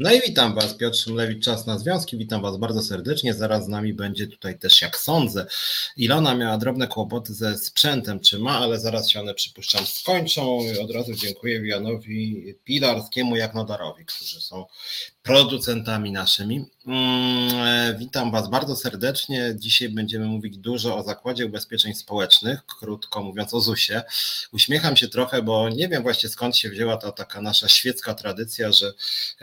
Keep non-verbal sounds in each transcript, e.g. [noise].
No i witam Was, Piotr Szymlewicz, Czas na Związki. Witam Was bardzo serdecznie. Zaraz z nami będzie tutaj też, jak sądzę, Ilona miała drobne kłopoty ze sprzętem, czy ma, ale zaraz się one, przypuszczam, skończą. Od razu dziękuję Janowi Pilarskiemu, jak Nodarowi, którzy są producentami naszymi. Mm, e, witam Was bardzo serdecznie. Dzisiaj będziemy mówić dużo o Zakładzie Ubezpieczeń Społecznych, krótko mówiąc o ZUS-ie. Uśmiecham się trochę, bo nie wiem właśnie skąd się wzięła ta taka nasza świecka tradycja, że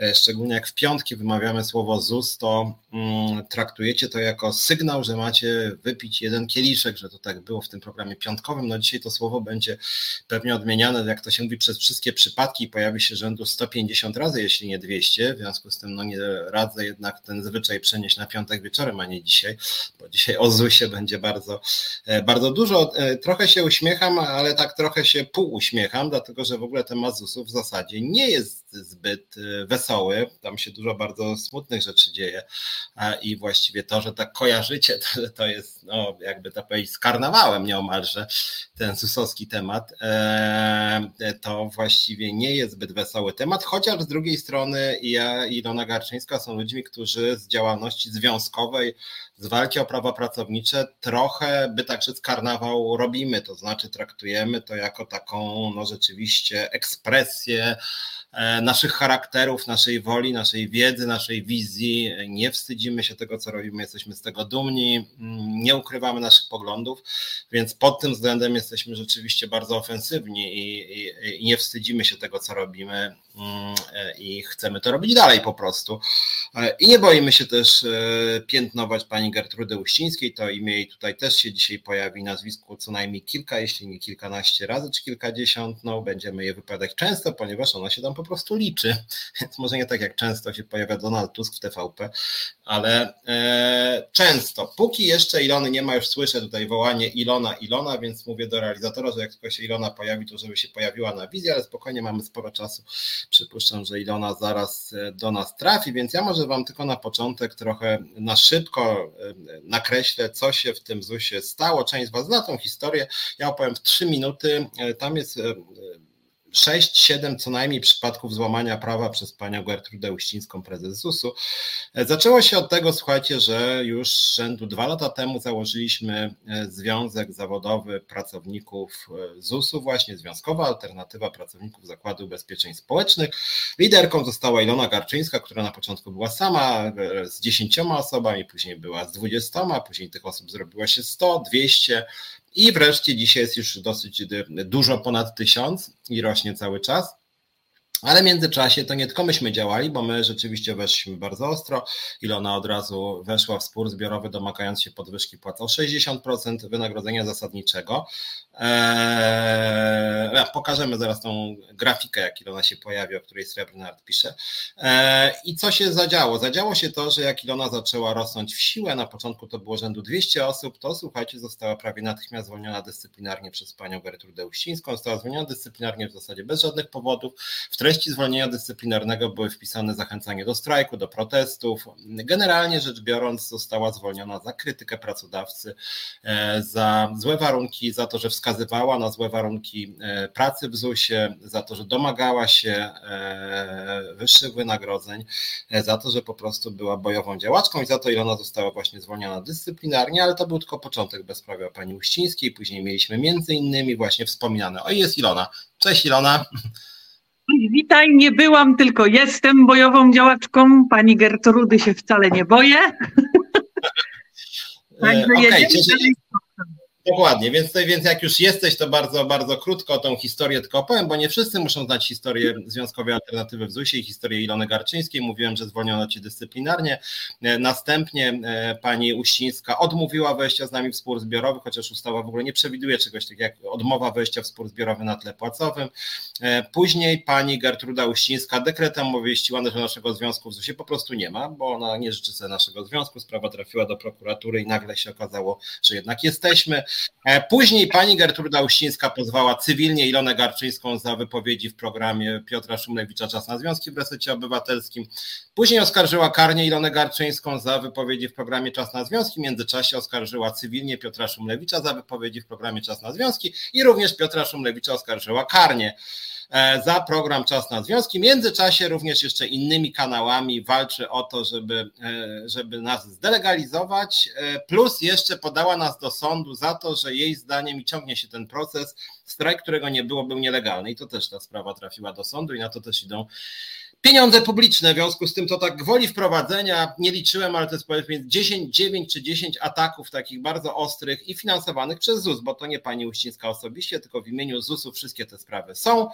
e, szczególnie jak w piątki wymawiamy słowo ZUS, to mm, traktujecie to jako sygnał, że macie wypić jeden kieliszek, że to tak było w tym programie piątkowym. No dzisiaj to słowo będzie pewnie odmieniane, jak to się mówi, przez wszystkie przypadki pojawi się rzędu 150 razy, jeśli nie 200. W związku z tym no nie radzę jednak ten zwyczaj przenieść na piątek wieczorem, a nie dzisiaj, bo dzisiaj o ZUS-ie będzie bardzo, e, bardzo dużo. E, trochę się uśmiecham, ale tak trochę się półuśmiecham, dlatego że w ogóle temat ZUS-u w zasadzie nie jest zbyt e, wesoły. Tam się dużo bardzo smutnych rzeczy dzieje i właściwie to, że tak kojarzycie, [laughs] to, to jest, no, jakby to powiedzieć, z karnawałem nieomalże ten susowski temat. To właściwie nie jest zbyt wesoły temat, chociaż z drugiej strony ja Ilona Garczyńska są ludźmi, którzy z działalności związkowej, z walki o prawa pracownicze trochę, by tak rzec, karnawał robimy, to znaczy traktujemy to jako taką no rzeczywiście ekspresję naszych charakterów, naszej woli, naszej wiedzy, naszej wizji. Nie wstydzimy się tego, co robimy, jesteśmy z tego dumni, mm, nie ukrywamy naszych poglądów, więc pod tym względem jesteśmy rzeczywiście bardzo ofensywni i, i, i nie wstydzimy się tego, co robimy mm, e, i chcemy to robić dalej po prostu. E, I nie boimy się też piętnować pani Gertrudy Uścińskiej, to imię jej tutaj też się dzisiaj pojawi, nazwisku co najmniej kilka, jeśli nie kilkanaście razy, czy kilkadziesiąt, no będziemy je wypowiadać często, ponieważ ona się tam po prostu liczy. [laughs] Więc może nie tak jak często się pojawia Donald Tusk w TVP, ale e, często. Póki jeszcze Ilony nie ma, już słyszę tutaj wołanie Ilona, Ilona, więc mówię do realizatora, że jak tylko się Ilona pojawi, to żeby się pojawiła na wizji, ale spokojnie mamy sporo czasu. Przypuszczam, że Ilona zaraz e, do nas trafi, więc ja może Wam tylko na początek trochę na szybko e, nakreślę, co się w tym ZUS-ie stało. Część z Was zna tą historię. Ja opowiem w trzy minuty. E, tam jest 6-7 co najmniej przypadków złamania prawa przez panią Gertrudę Uścińską, prezes ZUS-u. Zaczęło się od tego, słuchajcie, że już rzędu dwa lata temu założyliśmy e, Związek Zawodowy Pracowników e, ZUS-u, właśnie Związkowa Alternatywa Pracowników Zakładu Ubezpieczeń Społecznych. Liderką została Ilona Garczyńska, która na początku była sama e, z dziesięcioma osobami, później była z dwudziestoma, później tych osób zrobiło się 100, 200, i wreszcie dzisiaj jest już dosyć dużo ponad tysiąc i rośnie cały czas. Ale w międzyczasie to nie tylko myśmy działali, bo my rzeczywiście weszliśmy bardzo ostro. Ilona od razu weszła w spór zbiorowy, domagając się podwyżki płac o 60% wynagrodzenia zasadniczego. Eee, pokażemy zaraz tą grafikę, jak Ilona się pojawi, o której Srebrnard pisze. Eee, I co się zadziało? Zadziało się to, że jak Ilona zaczęła rosnąć w siłę, na początku to było rzędu 200 osób, to słuchajcie, została prawie natychmiast zwolniona dyscyplinarnie przez panią Gertrudę Uścińską. Została zwolniona dyscyplinarnie w zasadzie bez żadnych powodów. W treści zwolnienia dyscyplinarnego były wpisane zachęcanie do strajku, do protestów. Generalnie rzecz biorąc, została zwolniona za krytykę pracodawcy, e, za złe warunki, za to, że wskazała wskazywała na złe warunki e, pracy w ZUS-ie, za to, że domagała się e, wyższych wynagrodzeń, e, za to, że po prostu była bojową działaczką i za to Ilona została właśnie zwolniona dyscyplinarnie, ale to był tylko początek bezprawia pani Uścińskiej. Później mieliśmy między innymi właśnie wspominane, o jest Ilona. Cześć Ilona. Witaj, nie byłam, tylko jestem bojową działaczką. Pani Gertrudy się wcale nie boję. Także okay, jedziemy Dokładnie, więc, więc jak już jesteś, to bardzo, bardzo krótko tą historię tylko opowiem, bo nie wszyscy muszą znać historię Związkowej Alternatywy w ZUS-ie i historię Ilony Garczyńskiej. Mówiłem, że zwolniono cię dyscyplinarnie. E, następnie e, pani Uścińska odmówiła wejścia z nami w spór zbiorowy, chociaż ustawa w ogóle nie przewiduje czegoś takiego jak odmowa wejścia w spór zbiorowy na tle płacowym. E, później pani Gertruda Uścińska dekretem obwieściła, że naszego związku w ZUS-ie po prostu nie ma, bo ona nie życzy sobie naszego związku. Sprawa trafiła do prokuratury i nagle się okazało, że jednak jesteśmy. E, później pani Gertruda Uścińska pozwała cywilnie Ilonę Garczyńską za wypowiedzi w programie Piotra Szumlewicza Czas na Związki w Resecie Obywatelskim. Później oskarżyła karnie Ilonę Garczyńską za wypowiedzi w programie Czas na Związki. W międzyczasie oskarżyła cywilnie Piotra Szumlewicza za wypowiedzi w programie Czas na Związki i również Piotra Szumlewicza oskarżyła karnie. E, za program Czas na Związki. W międzyczasie również jeszcze innymi kanałami walczy o to, żeby, e, żeby nas zdelegalizować, plus jeszcze podała nas do sądu za to, że jej zdaniem i ciągnie się ten proces, strajk, którego nie było, był nielegalny i to też ta sprawa trafiła do sądu i na to też idą pieniądze publiczne, w związku z tym to tak gwoli wprowadzenia, nie liczyłem, ale to jest powiedzmy 10, 9 czy 10 ataków takich bardzo ostrych i finansowanych przez ZUS, bo to nie pani Uścińska osobiście, tylko w imieniu ZUS-u wszystkie te sprawy są.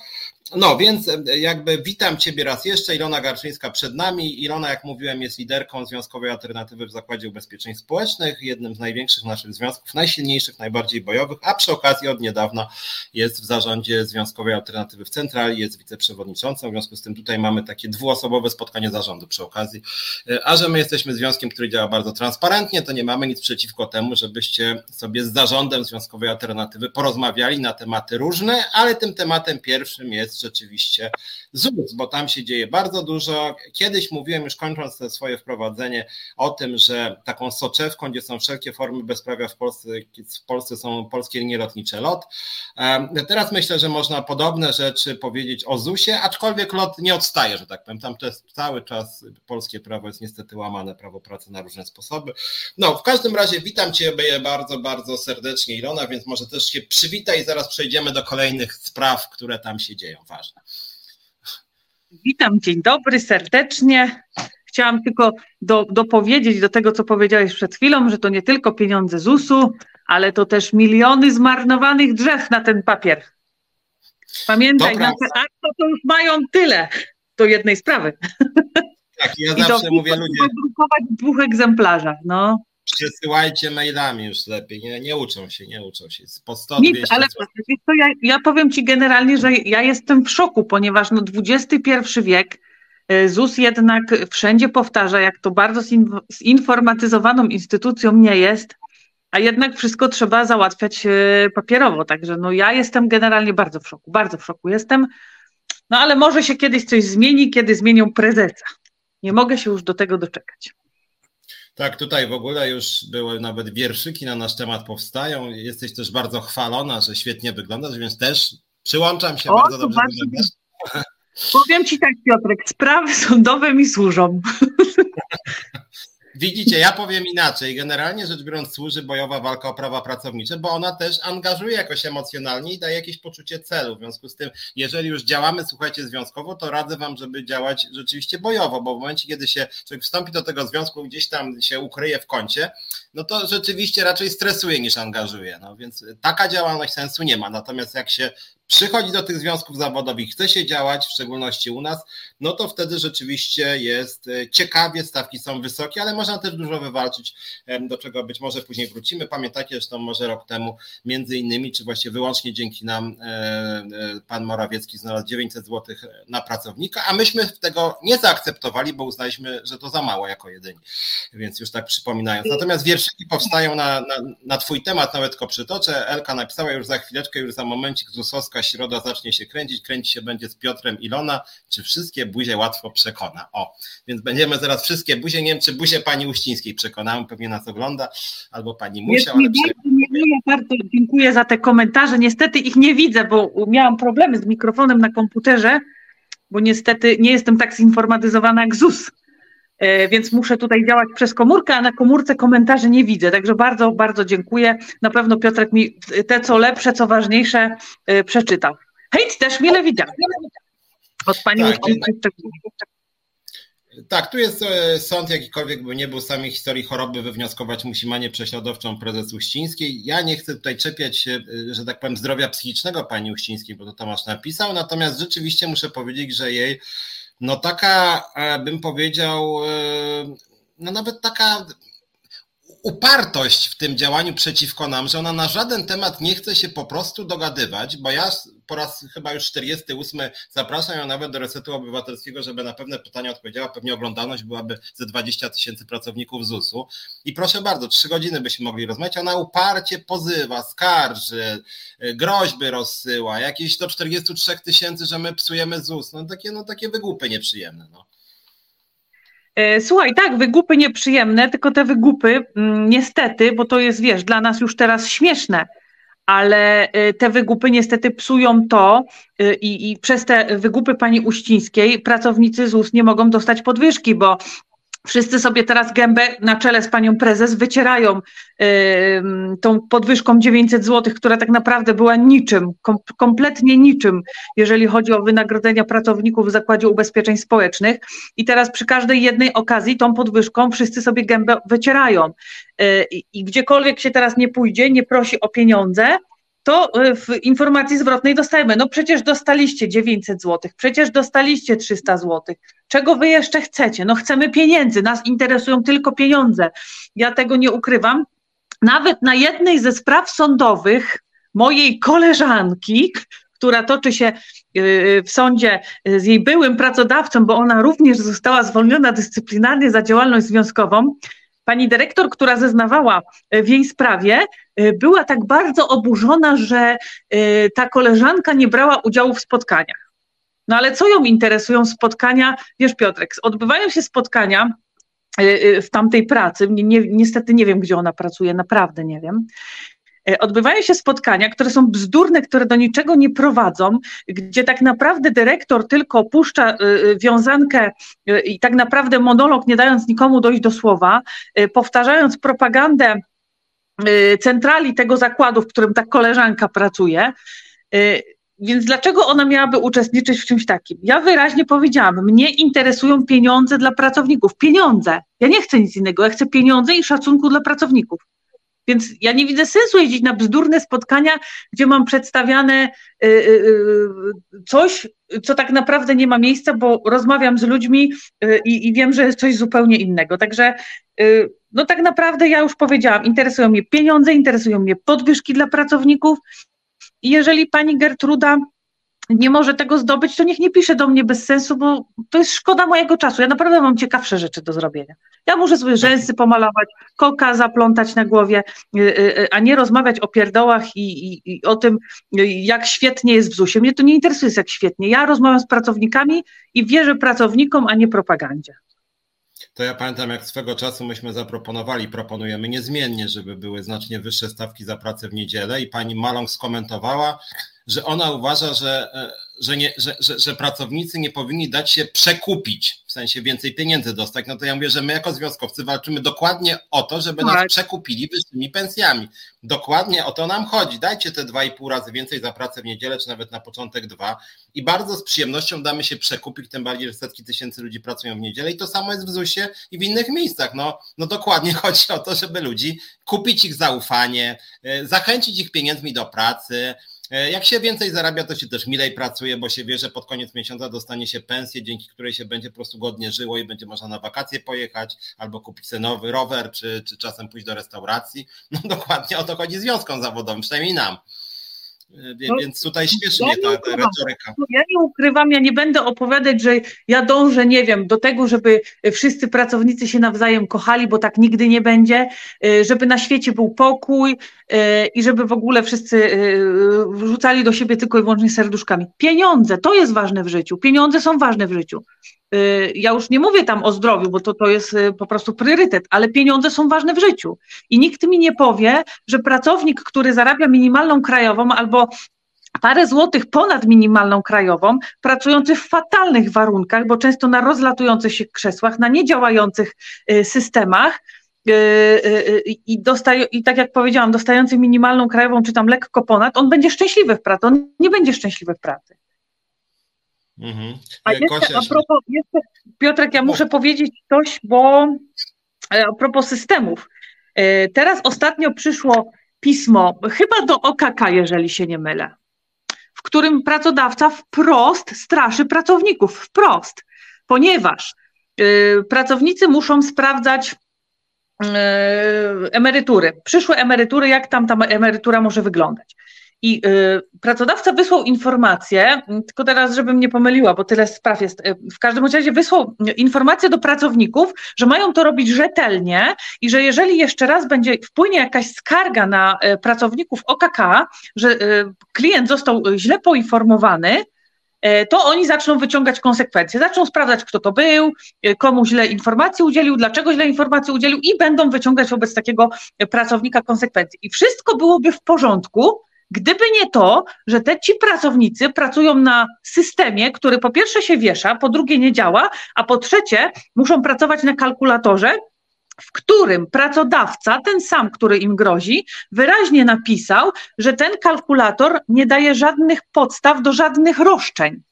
No więc jakby witam Ciebie raz jeszcze, Ilona Garczyńska przed nami. Ilona, jak mówiłem, jest liderką Związkowej Alternatywy w Zakładzie Ubezpieczeń Społecznych, jednym z największych naszych związków, najsilniejszych, najbardziej bojowych, a przy okazji od niedawna jest w zarządzie Związkowej Alternatywy w Centrali, jest wiceprzewodniczącą, w związku z tym tutaj mamy takie takie dwuosobowe spotkanie zarządu przy okazji. E, a że my jesteśmy związkiem, który działa bardzo transparentnie, to nie mamy nic przeciwko temu, żebyście sobie z zarządem Związkowej Alternatywy porozmawiali na tematy różne, ale tym tematem pierwszym jest rzeczywiście ZUS, bo tam się dzieje bardzo dużo. Kiedyś mówiłem, już kończąc to swoje wprowadzenie, o tym, że taką soczewką, gdzie są wszelkie formy bezprawia w Polsce, w Polsce są polskie linie lotnicze LOT. Teraz myślę, że można podobne rzeczy powiedzieć o ZUS-ie, aczkolwiek LOT nie odstaje, że tak powiem. Tam jest cały czas polskie prawo jest niestety łamane, prawo pracy na różne sposoby. No, w każdym razie witam Ciebie bardzo, bardzo serdecznie, Ilona, więc może też się przywitaj i zaraz przejdziemy do kolejnych spraw, które tam się dzieją, ważne. Witam, dzień dobry, serdecznie. Chciałam tylko do, dopowiedzieć do tego, co powiedziałeś przed chwilą, że to nie tylko pieniądze ZUS-u, ale to też miliony zmarnowanych drzew na ten papier. Pamiętaj, na te akta to już mają tyle do jednej sprawy. Tak, ja I zawsze mówię ludzie. drukować w dwóch egzemplarzach, no. Przesyłajcie mailami już lepiej, nie, nie uczą się, nie uczą się. Po 100, Nic, ale to ja, ja powiem Ci generalnie, że ja jestem w szoku, ponieważ no XXI wiek, y, ZUS jednak wszędzie powtarza, jak to bardzo zinformatyzowaną instytucją nie jest, a jednak wszystko trzeba załatwiać y, papierowo. Także no ja jestem generalnie bardzo w szoku, bardzo w szoku jestem. No ale może się kiedyś coś zmieni, kiedy zmienią prezesa. Nie mogę się już do tego doczekać. Tak, tutaj w ogóle już były nawet wierszyki na nasz temat powstają. Jesteś też bardzo chwalona, że świetnie wyglądasz, więc też przyłączam się, o, bardzo dobrze bardzo. Powiem Ci tak, Piotrek, sprawy sądowe mi służą. [laughs] Widzicie, ja powiem inaczej. Generalnie rzecz biorąc, służy bojowa walka o prawa pracownicze, bo ona też angażuje jakoś emocjonalnie i daje jakieś poczucie celu. W związku z tym, jeżeli już działamy, słuchajcie, związkowo, to radzę Wam, żeby działać rzeczywiście bojowo, bo w momencie, kiedy się człowiek wstąpi do tego związku, gdzieś tam się ukryje w kącie, no to rzeczywiście raczej stresuje niż angażuje. No więc taka działalność sensu nie ma. Natomiast jak się przychodzi do tych związków zawodowych, chce się działać, w szczególności u nas, no to wtedy rzeczywiście jest e, ciekawie, stawki są wysokie, ale można też dużo wywalczyć, do czego być może później wrócimy. Pamiętacie, to może rok temu między innymi, czy właściwie wyłącznie dzięki nam e, e, pan Morawiecki znalazł 900 zł na pracownika, a myśmy tego nie zaakceptowali, bo uznaliśmy, że to za mało jako jedyni. Więc już tak przypominając. Natomiast wierszyki powstają na, na, na twój temat, nawet tylko przytoczę. Elka napisała już za chwileczkę, już za momencik Zusowska środa zacznie się kręcić, kręci się będzie z Piotrem Ilona, czy wszystkie buzie łatwo przekona. O, więc będziemy zaraz wszystkie buzie, nie wiem, czy buzie pani Uścińskiej przekonałem, pewnie nas ogląda, albo pani Musia. Ale bardzo, bardzo dziękuję za te komentarze. Niestety ich nie widzę, bo miałam problemy z mikrofonem na komputerze, bo niestety nie jestem tak zinformatyzowana jak ZUS. E, więc muszę tutaj działać przez komórkę, a na komórce komentarzy nie widzę. Także bardzo, bardzo dziękuję. Na pewno Piotrek mi te co lepsze, co ważniejsze e, przeczytał. Hejt też mile widział. Od pani tak, tak. tak, tu jest e, sąd, jakikolwiek by nie był samej historii choroby, wywnioskować musi manię prześladowczą prezes Uścińskiej. Ja nie chcę tutaj czepiać się, że tak powiem, zdrowia psychicznego pani Uścińskiej, bo to Tomasz napisał, natomiast rzeczywiście muszę powiedzieć, że jej no taka, e, bym powiedział, e, no nawet taka upartość w tym działaniu przeciwko nam, że ona na żaden temat nie chce się po prostu dogadywać, bo ja po raz chyba już 48 zapraszam ją nawet do Resetu Obywatelskiego, żeby na pewne pytania odpowiedziała. Pewnie oglądalność byłaby ze 20 tysięcy pracowników ZUS-u. I proszę bardzo, trzy godziny byśmy mogli rozmawiać. Ona uparcie pozywa, skarży, groźby rozsyła, jakieś do 43 tysięcy, że my psujemy ZUS. No takie, no takie wygłupy nieprzyjemne. No. E, słuchaj, tak, wygupy nieprzyjemne, tylko te wygupy, mm, niestety, bo to jest, wiesz, dla nas już teraz śmieszne, ale te wygupy niestety psują to i, i przez te wygupy pani Uścińskiej pracownicy ZUS nie mogą dostać podwyżki, bo Wszyscy sobie teraz gębę na czele z panią prezes wycierają tą podwyżką 900 zł, która tak naprawdę była niczym, kom, kompletnie niczym, jeżeli chodzi o wynagrodzenia pracowników w Zakładzie Ubezpieczeń Społecznych. I teraz przy każdej jednej okazji tą podwyżką wszyscy sobie gębę wycierają. Yy, I gdziekolwiek się teraz nie pójdzie, nie prosi o pieniądze, to e, w informacji zwrotnej dostajemy, no przecież dostaliście 900 zł, przecież dostaliście 300 zł. Czego wy jeszcze chcecie? No chcemy pieniędzy, nas interesują tylko pieniądze. Ja tego nie ukrywam. Nawet na jednej ze spraw sądowych mojej koleżanki, która toczy się e, w sądzie z jej byłym pracodawcą, bo ona również została zwolniona dyscyplinarnie za działalność związkową, pani dyrektor, która zeznawała w jej sprawie, była tak bardzo oburzona, że ta koleżanka nie brała udziału w spotkaniach. No ale co ją interesują spotkania? Wiesz, Piotrek, odbywają się spotkania w tamtej pracy. Nie, niestety nie wiem, gdzie ona pracuje, naprawdę nie wiem. E, odbywają się spotkania, które są bzdurne, które do niczego nie prowadzą, gdzie tak naprawdę dyrektor tylko puszcza wiązankę i tak naprawdę monolog, nie dając nikomu dojść do słowa, powtarzając propagandę centrali tego zakładu, w którym ta koleżanka pracuje. Więc dlaczego ona miałaby uczestniczyć w czymś takim? Ja wyraźnie powiedziałam, mnie interesują pieniądze dla pracowników. Pieniądze. Ja nie chcę nic innego, ja chcę pieniądze i szacunku dla pracowników. Więc ja nie widzę sensu jeździć na bzdurne spotkania, gdzie mam przedstawiane y, y, y, coś, co tak naprawdę nie ma miejsca, bo rozmawiam z ludźmi i, wiem, że jest coś zupełnie innego. Także no tak naprawdę ja już powiedziałam, interesują mnie pieniądze, interesują mnie podwyżki dla pracowników. I jeżeli pani Gertruda nie może tego zdobyć, to niech nie pisze do mnie bez sensu, bo to jest szkoda mojego czasu. Ja naprawdę mam ciekawsze rzeczy do zrobienia. Ja muszę sobie rzęsy pomalować, koka zaplątać na głowie, y, y, y, a nie rozmawiać o pierdołach i, i, i o tym, jak świetnie jest w ZUS-ie. Mnie to nie interesuje, jak świetnie. Ja rozmawiam z pracownikami i wierzę pracownikom, a nie propagandzie. To ja pamiętam, jak swego czasu myśmy zaproponowali, proponujemy niezmiennie, żeby były znacznie wyższe stawki za pracę w niedzielę i pani Malong skomentowała, że ona uważa, że, e, że, nie, że, że, że, pracownicy nie powinni dać się przekupić, w sensie więcej pieniędzy dostać. No to ja mówię, że my jako związkowcy walczymy dokładnie o to, żeby tak. nas przekupili wyższymi pensjami. Dokładnie o to nam chodzi. Dajcie te dwa i pół razy więcej za pracę w niedzielę, czy nawet na początek dwa. I bardzo z przyjemnością damy się przekupić, tym bardziej, że setki tysięcy ludzi pracują w niedzielę i to samo jest w ZUS-ie i w innych miejscach. No, no dokładnie [laughs] chodzi o to, żeby ludzi kupić ich zaufanie, e, zachęcić ich pieniędzmi do pracy, jak się więcej zarabia, to się też milej pracuje, bo się wie, że pod koniec miesiąca dostanie się pensję, dzięki której się będzie po prostu godnie żyło i będzie można na wakacje pojechać, albo kupić sobie nowy rower, czy, czy czasem pójść do restauracji. No dokładnie o to chodzi związkom zawodowym, przynajmniej nam. E, no, więc tutaj śmieszy mnie ta, ta retoryka. Ja nie ukrywam, ja nie będę opowiadać, że ja dążę, nie wiem, do tego, żeby wszyscy pracownicy się nawzajem kochali, bo tak nigdy nie będzie, e, żeby na świecie był pokój e, i żeby w ogóle wszyscy wrzucali do siebie tylko i wyłącznie serduszkami. Pieniądze, to jest ważne w życiu. Pieniądze są ważne w życiu. Y, ja już nie mówię tam o zdrowiu, bo to, to jest y, po prostu priorytet, ale pieniądze są ważne w życiu. I nikt mi nie powie, że pracownik, który zarabia minimalną krajową albo parę złotych ponad minimalną krajową, pracujący w fatalnych warunkach, bo często na rozlatujących się krzesłach, na niedziałających y, systemach, i, i tak jak powiedziałam, dostający minimalną krajową, czy tam lekko ponad, on będzie szczęśliwy w pracy, on nie będzie szczęśliwy w pracy. Mhm. A jeszcze, a propos, jeszcze, Piotrek, ja muszę powiedzieć coś, bo e, a propos systemów. E, teraz ostatnio przyszło pismo, chyba do OKK, jeżeli się nie mylę, w którym pracodawca wprost straszy pracowników, wprost, ponieważ e, pracownicy muszą sprawdzać emerytury, przyszłe emerytury, jak tam ta emerytura może wyglądać. I y, pracodawca wysłał informację, tylko teraz, żebym nie pomyliła, bo tyle spraw jest. Y, w każdym razie wysłał informację do pracowników, że mają to robić rzetelnie i że jeżeli jeszcze raz będzie wpłynie jakaś skarga na y, pracowników OKK, że klient został źle poinformowany, to oni zaczną wyciągać konsekwencje. Zaczną sprawdzać, kto to był, komu źle informacji udzielił, dlaczego źle informacji udzielił i będą wyciągać wobec takiego pracownika konsekwencje. I wszystko byłoby w porządku, Gdyby nie to, że te ci pracownicy pracują na systemie, który po pierwsze się wiesza, po drugie nie działa, a po trzecie muszą pracować na kalkulatorze, w którym pracodawca, ten sam, który im grozi, wyraźnie napisał, że ten kalkulator nie daje żadnych podstaw do żadnych roszczeń.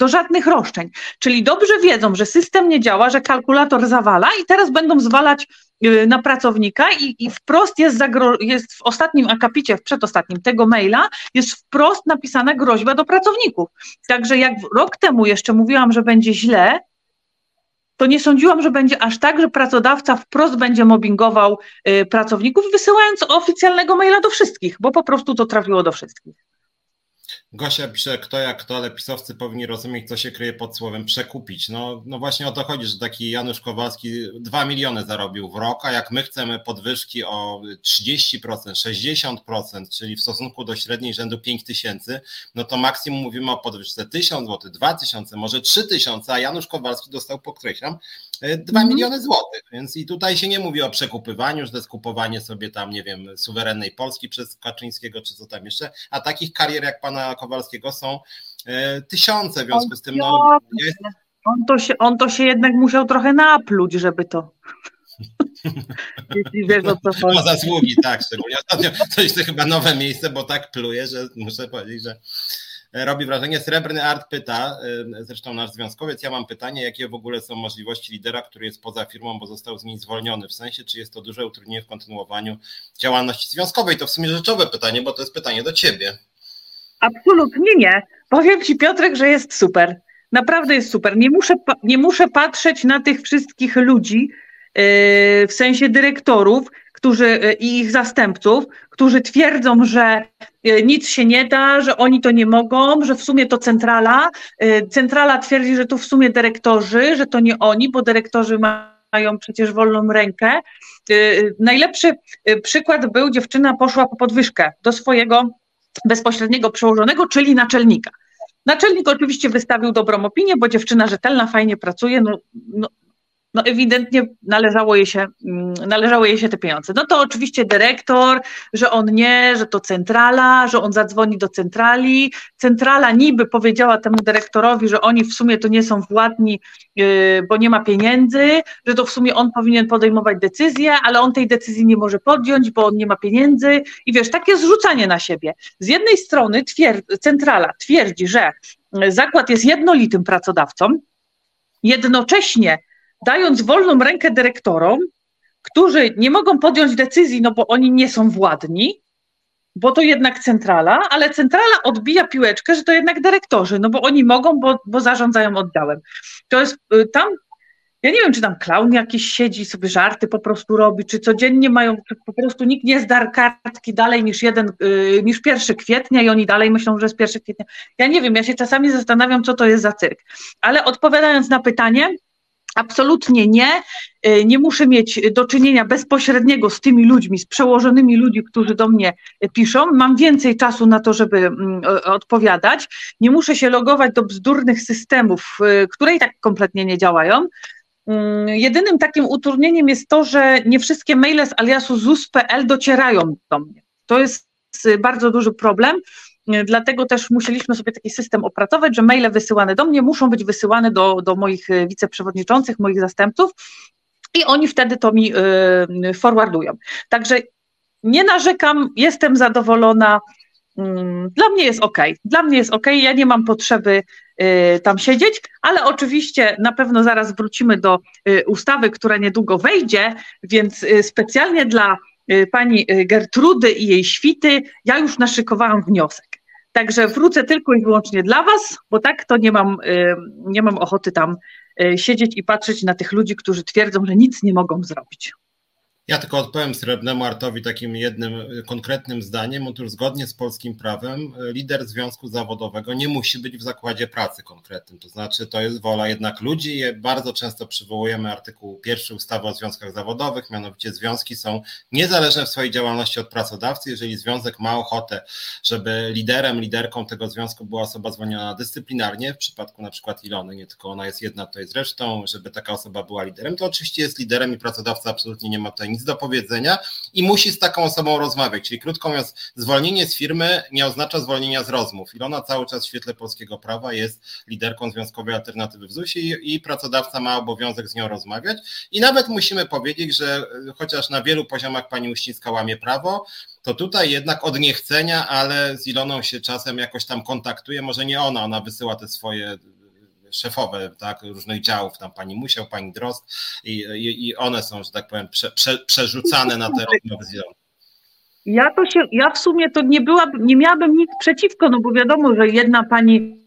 Do żadnych roszczeń. Czyli dobrze wiedzą, że system nie działa, że kalkulator zawala i teraz będą zwalać y, na pracownika i, i wprost jest, zagro- jest w ostatnim akapicie, w przedostatnim tego maila, jest wprost napisana groźba do pracowników. Także jak rok temu jeszcze mówiłam, że będzie źle, to nie sądziłam, że będzie aż tak, że pracodawca wprost będzie mobbingował y, pracowników, wysyłając oficjalnego maila do wszystkich, bo po prostu to trafiło do wszystkich. Gosia pisze, kto jak kto, ale pisowcy powinni rozumieć, co się kryje pod słowem przekupić. No, no właśnie o to chodzi, że taki Janusz Kowalski 2 miliony zarobił w rok, a jak my chcemy podwyżki o 30%, 60%, czyli w stosunku do średniej rzędu 5 tysięcy, no to maksimum mówimy o podwyżce 1000 zł, 2000, może 3000, a Janusz Kowalski dostał, podkreślam, 2 mhm. miliony złotych. Więc i tutaj się nie mówi o przekupywaniu, że to jest kupowanie sobie tam, nie wiem, suwerennej Polski przez Kaczyńskiego, czy co tam jeszcze, a takich karier jak pana Kowalskiego są e, tysiące, w związku z tym no, jest... on, to się, on to się jednak musiał trochę napluć, żeby to [laughs] Jeśli wiesz o co chodzi. O zasługi, tak, szczególnie ostatnio coś to chyba nowe miejsce, bo tak pluje, że muszę powiedzieć, że robi wrażenie. Srebrny Art pyta, y, zresztą nasz związkowiec, ja mam pytanie, jakie w ogóle są możliwości lidera, który jest poza firmą, bo został z niej zwolniony, w sensie, czy jest to duże utrudnienie w kontynuowaniu działalności związkowej? To w sumie rzeczowe pytanie, bo to jest pytanie do ciebie. Absolutnie nie. Powiem ci Piotrek, że jest super. Naprawdę jest super. Nie muszę, nie muszę patrzeć na tych wszystkich ludzi, yy, w sensie dyrektorów, którzy yy, i ich zastępców, którzy twierdzą, że yy, nic się nie da, że oni to nie mogą, że w sumie to centrala. Centrala twierdzi, że to w sumie dyrektorzy, że to nie oni, bo dyrektorzy mają przecież wolną rękę. Najlepszy przykład był, dziewczyna poszła po podwyżkę do swojego bezpośredniego przełożonego, czyli naczelnika. Naczelnik oczywiście wystawił dobrą opinię, bo dziewczyna rzetelna, fajnie pracuje, no, no, no ewidentnie należało jej, się, mm, należało jej się te pieniądze. No to oczywiście dyrektor, że on nie, że to centrala, że on zadzwoni do centrali. Centrala niby powiedziała temu dyrektorowi, że oni w sumie to nie są władni, yy, bo nie ma pieniędzy, że to w sumie on powinien podejmować decyzję, ale on tej decyzji nie może podjąć, bo on nie ma pieniędzy. I wiesz, takie zrzucanie na siebie. Z jednej strony centrala twierdzi, że zakład jest jednolitym pracodawcą, jednocześnie dając wolną rękę dyrektorom, którzy nie mogą podjąć decyzji, no bo oni nie są władni, bo to jednak centrala, ale centrala odbija piłeczkę, że to jednak dyrektorzy, no bo oni mogą, bo, bo zarządzają oddziałem. To jest y, tam, ja nie wiem, czy tam klaun jakiś siedzi, sobie żarty po prostu robi, czy codziennie mają, czy po prostu nikt nie zdarł kartki dalej niż jeden, yy, niż pierwszy kwietnia i oni dalej myślą, że jest pierwszy kwietnia. Ja nie wiem, ja się czasami zastanawiam, co to jest za cyrk. Ale odpowiadając na pytanie, Absolutnie nie. Y, nie muszę mieć do czynienia bezpośredniego z tymi ludźmi, z przełożonymi ludźmi, którzy do mnie piszą. Mam więcej czasu na to, żeby mm, odpowiadać. Nie muszę się logować do bzdurnych systemów, y, które i tak kompletnie nie działają. Mm, jedynym takim utrudnieniem jest to, że nie wszystkie maile z aliasu ZUS.pl docierają do mnie. To jest y, bardzo duży problem. Dlatego też musieliśmy sobie taki system opracować, że maile wysyłane do mnie muszą być wysyłane do, do moich e, wiceprzewodniczących, moich zastępców i oni wtedy to mi y, forwardują. Także nie narzekam, jestem zadowolona. Mm, dla mnie jest ok. Dla mnie jest ok. Ja nie mam potrzeby tam siedzieć, ale oczywiście na pewno zaraz wrócimy do ustawy, która niedługo wejdzie, więc specjalnie dla pani Gertrudy i jej świty ja już naszykowałam wniosek. Także wrócę tylko i wyłącznie dla Was, bo tak to nie mam, y, nie mam ochoty tam y, siedzieć i patrzeć na tych ludzi, którzy twierdzą, że nic nie mogą zrobić. Ja tylko odpowiem Srebrnemu Artowi takim jednym konkretnym zdaniem. Otóż zgodnie z polskim prawem y, lider związku zawodowego nie musi być w zakładzie pracy konkretnym. To znaczy to jest wola jednak ludzi. Bardzo często przywołujemy artykuł pierwszy ustawy o związkach zawodowych, mianowicie związki są niezależne w swojej działalności od pracodawcy. Jeżeli związek ma ochotę, żeby liderem, liderką tego związku była osoba zwolniona dyscyplinarnie, w przypadku na przykład Ilony, nie tylko ona jest jedna, to jest resztą, żeby taka osoba była liderem, to oczywiście jest liderem i pracodawca absolutnie nie ma tutaj nic nic do powiedzenia i musi z taką osobą rozmawiać. Czyli krótko mówiąc, zwolnienie z firmy nie oznacza zwolnienia z rozmów. Ilona cały czas w świetle polskiego prawa jest liderką Związkowej Alternatywy w ZUS i, i pracodawca ma obowiązek z nią rozmawiać. I nawet musimy powiedzieć, że e, chociaż na wielu poziomach pani Uścińska łamie prawo, to tutaj jednak od niechcenia, ale z Iloną się czasem jakoś tam kontaktuje, może nie ona, ona wysyła te swoje szefowe tak, różnych działów, tam pani Musiał, pani Drost i, i, i one są, że tak powiem, prze, prze, przerzucane na te rozmowy. Ja to się, ja w sumie to nie byłabym, nie miałabym nic przeciwko, no bo wiadomo, że jedna pani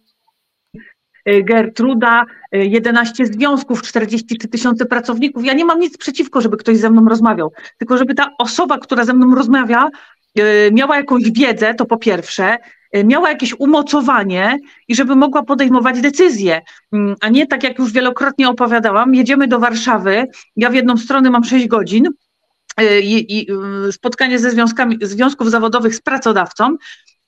y, Gertruda, 11 y, związków, 43 tysiące pracowników. Ja nie mam nic przeciwko, żeby ktoś ze mną rozmawiał, tylko żeby ta osoba, która ze mną rozmawia, y, miała jakąś wiedzę, to po pierwsze, miała jakieś umocowanie i żeby mogła podejmować decyzje, mm, a nie tak jak już wielokrotnie opowiadałam, jedziemy do Warszawy, ja w jedną stronę mam 6 godzin, Y, i, y, spotkanie ze związkami, związków zawodowych z pracodawcą.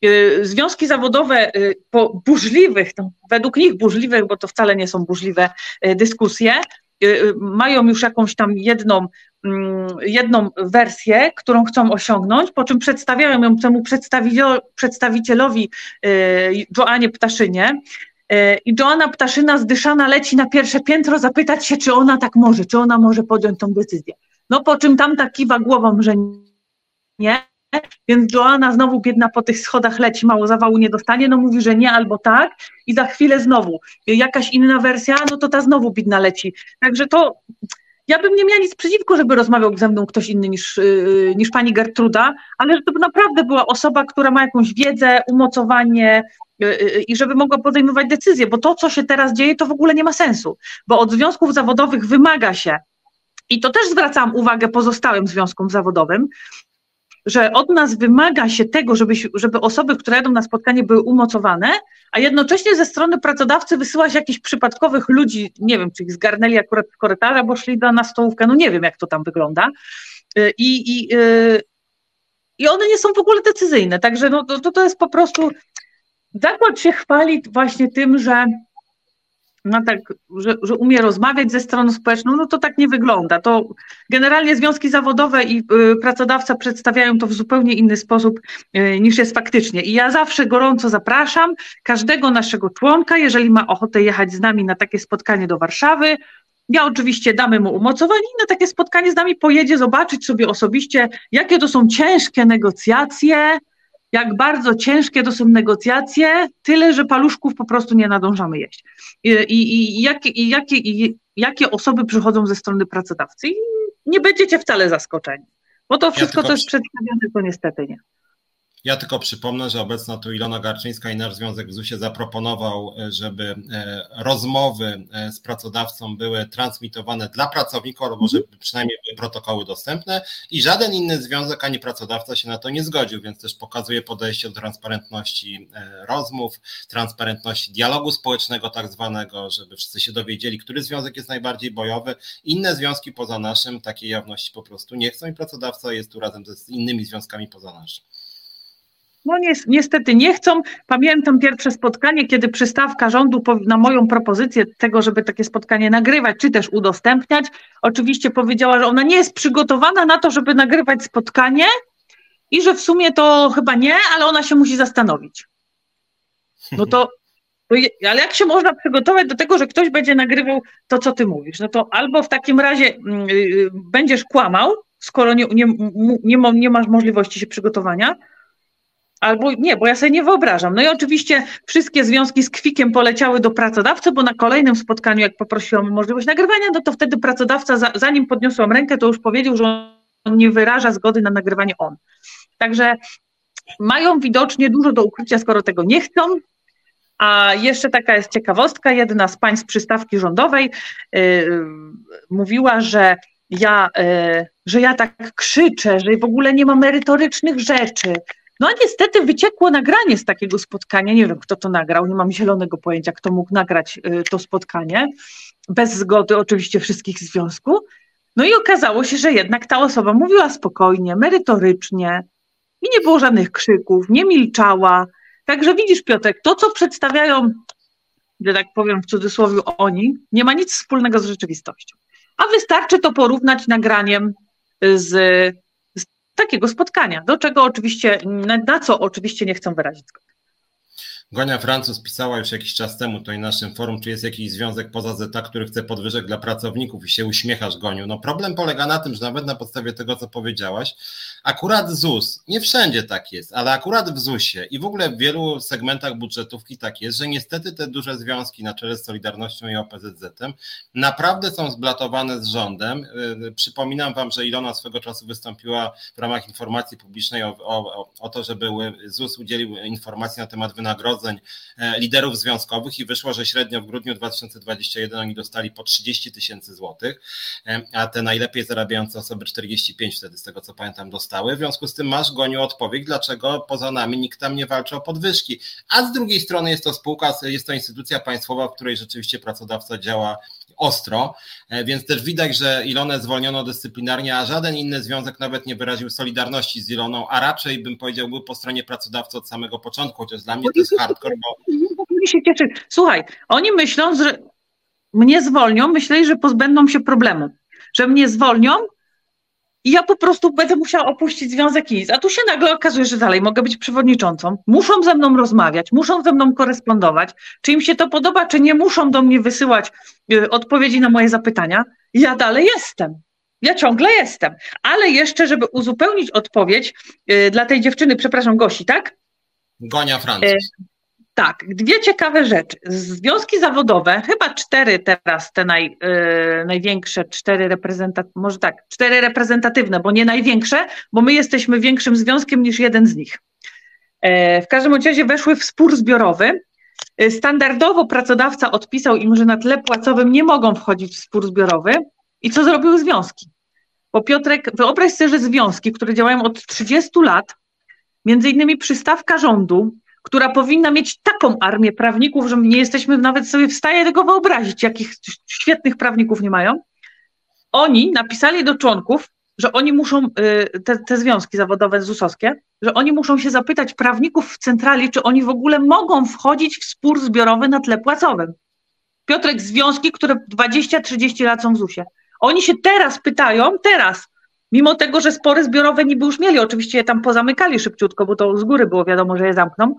Y, związki zawodowe po burzliwych, no, według nich burzliwych, bo to wcale nie są burzliwe dyskusje, mają już jakąś tam jedną, mm, jedną wersję, którą chcą osiągnąć, po czym przedstawiają ją temu przedstawicielowi Joannie Ptaszynie. I Joanna Ptaszyna zdyszana leci na pierwsze piętro zapytać się, czy ona tak może, czy ona może podjąć tą decyzję. No po czym tamta kiwa głową, że nie, więc Joanna znowu biedna po tych schodach leci, mało zawału nie dostanie, no mówi, że nie albo tak i za chwilę znowu jakaś inna wersja, no to ta znowu biedna leci. Także to ja bym nie miała nic przeciwko, żeby rozmawiał ze mną ktoś inny niż, yy, niż pani Gertruda, ale żeby naprawdę była osoba, która ma jakąś wiedzę, umocowanie, yy, yy, i żeby mogła podejmować decyzje, bo to, co się teraz dzieje, to w ogóle nie ma sensu, bo od związków zawodowych wymaga się, i to też zwracam uwagę pozostałym związkom zawodowym, że od nas wymaga się tego, żeby, żeby osoby, które jadą na spotkanie, były umocowane, a jednocześnie ze strony pracodawcy wysyła się jakichś przypadkowych ludzi, nie wiem, czy ich zgarnęli akurat z korytarza, bo szli na stołówkę, no nie wiem, jak to tam wygląda. Y, I, i, y, i one nie są w ogóle decyzyjne, także no, to, to jest po prostu, zakład się chwali właśnie tym, że no tak, że, że umie rozmawiać ze stroną społeczną, no to tak nie wygląda. To generalnie związki zawodowe i y, pracodawca przedstawiają to w zupełnie inny sposób y, niż jest faktycznie. I ja zawsze gorąco zapraszam każdego naszego członka, jeżeli ma ochotę jechać z nami na takie spotkanie do Warszawy, ja oczywiście damy mu umocowanie i na takie spotkanie z nami pojedzie zobaczyć sobie osobiście, jakie to są ciężkie negocjacje, jak bardzo ciężkie to są negocjacje, tyle, że paluszków po prostu nie nadążamy jeść. I, i, i, jakie, i, jakie, jakie osoby przychodzą ze strony pracodawcy. I nie będziecie wcale zaskoczeni, bo to wszystko, ja co jest przedstawione, to niestety nie. Ja tylko przypomnę, że obecna tu Ilona Garczyńska i nasz Związek w ZUS-ie zaproponował, e, żeby e, rozmowy e, z pracodawcą były transmitowane dla pracowników, albo żeby przynajmniej były protokoły dostępne i żaden inny związek ani pracodawca się na to nie zgodził, więc też pokazuje podejście do transparentności rozmów, transparentności dialogu społecznego tak zwanego, żeby wszyscy się dowiedzieli, który związek jest najbardziej bojowy. Inne związki poza naszym takiej jawności po prostu nie chcą i pracodawca jest tu razem z innymi związkami poza naszym. No niestety nie chcą. Pamiętam pierwsze spotkanie, kiedy przystawka rządu na moją propozycję tego, żeby takie spotkanie nagrywać, czy też udostępniać, oczywiście powiedziała, że ona nie jest przygotowana na to, żeby nagrywać spotkanie i że w sumie to chyba nie, ale ona się musi zastanowić. No to, ale jak się można przygotować do tego, że ktoś będzie nagrywał to, co ty mówisz? No to albo w takim razie yy, będziesz kłamał, skoro nie, nie, nie, nie masz możliwości się przygotowania, Albo nie, bo ja sobie nie wyobrażam. No i oczywiście wszystkie związki z kwikiem poleciały do pracodawcy, bo na kolejnym spotkaniu, jak poprosiłam o możliwość nagrywania, no to wtedy pracodawca, zanim podniosłam rękę, to już powiedział, że on nie wyraża zgody na nagrywanie on. Także mają widocznie dużo do ukrycia, skoro tego nie chcą. A jeszcze taka jest ciekawostka, jedna z pań z przystawki rządowej yy, mówiła, że ja, yy, że ja tak krzyczę, że w ogóle nie ma merytorycznych rzeczy, no a niestety wyciekło nagranie z takiego spotkania. Nie wiem, kto to nagrał, nie mam zielonego pojęcia, kto mógł nagrać y, to spotkanie, bez zgody oczywiście wszystkich związków. No i okazało się, że jednak ta osoba mówiła spokojnie, merytorycznie i nie było żadnych krzyków, nie milczała. Także widzisz, Piotrek, to co przedstawiają, że tak powiem w cudzysłowie oni, nie ma nic wspólnego z rzeczywistością. A wystarczy to porównać nagraniem z, z takiego spotkania, do czego oczywiście, na, co oczywiście nie chcą wyrazić zgody. Gonia Francuz pisała już jakiś czas temu tutaj naszym forum, czy jest jakiś związek poza ZETA, który chce podwyżek dla pracowników i się uśmiechasz, Goniu. No problem polega na tym, że nawet na podstawie tego, co powiedziałaś, akurat ZUS, nie wszędzie tak jest, ale akurat w ZUS-ie i w ogóle w wielu segmentach budżetówki tak jest, że niestety te duże związki na czele z Solidarnością i OPZZ-em naprawdę są zblatowane z rządem. Y, przypominam Wam, że Ilona swego czasu wystąpiła w ramach informacji publicznej o, o, o to, żeby ZUS udzielił informacji na temat wynagrodzeń E, liderów związkowych i wyszło, że średnio w grudniu 2021 oni dostali po 30 tysięcy złotych, e, a te najlepiej zarabiające osoby 45 wtedy, z tego co pamiętam, dostały. W związku z tym masz, Goniu, odpowiedź, dlaczego poza nami nikt tam nie walczy o podwyżki. A z drugiej strony jest to spółka, jest to instytucja państwowa, w której rzeczywiście pracodawca działa ostro, e, więc też widać, że Ilonę zwolniono dyscyplinarnie, a żaden inny związek nawet nie wyraził solidarności z Iloną, a raczej bym powiedział był po stronie pracodawcy od samego początku, chociaż dla mnie to jest hardcore, bo... się. Słuchaj, oni myślą, że mnie zwolnią, myśleli, że pozbędą się problemu, że mnie zwolnią i ja po prostu będę musiała opuścić związek i nic. A tu się nagle okazuje, że dalej mogę być przewodniczącą. Muszą ze mną rozmawiać, muszą ze mną korespondować. Czy im się to podoba, czy nie muszą do mnie wysyłać y, odpowiedzi na moje zapytania. Ja dalej jestem. Ja ciągle jestem. Ale jeszcze, żeby uzupełnić odpowiedź y, dla tej dziewczyny, przepraszam, Gosi, tak? Gonia Francuz. Tak, dwie ciekawe rzeczy. Związki zawodowe, chyba cztery teraz, te naj, yy, największe, cztery reprezentatywne, może tak, cztery reprezentatywne, bo nie największe, bo my jesteśmy większym związkiem niż jeden z nich. Yy, w każdym razie weszły w spór zbiorowy. Yy, standardowo pracodawca odpisał im, że na tle płacowym nie mogą wchodzić w spór zbiorowy. I co zrobiły związki? Bo Piotrek, wyobraź sobie, że związki, które działają od 30 lat, między innymi przystawka rządu, która powinna mieć taką armię prawników, że nie jesteśmy nawet sobie w stanie tego wyobrazić, jakich świetnych prawników nie mają. Oni napisali do członków, że oni muszą, y, te, te związki zawodowe ZUS-owskie, że oni muszą się zapytać prawników w centrali, czy oni w ogóle mogą wchodzić w spór zbiorowy na tle płacowym. Piotrek, związki, które 20-30 lat są w ZUS-ie. Oni się teraz pytają, teraz, Mimo tego, że spory zbiorowe niby już mieli, oczywiście je tam pozamykali szybciutko, bo to z góry było wiadomo, że je zamkną.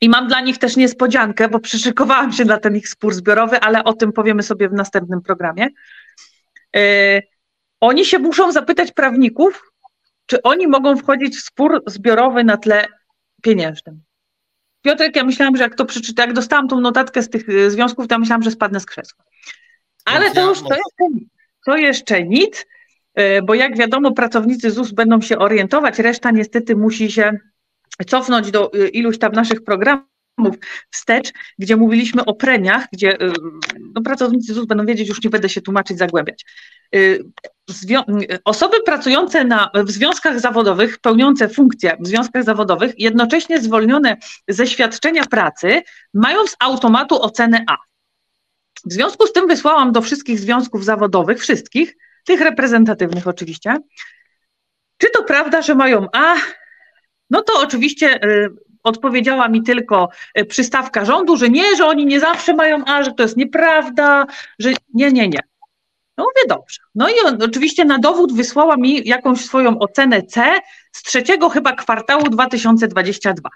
I mam dla nich też niespodziankę, bo przyszykowałam się na ten ich spór zbiorowy, ale o tym powiemy sobie w następnym programie. Yy, oni się muszą zapytać prawników, czy oni mogą wchodzić w spór zbiorowy na tle pieniężnym. Piotrek, ja myślałam, że jak to przeczytam, jak dostałam tą notatkę z tych e, związków, to ja myślałam, że spadnę z krzesła. Ale to już to jeszcze, to jeszcze nic. E, bo jak wiadomo, pracownicy ZUS będą się orientować, reszta niestety musi się cofnąć do e, iluś tam naszych programów wstecz, gdzie mówiliśmy o premiach, gdzie e, no, pracownicy ZUS będą wiedzieć, już nie będę się tłumaczyć, zagłębiać. Osoby pracujące na, w związkach zawodowych, pełniące funkcje w związkach zawodowych, jednocześnie zwolnione ze świadczenia pracy, mają z automatu ocenę A. W związku z tym wysłałam do wszystkich związków zawodowych, wszystkich, tych reprezentatywnych oczywiście. Czy to prawda, że mają A? No to oczywiście y, odpowiedziała mi tylko y, przystawka rządu, że nie, że oni nie zawsze mają A, że to jest nieprawda, że nie, nie, nie. No mówię dobrze. No i on, oczywiście na dowód wysłała mi jakąś swoją ocenę C z trzeciego chyba kwartału 2022.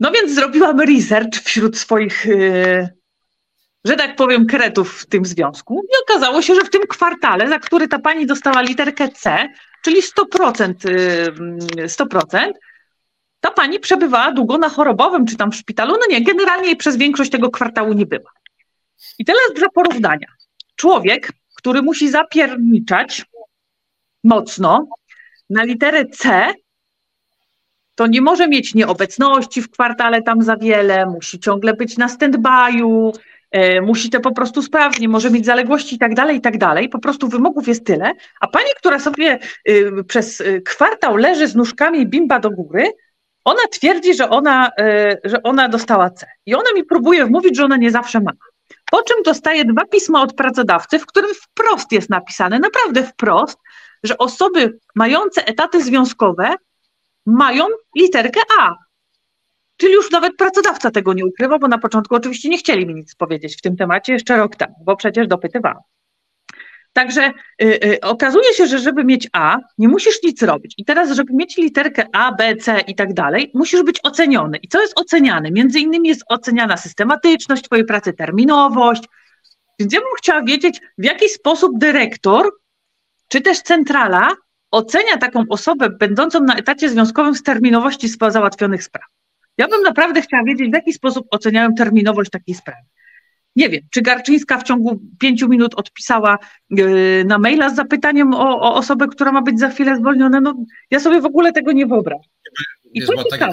No więc zrobiłam research wśród swoich y, że tak powiem, kretów w tym związku. I okazało się, że w tym kwartale, za który ta pani dostała literkę C, czyli 100%, 100%, ta pani przebywała długo na chorobowym, czy tam w szpitalu. No nie, generalnie przez większość tego kwartału nie była. I teraz dla porównania. Człowiek, który musi zapierniczać mocno na literę C, to nie może mieć nieobecności w kwartale tam za wiele, musi ciągle być na stand-by'u, musi to po prostu sprawdzić, może mieć zaległości i tak dalej, i tak dalej. Po prostu wymogów jest tyle. A pani, która sobie y, przez y, kwartał leży z nóżkami bimba do góry, ona twierdzi, że ona, y, że ona dostała C. I ona mi próbuje wmówić, że ona nie zawsze ma. Po czym dostaje dwa pisma od pracodawcy, w którym wprost jest napisane, naprawdę wprost, że osoby mające etaty związkowe mają literkę A. Czyli już nawet pracodawca tego nie ukrywa, bo na początku oczywiście nie chcieli mi nic powiedzieć w tym temacie jeszcze rok temu, bo przecież dopytywałam. Także y, y, okazuje się, że żeby mieć A, nie musisz nic robić. I teraz, żeby mieć literkę A, B, C i tak dalej, musisz być oceniony. I co jest oceniane? Między innymi jest oceniana systematyczność Twojej pracy, terminowość. Więc ja bym chciała wiedzieć, w jaki sposób dyrektor, czy też centrala ocenia taką osobę będącą na etacie związkowym z terminowości załatwionych spraw. Ja bym naprawdę chciała wiedzieć, w jaki sposób oceniają terminowość takiej sprawy. Nie wiem, czy Garczyńska w ciągu pięciu minut odpisała yy, na maila z zapytaniem o, o, osobę, która ma być za chwilę zwolniona. No, ja sobie w ogóle tego nie wyobrażam. I co ciekawe,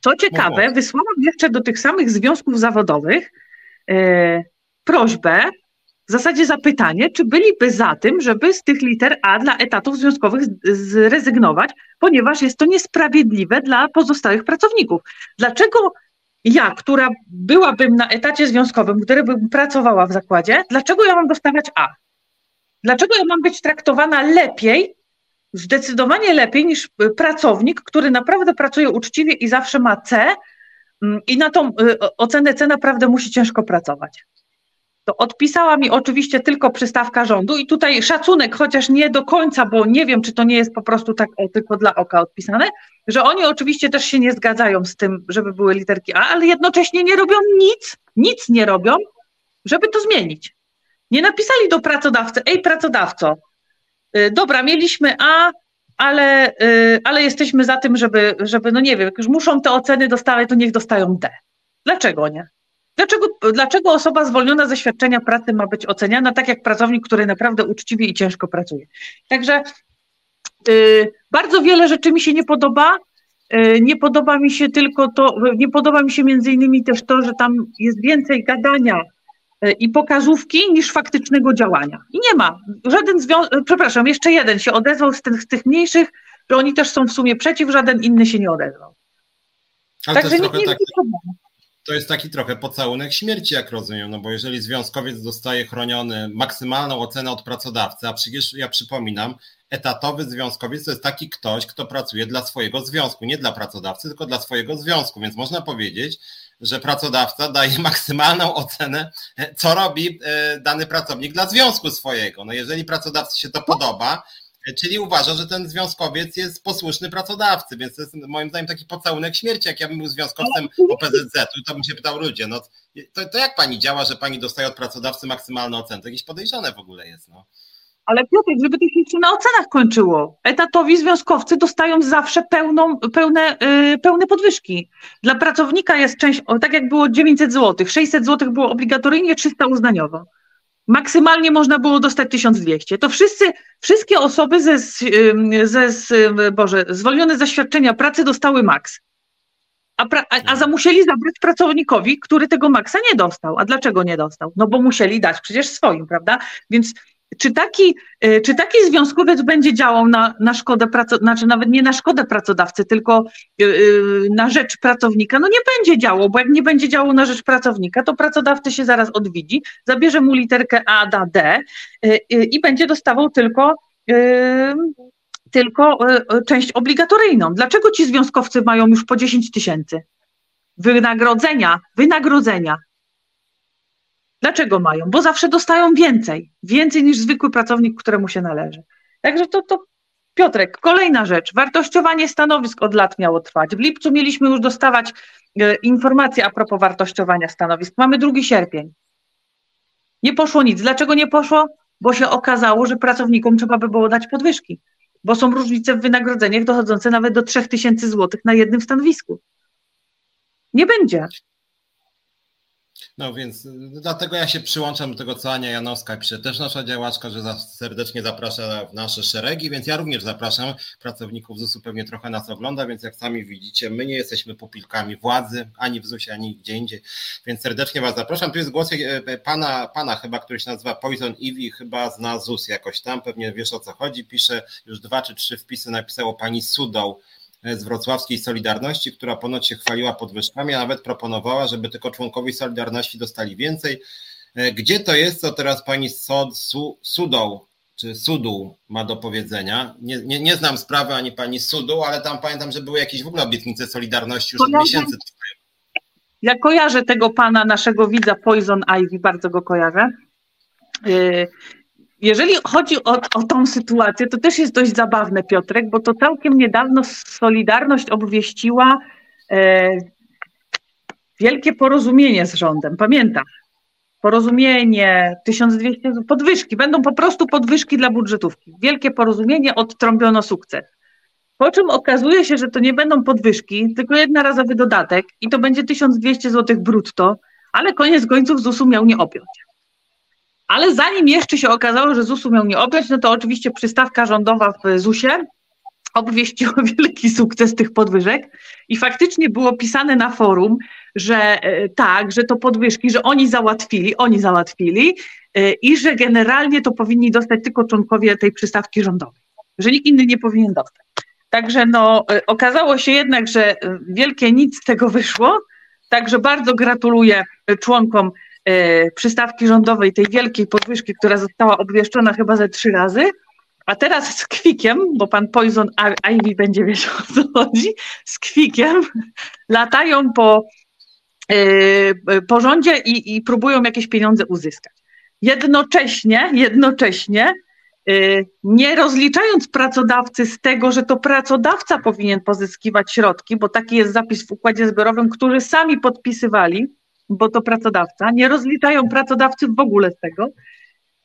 co ciekawe, wysłałam jeszcze do tych samych związków zawodowych yy, prośbę, w zasadzie zapytanie, czy byliby za tym, żeby z tych liter A dla etatów związkowych zrezygnować, ponieważ jest to niesprawiedliwe dla pozostałych pracowników. Dlaczego ja, która byłabym na etacie związkowym, który bym pracowała w zakładzie, dlaczego ja mam dostawać A? Dlaczego ja mam być traktowana lepiej, zdecydowanie lepiej niż pracownik, który naprawdę pracuje uczciwie i zawsze ma C mm, i na tą y, ocenę C naprawdę musi ciężko pracować? To odpisała mi oczywiście tylko przystawka rządu i tutaj szacunek, chociaż nie do końca, bo nie wiem, czy to nie jest po prostu tak o, tylko dla oka odpisane, że oni oczywiście też się nie zgadzają z tym, żeby były literki A, ale jednocześnie nie robią nic, nic nie robią, żeby to zmienić. Nie napisali do pracodawcy, ej pracodawco, yy, dobra, mieliśmy A, ale, yy, ale jesteśmy za tym, żeby, żeby, no nie wiem, jak już muszą te oceny dostawać, to niech dostają D. Dlaczego nie? Dlaczego, dlaczego osoba zwolniona ze świadczenia pracy ma być oceniana tak jak pracownik, który naprawdę uczciwie i ciężko pracuje? Także yy, bardzo wiele rzeczy mi się nie podoba. Yy, nie podoba mi się tylko to, nie podoba mi się między innymi też to, że tam jest więcej gadania yy, i pokazówki niż faktycznego działania. I nie ma. Żaden związek, przepraszam, jeszcze jeden się odezwał z tych, z tych mniejszych, że oni też są w sumie przeciw, żaden inny się nie odezwał. Ale Także nikt nie tak... to jest taki trochę pocałunek śmierci, jak rozumiem, no bo jeżeli związkowiec dostaje chroniony maksymalną ocenę od pracodawcy, a przecież ja przypominam, etatowy związkowiec to jest taki ktoś, kto pracuje dla swojego związku, nie dla pracodawcy, tylko dla swojego związku, więc można powiedzieć, że pracodawca daje [laughs] maksymalną ocenę, co robi e, dany pracownik dla związku swojego. No jeżeli pracodawcy się to podoba, Czyli uważa, że ten związkowiec jest posłuszny pracodawcy, więc to jest moim zdaniem taki pocałunek śmierci. Jak ja bym był związkowcem OPZZ, to bym się pytał ludzie, no to, to jak pani działa, że pani dostaje od pracodawcy maksymalną ocenę? To jakieś podejrzane w ogóle jest, no. Ale Piotrek, żeby to się na ocenach kończyło. Etatowi związkowcy dostają zawsze pełną, pełne, yy, pełne podwyżki. Dla pracownika jest część, tak jak było 900 zł, 600 zł było obligatoryjnie, 300 uznaniowo maksymalnie można było dostać 1200. To wszyscy, wszystkie osoby ze, ze, Boże, zwolnione ze świadczenia pracy dostały maks. A, pra, a, a za musieli zabrać pracownikowi, który tego maksa nie dostał. A dlaczego nie dostał? No bo musieli dać przecież swoim, prawda? Więc czy taki, y, czy taki związkowiec będzie działał na, na szkodę, pracodawcy, znaczy nawet nie na szkodę pracodawcy, tylko y, y, na rzecz pracownika? No nie będzie działał, bo jak nie będzie działał na rzecz pracownika, to pracodawcy się zaraz odwiedzi, zabierze mu literkę A, da D i będzie dostawał tylko tylko część obligatoryjną. Dlaczego ci związkowcy mają już po 10 tysięcy? Wynagrodzenia, wynagrodzenia Dlaczego mają? Bo zawsze dostają więcej, więcej niż zwykły pracownik, któremu się należy. Także to, to Piotrek, kolejna rzecz. Wartościowanie stanowisk od lat miało trwać. W lipcu mieliśmy już dostawać e, informacje a propos wartościowania stanowisk. Mamy 2 sierpień. Nie poszło nic. Dlaczego nie poszło? Bo się okazało, że pracownikom trzeba by było dać podwyżki, bo są różnice w wynagrodzeniach dochodzące nawet do 3000 zł na jednym stanowisku. Nie będzie. No więc y, dlatego ja się przyłączam do tego, co Ania Janowska pisze. Też nasza działaczka, że serdecznie zaprasza w nasze szeregi, więc ja również zapraszam pracowników ZUS-u, pewnie trochę nas ogląda, więc jak sami widzicie, my nie jesteśmy pupilkami władzy, ani w ZUS-ie, ani gdzie indziej, więc serdecznie Was zapraszam. Tu jest głos e, e, pana, pana chyba, który się nazywa Poison Ivy, chyba zna ZUS jakoś tam, pewnie wiesz o co chodzi, pisze już dwa czy trzy wpisy, napisało pani Sudą, z wrocławskiej Solidarności, która ponoć się chwaliła podwyżkami, a nawet proponowała, żeby tylko członkowie Solidarności dostali więcej. E, gdzie to jest, co teraz pani Sod, Su, Sudą czy Sudu ma do powiedzenia? Nie, nie, nie znam sprawy ani pani Sudu, ale tam pamiętam, że były jakieś w ogóle obietnice Solidarności już od miesięcy. Ja kojarzę tego pana, naszego widza Poison Ivy, bardzo go kojarzę. Jeżeli chodzi o, o tą sytuację, to też jest dość zabawne, Piotrek, bo to całkiem niedawno Solidarność obwieściła e, wielkie porozumienie z rządem. Pamiętasz? Porozumienie, 1200 podwyżki, będą po prostu podwyżki dla budżetówki. Wielkie porozumienie, odtrąbiono sukces. Po czym okazuje się, że to nie będą podwyżki, tylko jednorazowy dodatek i to będzie 1200 zł brutto, ale koniec końców ZUS-u miał nie objąć. Ale zanim jeszcze się okazało, że ZUS-u miał nie objąć, no to oczywiście przystawka rządowa w ZUS-ie obwieściła [laughs] wielki sukces tych podwyżek i faktycznie było pisane na forum, że e, tak, że to podwyżki, że oni załatwili, oni załatwili e, i że generalnie to powinni dostać tylko członkowie tej przystawki rządowej, że nikt inny nie powinien dostać. Także no, e, okazało się jednak, że wielkie nic z tego wyszło, także bardzo gratuluję członkom przystawki rządowej, tej wielkiej podwyżki, która została obwieszczona chyba ze trzy razy, a teraz z kwikiem, bo pan Poison Ivy będzie wiedział o co chodzi, z kwikiem latają po, yy, po rządzie i, i próbują jakieś pieniądze uzyskać. Jednocześnie, jednocześnie yy, nie rozliczając pracodawcy z tego, że to pracodawca powinien pozyskiwać środki, bo taki jest zapis w układzie zbiorowym, który sami podpisywali, bo to pracodawca, nie rozliczają pracodawcy w ogóle z tego,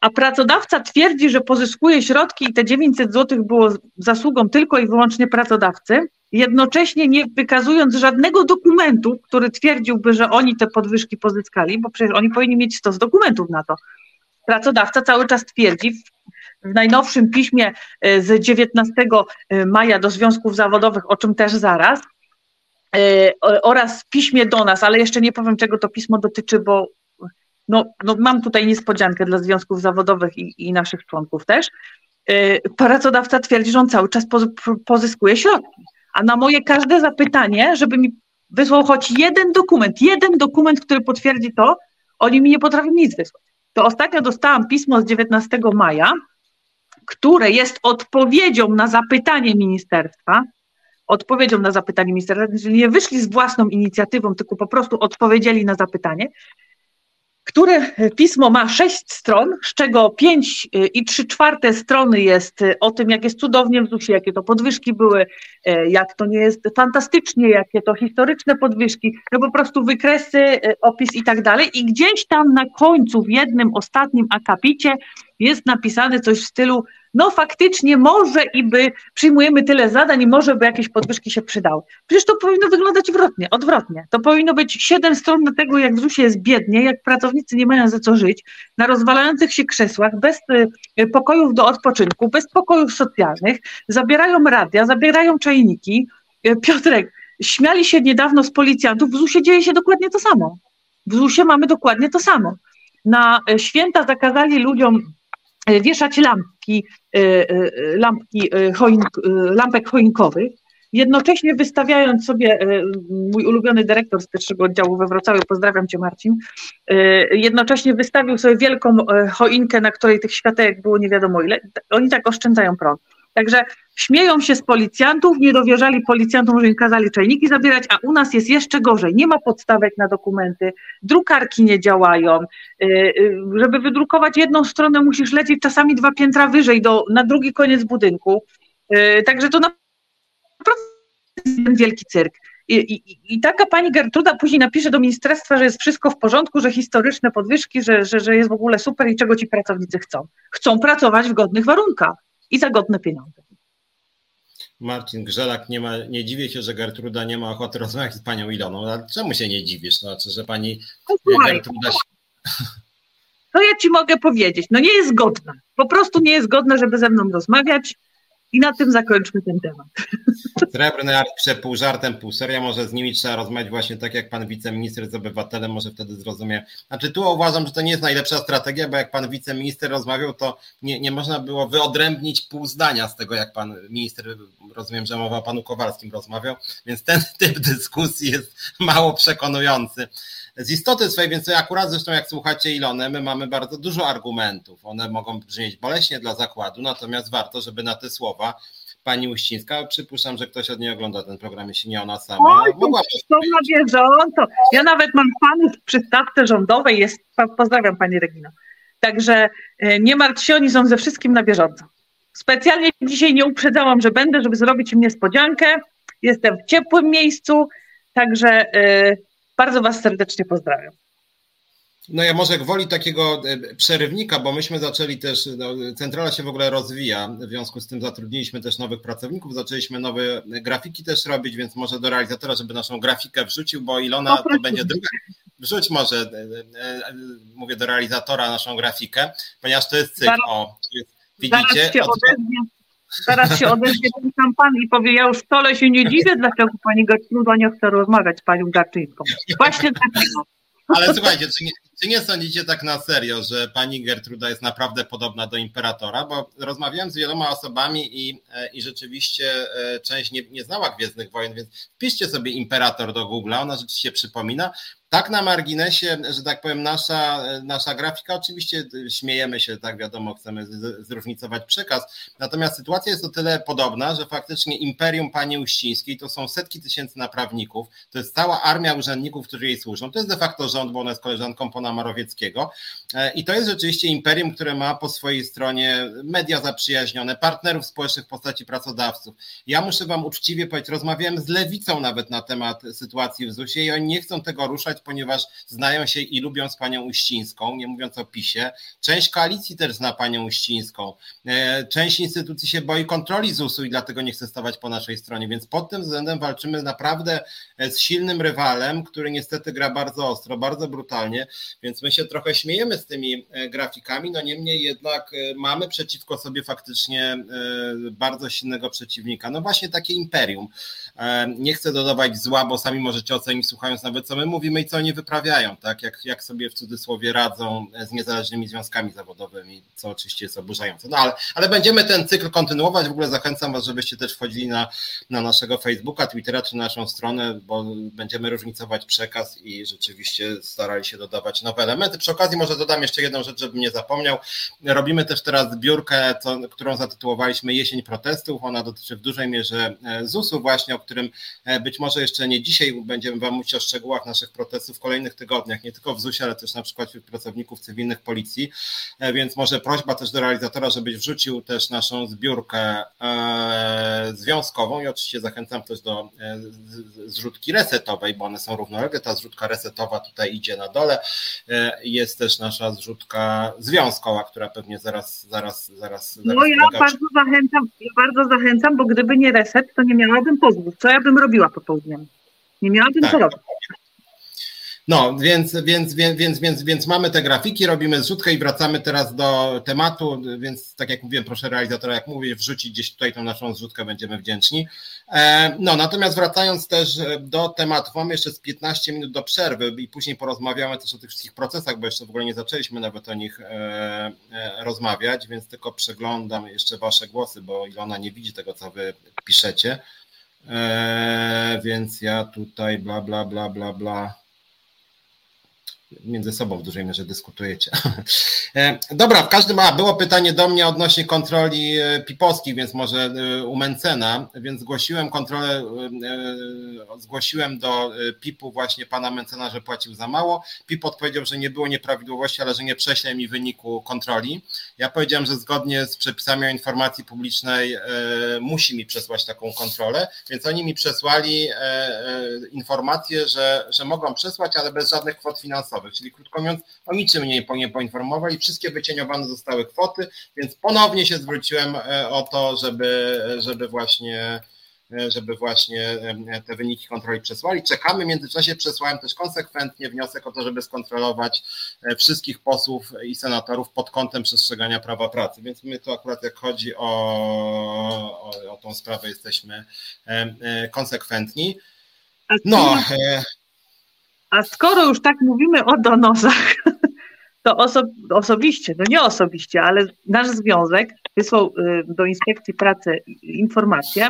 a pracodawca twierdzi, że pozyskuje środki i te 900 zł było zasługą tylko i wyłącznie pracodawcy, jednocześnie nie wykazując żadnego dokumentu, który twierdziłby, że oni te podwyżki pozyskali, bo przecież oni powinni mieć stos dokumentów na to. Pracodawca cały czas twierdzi w najnowszym piśmie e, z 19 e, maja do związków zawodowych, o czym też zaraz, e, oraz piśmie do nas, ale jeszcze nie powiem, czego to pismo dotyczy, bo no, no mam tutaj niespodziankę dla związków zawodowych i, i naszych członków też. Yy, pracodawca twierdzi, że on cały czas pozyskuje środki. A na moje każde zapytanie, żeby mi wysłał choć jeden dokument, jeden dokument, który potwierdzi to, oni mi nie potrafią nic wysłać. To ostatnio dostałam pismo z 19 maja, które jest odpowiedzią na zapytanie ministerstwa, odpowiedzią na zapytanie ministerstwa, czyli nie wyszli z własną inicjatywą, tylko po prostu odpowiedzieli na zapytanie które pismo ma sześć stron, z czego pięć y, i trzy czwarte strony jest y, o tym, jak jest cudownie w ZUS-ie, jakie to podwyżki były, y, jak to nie jest fantastycznie, jakie to historyczne podwyżki, no po prostu wykresy, opis i tak dalej. I gdzieś tam na końcu, w jednym ostatnim akapicie jest napisane coś w stylu no faktycznie może i by przyjmujemy tyle zadań i może by jakieś podwyżki się przydały. Przecież to powinno wyglądać odwrotnie, odwrotnie. To powinno być siedem stron na tego, jak w ZUS-ie jest biednie, jak pracownicy nie mają za co żyć, na rozwalających się krzesłach, bez y, pokojów do odpoczynku, bez pokojów socjalnych, zabierają radia, zabierają czajniki. Y, Piotrek, śmiali się niedawno z policjantów, w ZUS-ie dzieje się dokładnie to samo. W ZUS-ie mamy dokładnie to samo. Na y, święta zakazali ludziom wieszać lampki, e, e, lampki choink, lampek choinkowych, jednocześnie wystawiając sobie, mój ulubiony dyrektor z pierwszego oddziału we Wrocławiu, pozdrawiam Cię Marcin, jednocześnie wystawił sobie wielką choinkę, na której tych światełek było nie wiadomo ile. Oni tak oszczędzają prąd. Także śmieją się z policjantów, nie dowierzali policjantom, że im kazali czajniki zabierać, a u nas jest jeszcze gorzej. Nie ma podstawek na dokumenty, drukarki nie działają. Y, y, żeby wydrukować jedną stronę, musisz lecieć czasami dwa piętra wyżej do, na drugi koniec budynku. Y, także to naprawdę jest wielki cyrk. I, i, I, taka pani Gertruda później napisze do ministerstwa, że jest wszystko w porządku, że historyczne podwyżki, że, że, że jest w ogóle super i czego ci pracownicy chcą. Chcą pracować w godnych warunkach i za godne pieniądze. Marcin Grzelak, nie, ma, nie dziwię się, że Gertruda nie ma ochoty rozmawiać z panią Iloną. Ale czemu się nie dziwisz? Znaczy, że pani no, Gertruda... To ja ci mogę powiedzieć, no nie jest godna. Po prostu nie jest godna, żeby ze mną rozmawiać. I na tym zakończmy ten temat. Srebrny artykuł pół żartem, pół seria, może z nimi trzeba rozmawiać właśnie tak jak pan wiceminister z obywatelem, może wtedy zrozumie. Znaczy tu uważam, że to nie jest najlepsza strategia, bo jak pan wiceminister rozmawiał, to nie, nie można było wyodrębnić pół zdania z tego, jak pan minister, rozumiem, że mowa o panu Kowalskim rozmawiał, więc ten typ dyskusji jest mało przekonujący z istoty swojej, więc akurat zresztą jak słuchacie Ilone, my mamy bardzo dużo argumentów. One mogą brzmieć boleśnie dla zakładu, natomiast warto, żeby na te słowa pani Uścińska, przypuszczam, że ktoś od niej ogląda ten program, jeśli nie ona sama. Oj, mogła na bieżąco. Ja nawet mam fanów przy stawce rządowej, jest, pozdrawiam pani Regina. Także e, nie martw się, oni są ze wszystkim na bieżąco. Specjalnie dzisiaj nie uprzedzałam, że będę, żeby zrobić im niespodziankę. Jestem w ciepłym miejscu, także e, bardzo Was serdecznie pozdrawiam. No ja może gwoli takiego e, przerywnika, bo myśmy zaczęli też, no, centrala się w ogóle rozwija, w związku z tym zatrudniliśmy też nowych pracowników, zaczęliśmy nowe grafiki też robić, więc może do realizatora, żeby naszą grafikę wrzucił, bo Ilona to będzie druga, wrzuć może, e, e, mówię do realizatora naszą grafikę, ponieważ to jest cykl, o, widzicie? Zaraz się odezwie, zaraz się odezwie ten pan i powie, ja już wcale się nie dziwię, dlaczego pani Gertruda nie chce rozmawiać z panią Garczyńską. Właśnie dlatego. Ale słuchajcie, czy nie, czy nie sądzicie tak na serio, że pani Gertruda jest naprawdę podobna do imperatora? Bo rozmawiałem z wieloma osobami i, e, i rzeczywiście e, część nie, nie znała Gwiezdnych Wojen, więc wpiszcie sobie imperator do Google'a, ona rzeczywiście przypomina. Tak na marginesie, że tak powiem, nasza, nasza grafika, oczywiście śmiejemy się, tak wiadomo, chcemy zróżnicować przekaz, natomiast sytuacja jest o tyle podobna, że faktycznie imperium pani Uścińskiej to są setki tysięcy naprawników, to jest cała armia urzędników, którzy jej służą, to jest de facto rząd, bo ona jest koleżanką pana Marowieckiego e, i to jest rzeczywiście imperium, które ma po swojej stronie media zaprzyjaźnione, partnerów społecznych w postaci pracodawców. Ja muszę wam uczciwie powiedzieć, rozmawiałem z lewicą nawet na temat sytuacji w ZUS-ie i oni nie chcą tego ruszać, ponieważ znają się i lubią z panią Uścińską, nie mówiąc o PiSie. Część koalicji też zna panią Uścińską. E, część instytucji się boi kontroli ZUS-u i dlatego nie chce stawać po naszej stronie, więc pod tym względem walczymy naprawdę e, z silnym rywalem, który niestety gra bardzo ostro, bardzo brutalnie, więc my się trochę śmiejemy z tymi e, grafikami, no niemniej jednak mamy przeciwko sobie faktycznie bardzo silnego przeciwnika. No właśnie takie imperium. Nie chcę dodawać zła, bo sami możecie ocenić, słuchając nawet co my mówimy i co oni wyprawiają, tak? Jak, jak sobie w cudzysłowie radzą z niezależnymi związkami zawodowymi, co oczywiście jest oburzające. No ale, ale będziemy ten cykl kontynuować. W ogóle zachęcam Was, żebyście też wchodzili na, na naszego Facebooka, Twittera czy naszą stronę, bo będziemy różnicować przekaz i rzeczywiście starali się dodawać nowe elementy. Przy okazji może dodam jeszcze jedną rzecz, żebym nie zapomniał. Robimy też teraz zbiórkę, co, którą zatytułowaliśmy Jesień protestów. Ona dotyczy w dużej mierze e, ZUS-u właśnie, o którym e, być może jeszcze nie dzisiaj będziemy Wam mówić o szczegółach naszych protestów, w kolejnych tygodniach, nie tylko w ZUS-ie, ale też na przykład wśród pracowników cywilnych policji, e, więc może prośba też do realizatora, żebyś wrzucił też naszą zbiórkę e, związkową i oczywiście zachęcam też do e, zrzutki resetowej, bo one są równolegle, ta zrzutka resetowa tutaj idzie na dole, jest też nasza zrzutka związkowa, która pewnie zaraz, zaraz, zaraz... zaraz no ja bardzo zachęcam, ja bardzo zachęcam, bo gdyby nie reset, to nie miałabym pozwów. Co ja bym robiła popołudniem? Nie miałabym tak. co robić. No, więc, więc, więc, więc, więc, więc mamy te grafiki, robimy zrzutkę i wracamy teraz do tematu, więc tak jak mówiłem, proszę realizatora, jak mówię, wrzucić gdzieś tutaj tą naszą zrzutkę, będziemy wdzięczni. E, no, natomiast wracając też do tematu, mamy jeszcze z 15 minut do przerwy i później porozmawiamy też o tych wszystkich procesach, bo jeszcze w ogóle nie zaczęliśmy nawet o nich e, e, rozmawiać, więc tylko przeglądam jeszcze Wasze głosy, bo Ilona nie widzi tego, co Wy piszecie. Więc ja tutaj bla, bla, bla, bla, bla między sobą w dużej mierze dyskutujecie. [laughs] E, dobra, w każdym razie było pytanie do mnie odnośnie kontroli e, pipowskich, więc może e, u Mencena, więc zgłosiłem kontrolę, zgłosiłem do PIP-u właśnie pana Mencena, że płacił za mało. PIP odpowiedział, że nie było nieprawidłowości, ale że nie prześle mi wyniku kontroli. Ja powiedziałem, że zgodnie z przepisami o informacji publicznej musi mi przesłać taką kontrolę, więc oni mi przesłali informację, że, że mogą przesłać, ale bez żadnych kwot finansowych czyli krótko mówiąc, o niczym mnie nie poinformowali, wszystkie wycieniowane zostały kwoty, więc ponownie się zwróciłem e, o to, żeby, żeby właśnie e, żeby właśnie e, te wyniki kontroli przesłali. Czekamy, w międzyczasie przesłałem też konsekwentnie wniosek o to, żeby skontrolować wszystkich posłów i senatorów pod kątem przestrzegania prawa pracy, więc my to akurat jak chodzi o, o, o tą sprawę jesteśmy konsekwentni. No, a skoro już tak mówimy o donosach, [laughs] to oso osobiście, no nie osobiście, ale nasz związek wysłał y, do inspekcji pracy informację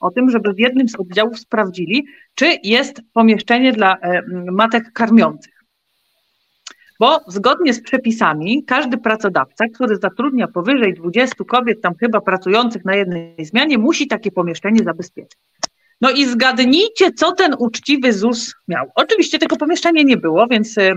o tym, żeby w jednym z oddziałów sprawdzili, czy jest pomieszczenie dla e, matek karmiących. Bo zgodnie z przepisami każdy pracodawca, który zatrudnia powyżej 20 kobiet, tam chyba pracujących na jednej zmianie, musi takie pomieszczenie zabezpieczyć. No i zgadnijcie, co ten uczciwy ZUS miał. Oczywiście tego pomieszczenia nie było, więc. E,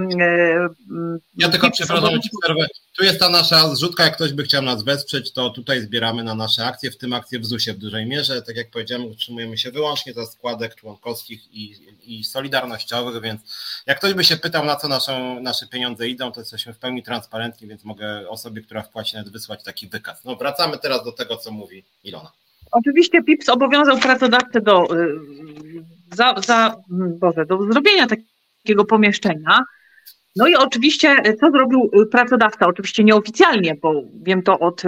ja tylko przepraszam, ci przerwę. Tu jest ta nasza zrzutka, jak ktoś by chciał nas wesprzeć, to tutaj zbieramy na nasze akcje, w tym akcje w ZUS-ie w dużej mierze. Tak jak powiedziałem, utrzymujemy się wyłącznie ze składek członkowskich i, i solidarnościowych, więc jak ktoś by się pytał, na co naszą, nasze pieniądze idą, to jesteśmy w pełni transparentni, więc mogę osobie, która wpłaci nawet wysłać taki wykaz. No wracamy teraz do tego, co mówi Ilona. Oczywiście PIP zobowiązał pracodawcę do, y, za, za, Boże, do zrobienia takiego pomieszczenia. No i oczywiście, co zrobił pracodawca? Oczywiście nieoficjalnie, bo wiem to od,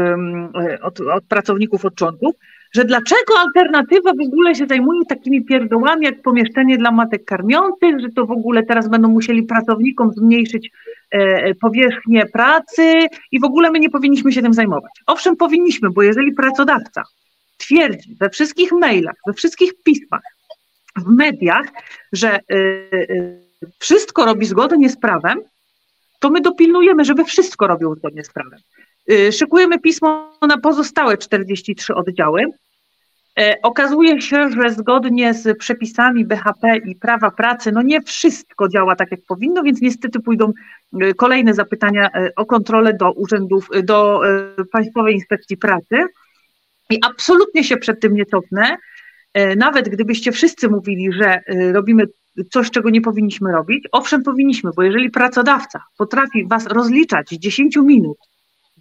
od, od pracowników, od członków, że dlaczego alternatywa w ogóle się zajmuje takimi pierdołami jak pomieszczenie dla matek karmiących, że to w ogóle teraz będą musieli pracownikom zmniejszyć e, powierzchnię pracy i w ogóle my nie powinniśmy się tym zajmować. Owszem, powinniśmy, bo jeżeli pracodawca twierdzi we wszystkich mailach, we wszystkich pismach, w mediach, że y, y, wszystko robi zgodnie z prawem, to my dopilnujemy, żeby wszystko robił zgodnie z prawem. Y, szykujemy pismo na pozostałe 43 oddziały. E, okazuje się, że zgodnie z przepisami BHP i prawa pracy, no nie wszystko działa tak, jak powinno, więc niestety pójdą kolejne zapytania e, o kontrolę do urzędów, do e, Państwowej Inspekcji Pracy. I absolutnie się przed tym nie cofnę. E, nawet gdybyście wszyscy mówili, że e, robimy coś, czego nie powinniśmy robić, owszem, powinniśmy, bo jeżeli pracodawca potrafi was rozliczać z 10 minut,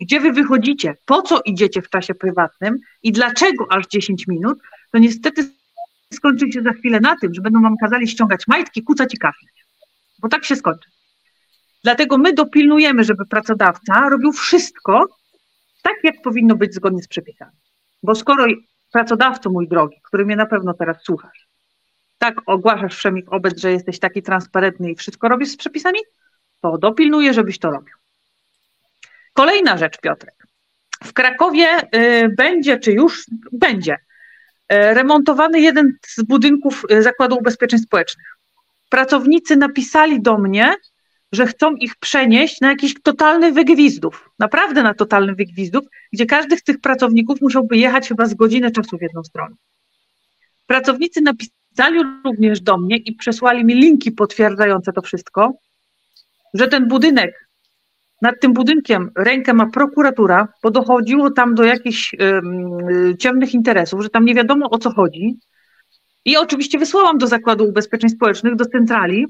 gdzie wy wychodzicie, po co idziecie w czasie prywatnym i dlaczego aż 10 minut, to niestety skończy się za chwilę na tym, że będą wam kazali ściągać majtki, kucać i kaflić. Bo tak się skończy. Dlatego my dopilnujemy, żeby pracodawca robił wszystko tak, jak powinno być zgodnie z przepisami. Bo skoro pracodawco mój drogi, który mnie na pewno teraz słuchasz, tak ogłaszasz wszemi obec, że jesteś taki transparentny i wszystko robisz z przepisami, to dopilnuję, żebyś to robił. Kolejna rzecz, Piotrek. W Krakowie y, będzie, czy już będzie, y, remontowany jeden z budynków y, Zakładu Ubezpieczeń Społecznych. Pracownicy napisali do mnie, że chcą ich przenieść na jakiś totalny wygwizdów, naprawdę na totalny wygwizdów, gdzie każdy z tych pracowników musiałby jechać chyba z godziny czasu w jedną stronę. Pracownicy napisali również do mnie i przesłali mi linki potwierdzające to wszystko, że ten budynek, nad tym budynkiem rękę ma prokuratura, bo dochodziło tam do jakichś ciemnych interesów, że tam nie wiadomo o co chodzi. I oczywiście wysłałam do Zakładu Ubezpieczeń Społecznych, do centrali,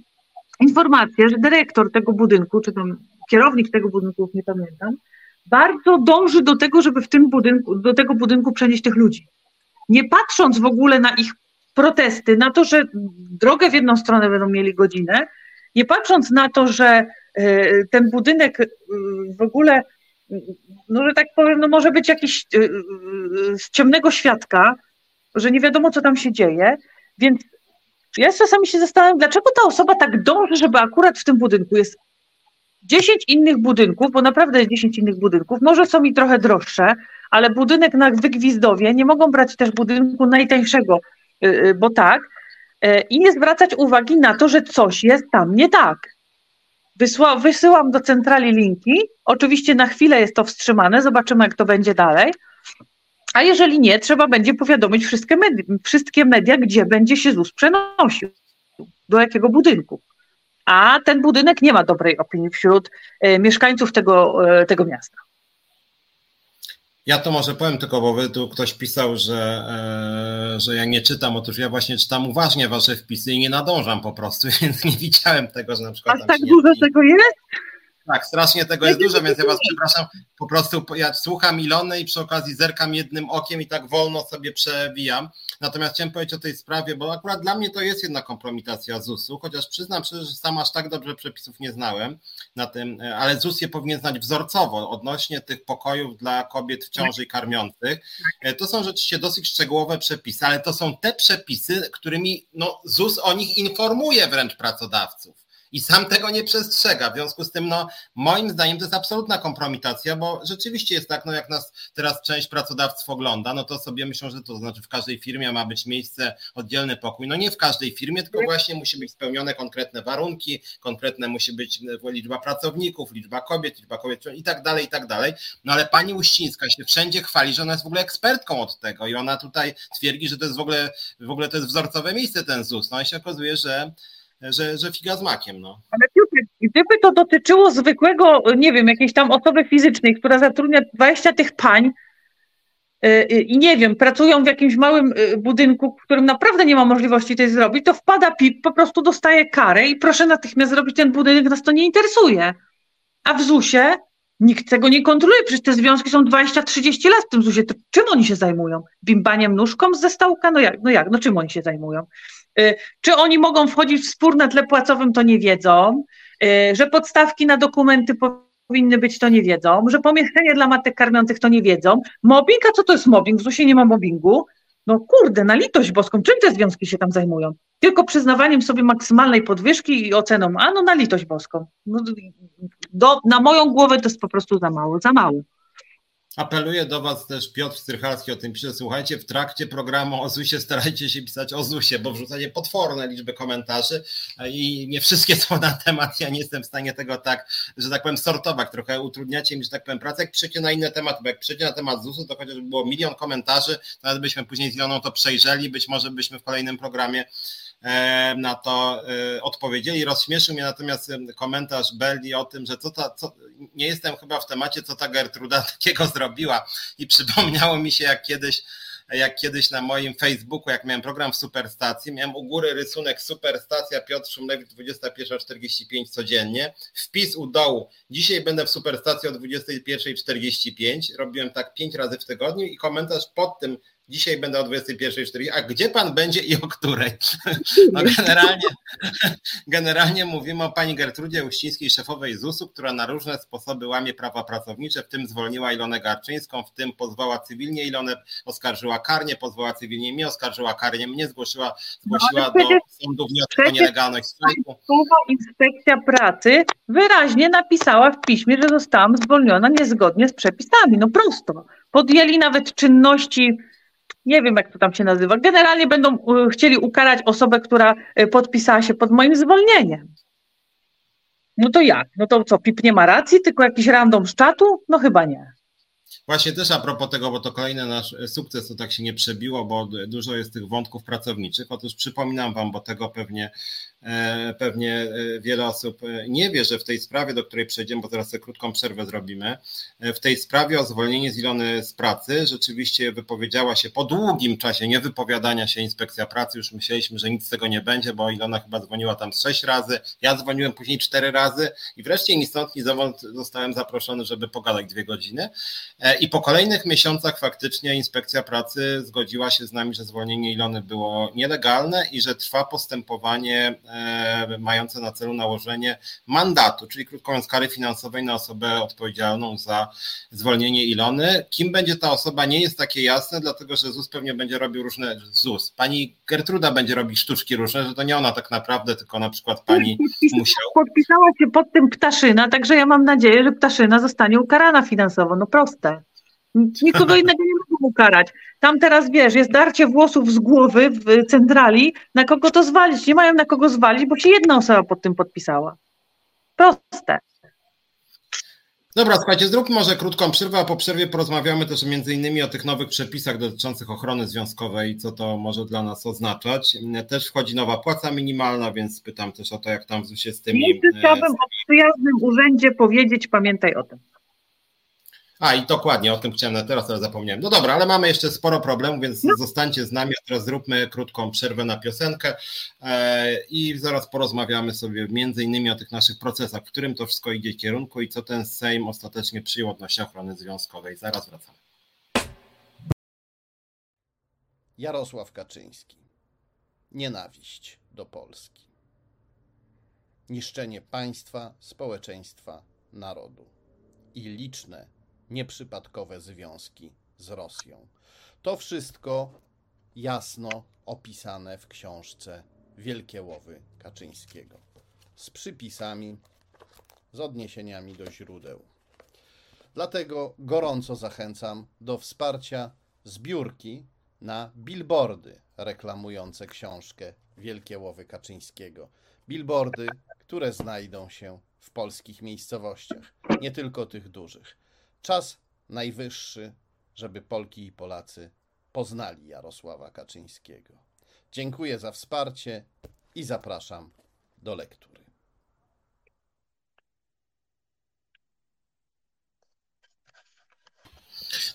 informację, że dyrektor tego budynku, czy tam kierownik tego budynku, nie pamiętam, bardzo dąży do tego, żeby w tym budynku, do tego budynku przenieść tych ludzi. Nie patrząc w ogóle na ich protesty, na to, że drogę w jedną stronę będą mieli godzinę, nie patrząc na to, że e, ten budynek e, w ogóle, no że tak powiem, no może być jakiś e, z ciemnego świadka, że nie wiadomo, co tam się dzieje, więc ja czasami się zastanawiam, dlaczego ta osoba tak dąży, żeby akurat w tym budynku jest 10 innych budynków, bo naprawdę jest 10 innych budynków, może są i trochę droższe, ale budynek na Wygwizdowie nie mogą brać też budynku najtańszego, y, y, bo tak, y, i nie zwracać uwagi na to, że coś jest tam nie tak. Wysła, wysyłam do centrali linki, oczywiście na chwilę jest to wstrzymane, zobaczymy jak to będzie dalej, a jeżeli nie, trzeba będzie powiadomić wszystkie media, wszystkie media, gdzie będzie się ZUS przenosił, do jakiego budynku. A ten budynek nie ma dobrej opinii wśród e, mieszkańców tego, e, tego miasta. Ja to może powiem tylko, bo tu ktoś pisał, że, e, że ja nie czytam. Otóż ja właśnie czytam uważnie wasze wpisy i nie nadążam po prostu, [laughs] więc nie widziałem tego, że na przykład. A tak dużo tego jest? Tak, strasznie tego jest dużo, więc ja Was przepraszam. Po prostu ja słucham Ilony i przy okazji zerkam jednym okiem i tak wolno sobie przewijam. Natomiast chciałem powiedzieć o tej sprawie, bo akurat dla mnie to jest jedna kompromitacja ZUS-u, chociaż przyznam szczerze, że sam aż tak dobrze przepisów nie znałem na tym, ale ZUS je powinien znać wzorcowo odnośnie tych pokojów dla kobiet w ciąży i karmiących. To są rzeczywiście dosyć szczegółowe przepisy, ale to są te przepisy, którymi no, ZUS o nich informuje wręcz pracodawców. I sam tego nie przestrzega. W związku z tym, no, moim zdaniem to jest absolutna kompromitacja, bo rzeczywiście jest tak, no jak nas teraz część pracodawców ogląda, no to sobie myślą, że to znaczy w każdej firmie ma być miejsce, oddzielny pokój. No nie w każdej firmie, tylko właśnie musi być spełnione konkretne warunki, konkretne musi być liczba pracowników, liczba kobiet, liczba kobiet i tak dalej, i tak dalej. No ale pani Uścińska się wszędzie chwali, że ona jest w ogóle ekspertką od tego i ona tutaj twierdzi, że to jest w ogóle, w ogóle to jest wzorcowe miejsce ten ZUS. No i się okazuje, że że, że figa z makiem. No. Ale gdyby to dotyczyło zwykłego, nie wiem, jakiejś tam osoby fizycznej, która zatrudnia 20 tych pań y, y, i nie wiem, pracują w jakimś małym y, budynku, w którym naprawdę nie ma możliwości tej zrobić, to wpada PIP, po prostu dostaje karę i proszę natychmiast zrobić ten budynek, nas to nie interesuje. A w ZUS-ie nikt tego nie kontroluje, przecież te związki są 20-30 lat w tym ZUS-ie, to czym oni się zajmują? Bimbaniem nóżką z zestałka? No jak, no jak, no czym oni się zajmują? Y, czy oni mogą wchodzić w spór na tle płacowym, to nie wiedzą. Y, że podstawki na dokumenty powinny być, to nie wiedzą. Że pomieszczenie dla matek karmiących, to nie wiedzą. Mobbing, a co to jest mobbing? W ZUS-ie nie ma mobbingu. No kurde, na litość boską, czym te związki się tam zajmują? Tylko przyznawaniem sobie maksymalnej podwyżki i oceną, a no na litość boską. No, do, na moją głowę to jest po prostu za mało, za mało. Apeluję do Was też Piotr Strychalski o tym pisze. Słuchajcie, w trakcie programu o ZUSie starajcie się pisać o ZUSie, bo wrzucacie potworne liczby komentarzy i nie wszystkie są na temat. Ja nie jestem w stanie tego tak, że tak powiem, sortować. Trochę utrudniacie mi, że tak powiem, pracę. Jak przyjdzie na inne tematy, bo jak przyjdzie na temat ZUSu, to chociażby było milion komentarzy, nawet byśmy później z Iloną to przejrzeli, być może byśmy w kolejnym programie na to e, odpowiedzieli. Rozśmieszył mnie natomiast e, komentarz Belli o tym, że co ta, co, nie jestem chyba w temacie, co ta Gertruda [laughs] takiego zrobiła. I przypomniało mi się jak kiedyś jak kiedyś na moim Facebooku, jak miałem program w Superstacji, miałem u góry rysunek Superstacja Piotr Szumlewicz 21.45 codziennie, wpis u dołu, dzisiaj będę w Superstacji o 21.45, robiłem tak pięć razy w tygodniu i komentarz pod tym Dzisiaj będę o 21.40. A gdzie pan będzie i o której? [laughs] No generalnie, [laughs] generalnie mówimy o pani Gertrudzie Uścińskiej, szefowej ZUS-u, która na różne sposoby łamie prawa pracownicze, w tym zwolniła Ilonę Garczyńską, w tym pozwała cywilnie Ilonę, oskarżyła karnie, pozwała cywilnie mnie, oskarżyła karnie mnie, zgłosiła, zgłosiła no, do sądu wniosek o nielegalność strajku. Inspekcja pracy wyraźnie napisała w piśmie, że zostałam zwolniona niezgodnie z przepisami. No prosto. Podjęli nawet czynności nie wiem jak to tam się nazywa, generalnie będą y, chcieli ukarać osobę, która y, podpisała się pod moim zwolnieniem. No to jak? No to co, PIP nie ma racji, tylko jakiś random z czatu? No chyba nie. Właśnie też a propos tego, bo to kolejny nasz sukces, to tak się nie przebiło, bo dużo jest tych wątków pracowniczych. Otóż przypominam Wam, bo tego pewnie E, pewnie e, wiele osób e, nie wie, że w tej sprawie, do której przejdziemy, bo zaraz sobie krótką przerwę zrobimy, w tej sprawie o zwolnienie z Ilony z pracy rzeczywiście wypowiedziała się po długim czasie niewypowiadania się inspekcja pracy. Już myśleliśmy, że nic z tego nie będzie, bo Ilona chyba dzwoniła tam sześć razy, ja dzwoniłem później cztery razy i wreszcie ni stąd, ni zowąd zostałem zaproszony, żeby pogadać dwie godziny. I po kolejnych miesiącach faktycznie inspekcja pracy zgodziła się z nami, że zwolnienie Ilony było nielegalne i że trwa postępowanie E, mające na celu nałożenie mandatu, czyli krótko mówiąc kary finansowej na osobę odpowiedzialną za zwolnienie Ilony. Kim będzie ta osoba nie jest takie jasne, dlatego że ZUS pewnie będzie robił różne, ZUS, pani Gertruda będzie robić sztuczki różne, że to nie ona tak naprawdę, tylko na przykład pani musiał. Podpisała się pod tym Ptaszyna, także ja mam nadzieję, że Ptaszyna zostanie ukarana finansowo, no proste. Nikogo innego nie mogą ukarać. Tam teraz wiesz, jest darcie włosów z głowy w centrali, na kogo to zwalić. Nie mają na kogo zwalić, bo się jedna osoba pod tym podpisała. Proste. Dobra, słuchajcie, zróbmy może krótką przerwę, a po przerwie porozmawiamy też między innymi o tych nowych przepisach dotyczących ochrony związkowej i co to może dla nas oznaczać. Też wchodzi nowa płaca minimalna, więc pytam też o to, jak tam się z tymi... Jeszcze chciałabym o przyjaznym urzędzie powiedzieć, pamiętaj o tym. A i dokładnie, o tym chciałem na teraz, ale zapomniałem. No dobra, ale mamy jeszcze sporo problemów, więc no. zostańcie z nami, a teraz zróbmy krótką przerwę na piosenkę e, i zaraz porozmawiamy sobie między innymi o tych naszych procesach, w którym to wszystko idzie kierunku i co ten Sejm ostatecznie przyjął odnośnie ochrony związkowej. Zaraz wracamy. Jarosław Kaczyński. Nienawiść do Polski. Niszczenie państwa, społeczeństwa, narodu i liczne nieprzypadkowe związki z Rosją. To wszystko jasno opisane w książce Wielkie Łowy Kaczyńskiego. z przypisami, z odniesieniami do źródeł. Dlatego gorąco zachęcam do wsparcia zbiórki na billboardy reklamujące książkę Wielkie Łowy Kaczyńskiego. Billboardy, które znajdą się w polskich miejscowościach, nie tylko tych dużych. Czas najwyższy, żeby Polki i Polacy poznali Jarosława Kaczyńskiego. Dziękuję za wsparcie i zapraszam do lektury.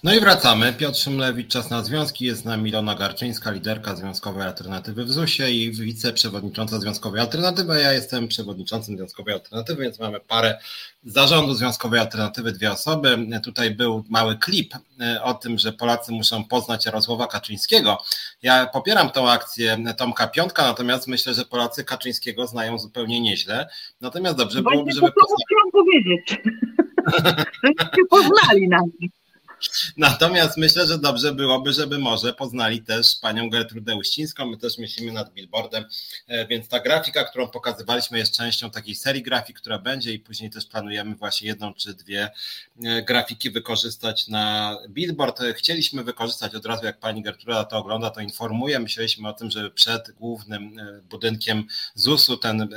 No i wracamy. Piotr Szymlewicz, Czas na Związki. Jest z nami Ilona Garczyńska, liderka Związkowej Alternatywy w ZUS-ie i wiceprzewodnicząca Związkowej Alternatywy. Ja jestem przewodniczącym Związkowej Alternatywy, więc mamy parę zarządu Związkowej Alternatywy, dwie osoby. Tutaj był mały klip e, o tym, że Polacy muszą poznać Jarosława Kaczyńskiego. Ja popieram tą akcję Tomka Piątka, natomiast myślę, że Polacy Kaczyńskiego znają zupełnie nieźle. Natomiast dobrze byłoby, żeby... To, co chciałam powiedzieć. [laughs] Żebyście poznali nas. Natomiast myślę, że dobrze byłoby, żeby może poznali też panią Gertrudę Uścińską. My też myślimy nad billboardem, e, więc ta grafika, którą pokazywaliśmy, jest częścią takiej serii grafik, która będzie i później też planujemy właśnie jedną czy dwie e, grafiki wykorzystać na billboard. Chcieliśmy wykorzystać od razu, jak pani Gertruda to ogląda, to informuje. Myśleliśmy o tym, żeby przed głównym e, budynkiem ZUS-u ten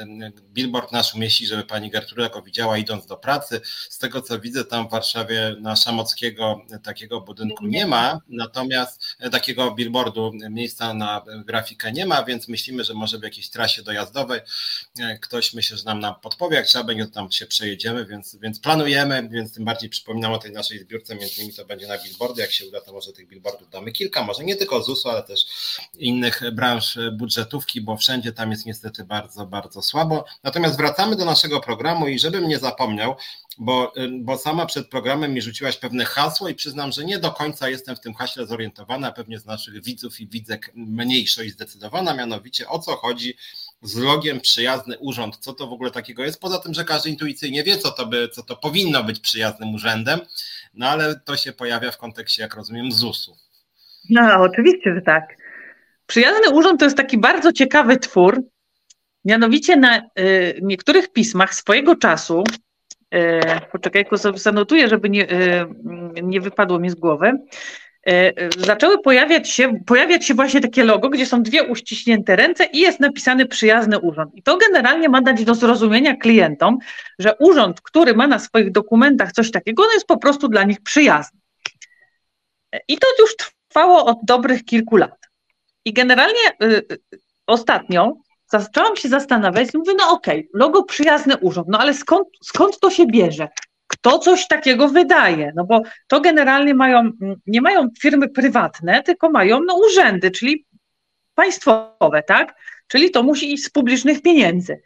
billboard nasz umieścić, żeby pani Gertruda go widziała idąc do pracy. Z tego co widzę, tam w Warszawie na Szamockiego takiego budynku nie ma, natomiast e, takiego billboardu e, miejsca na grafikę nie ma, więc myślimy, że może w jakiejś trasie dojazdowej e, ktoś myślę, że nam, nam podpowie, jak trzeba będzie, to tam się przejedziemy, więc, więc planujemy, więc tym bardziej przypominam o tej naszej zbiórce, między innymi to będzie na billboardy, jak się uda, to może tych billboardów damy kilka, może nie tylko ZUS-u, ale też innych branż budżetówki, bo wszędzie tam jest niestety bardzo, bardzo słabo. Natomiast wracamy do naszego programu i żebym nie zapomniał, bo, bo sama przed programem mi rzuciłaś pewne hasło i przyznam, że nie do końca jestem w tym haśle zorientowana, pewnie z naszych widzów i widzek mniejszość zdecydowana, mianowicie o co chodzi z logiem przyjazny urząd, co to w ogóle takiego jest, poza tym, że każdy intuicyjnie wie, co to, by, co to powinno być przyjaznym urzędem, no ale to się pojawia w kontekście, jak rozumiem, ZUS-u. No, oczywiście, że tak. Przyjazny urząd to jest taki bardzo ciekawy twór, mianowicie na y, niektórych pismach swojego czasu poczekaj, sobie zanotuję, żeby nie, e, nie wypadło mi z głowy. E, zaczęły pojawiać się, pojawiać się właśnie takie logo, gdzie są dwie uściśnięte ręce i jest napisany przyjazny urząd. I to generalnie ma dać do zrozumienia klientom, że urząd, który ma na swoich dokumentach coś takiego, on jest po prostu dla nich przyjazny. I to już trwało od dobrych kilku lat. I generalnie y, y, ostatnio zaczęłam się zastanawiać i mówię, no okej, okay, logo przyjazny urząd, no ale skąd, skąd to się bierze? Kto coś takiego wydaje? No bo to generalnie mają, nie mają firmy prywatne, tylko mają no, urzędy, czyli państwowe, tak? Czyli to musi iść z publicznych pieniędzy.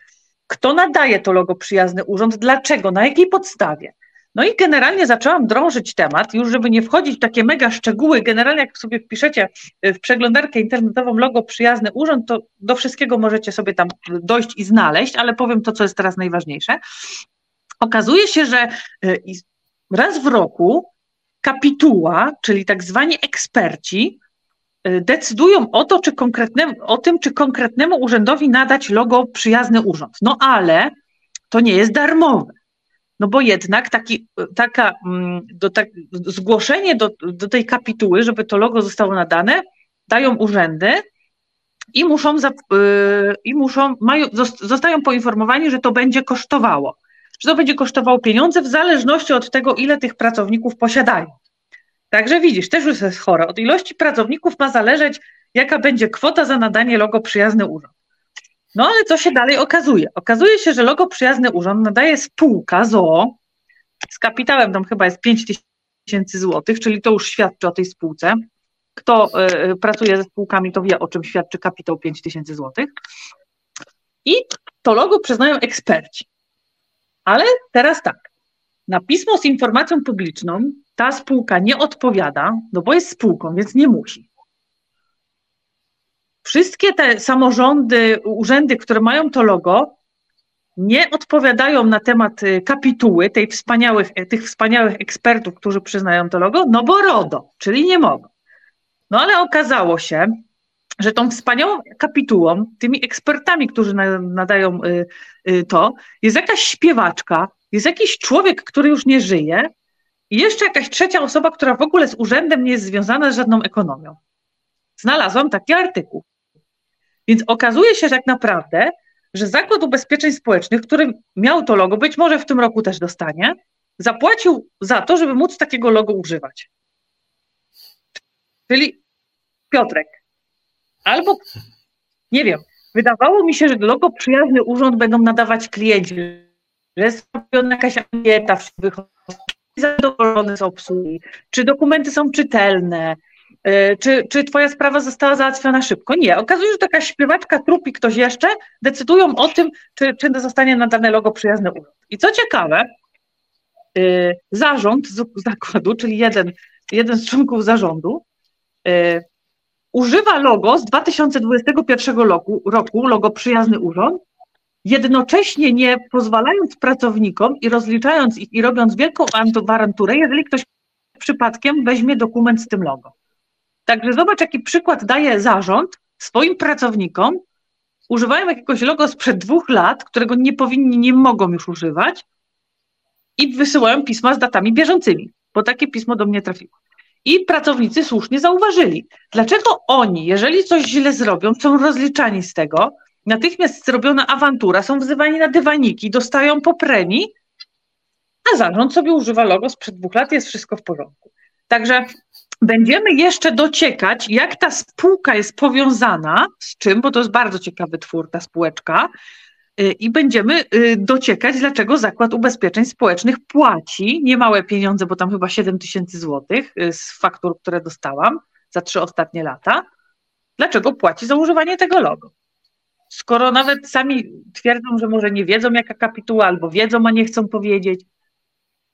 Kto nadaje to logo przyjazny urząd? Dlaczego? Na jakiej podstawie? No i generalnie zaczęłam drążyć temat, już żeby nie wchodzić w takie mega szczegóły, generalnie jak sobie wpiszecie y, w przeglądarkę internetową logo przyjazny urząd, to do wszystkiego możecie sobie tam dojść i znaleźć, ale powiem to, co jest teraz najważniejsze. Okazuje się, że y, raz w roku kapituła, czyli tak zwani eksperci, y, decydują o, to, czy o tym, czy konkretnemu urzędowi nadać logo przyjazny urząd. No ale to nie jest darmowe. No bo jednak taki, taka, mm, do, tak, zgłoszenie do, do tej kapituły, żeby to logo zostało nadane, dają urzędy i muszą, za, yy, i muszą mają, zostają poinformowani, że to będzie kosztowało. Że to będzie kosztowało pieniądze w zależności od tego, ile tych pracowników posiadają. Także widzisz, też już jest chore. Od ilości pracowników ma zależeć, jaka będzie kwota za nadanie logo przyjazny urząd. No ale co się dalej okazuje? Okazuje się, że logo przyjazny urząd nadaje spółka ZOO z kapitałem tam chyba jest 5 tysięcy złotych, czyli to już świadczy o tej spółce. Kto y, pracuje ze spółkami, to wie, o czym świadczy kapitał 5 tysięcy złotych. I to logo przyznają eksperci. Ale teraz tak. Na pismo z informacją publiczną ta spółka nie odpowiada, no bo jest spółką, więc nie musi. Wszystkie te samorządy, urzędy, które mają to logo, nie odpowiadają na temat y, kapituły tej wspaniałych, e, tych wspaniałych ekspertów, którzy przyznają to logo, no bo RODO, czyli nie mogą. No ale okazało się, że tą wspaniałą kapitułą, tymi ekspertami, którzy nadają y, y, to, jest jakaś śpiewaczka, jest jakiś człowiek, który już nie żyje i jeszcze jakaś trzecia osoba, która w ogóle z urzędem nie jest związana z żadną ekonomią. Znalazłam taki artykuł. Więc okazuje się, że tak naprawdę, że Zakład Ubezpieczeń Społecznych, który miał to logo, być może w tym roku też dostanie, zapłacił za to, żeby móc takiego logo używać. Czyli Piotrek, albo nie wiem, wydawało mi się, że logo przyjazny urząd będą nadawać klienci, że jest robiona jakaś ankieta w zadowolony z obsługi, czy dokumenty są czytelne, czy, czy twoja sprawa została załatwiona szybko. Nie, okazuje się, że taka śpiewaczka, trup i ktoś jeszcze decydują o tym, czy, czy zostanie nadane logo przyjazny urząd. I co ciekawe, Y, zarząd zakładu, czyli jeden, jeden z członków zarządu, y, używa logo z 2021 roku, roku logo Przyjazny Urząd, jednocześnie nie pozwalając pracownikom i rozliczając ich i robiąc wielką gwaranturę, jeżeli ktoś przypadkiem weźmie dokument z tym logo. Także zobacz, jaki przykład daje zarząd swoim pracownikom. Używają jakiegoś logo sprzed dwóch lat, którego nie powinni, nie mogą już używać, i wysyłają pisma z datami bieżącymi, bo takie pismo do mnie trafiło. I pracownicy słusznie zauważyli, dlaczego oni, jeżeli coś źle zrobią, są rozliczani z tego, natychmiast zrobiona awantura, są wzywani na dywaniki, dostają po premii, a zarząd sobie używa logo sprzed dwóch lat, jest wszystko w porządku. Także będziemy jeszcze dociekać, jak ta spółka jest powiązana z czym, bo to jest bardzo ciekawy twór, ta spółeczka, Y, i będziemy y, dociekać, dlaczego Zakład Ubezpieczeń Społecznych płaci niemałe pieniądze, bo tam chyba 7 tysięcy złotych y, z faktur, które dostałam za trzy ostatnie lata. Dlaczego płaci za używanie tego logo? Skoro nawet sami twierdzą, że może nie wiedzą, jaka kapituła, albo wiedzą, a nie chcą powiedzieć.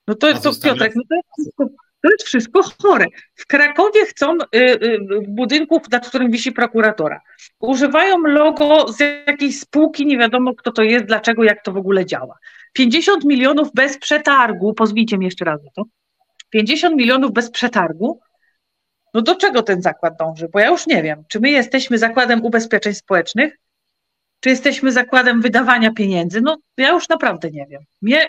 No to, to Piotrek, no to jest to jest wszystko chore. W Krakowie chcą y, y, budynków, nad którym wisi prokuratora. Używają logo z jakiejś spółki, nie wiadomo kto to jest, dlaczego, jak to w ogóle działa. 50 milionów bez przetargu, pozwijcie mnie jeszcze raz to. 50 milionów bez przetargu. No do czego ten zakład dąży? Bo ja już nie wiem, czy my jesteśmy zakładem ubezpieczeń społecznych, czy jesteśmy zakładem wydawania pieniędzy. No ja już naprawdę nie wiem. Mnie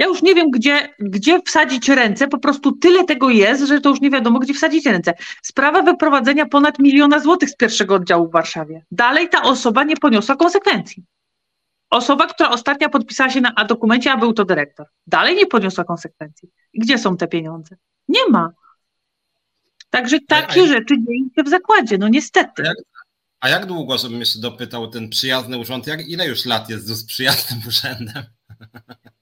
ja już nie wiem, gdzie, gdzie wsadzić ręce, po prostu tyle tego jest, że to już nie wiadomo, gdzie wsadzić ręce. Sprawa wyprowadzenia ponad miliona złotych z pierwszego oddziału w Warszawie. Dalej ta osoba nie poniosła konsekwencji. Osoba, która ostatnia podpisała się na dokumencie, a był to dyrektor, dalej nie poniosła konsekwencji. Gdzie są te pieniądze? Nie ma. Także takie a, a, rzeczy dzieją się w zakładzie, no niestety. A jak, a jak długo, żebym jeszcze dopytał, ten przyjazny urząd, jak, ile już lat jest z przyjaznym urzędem? [laughs]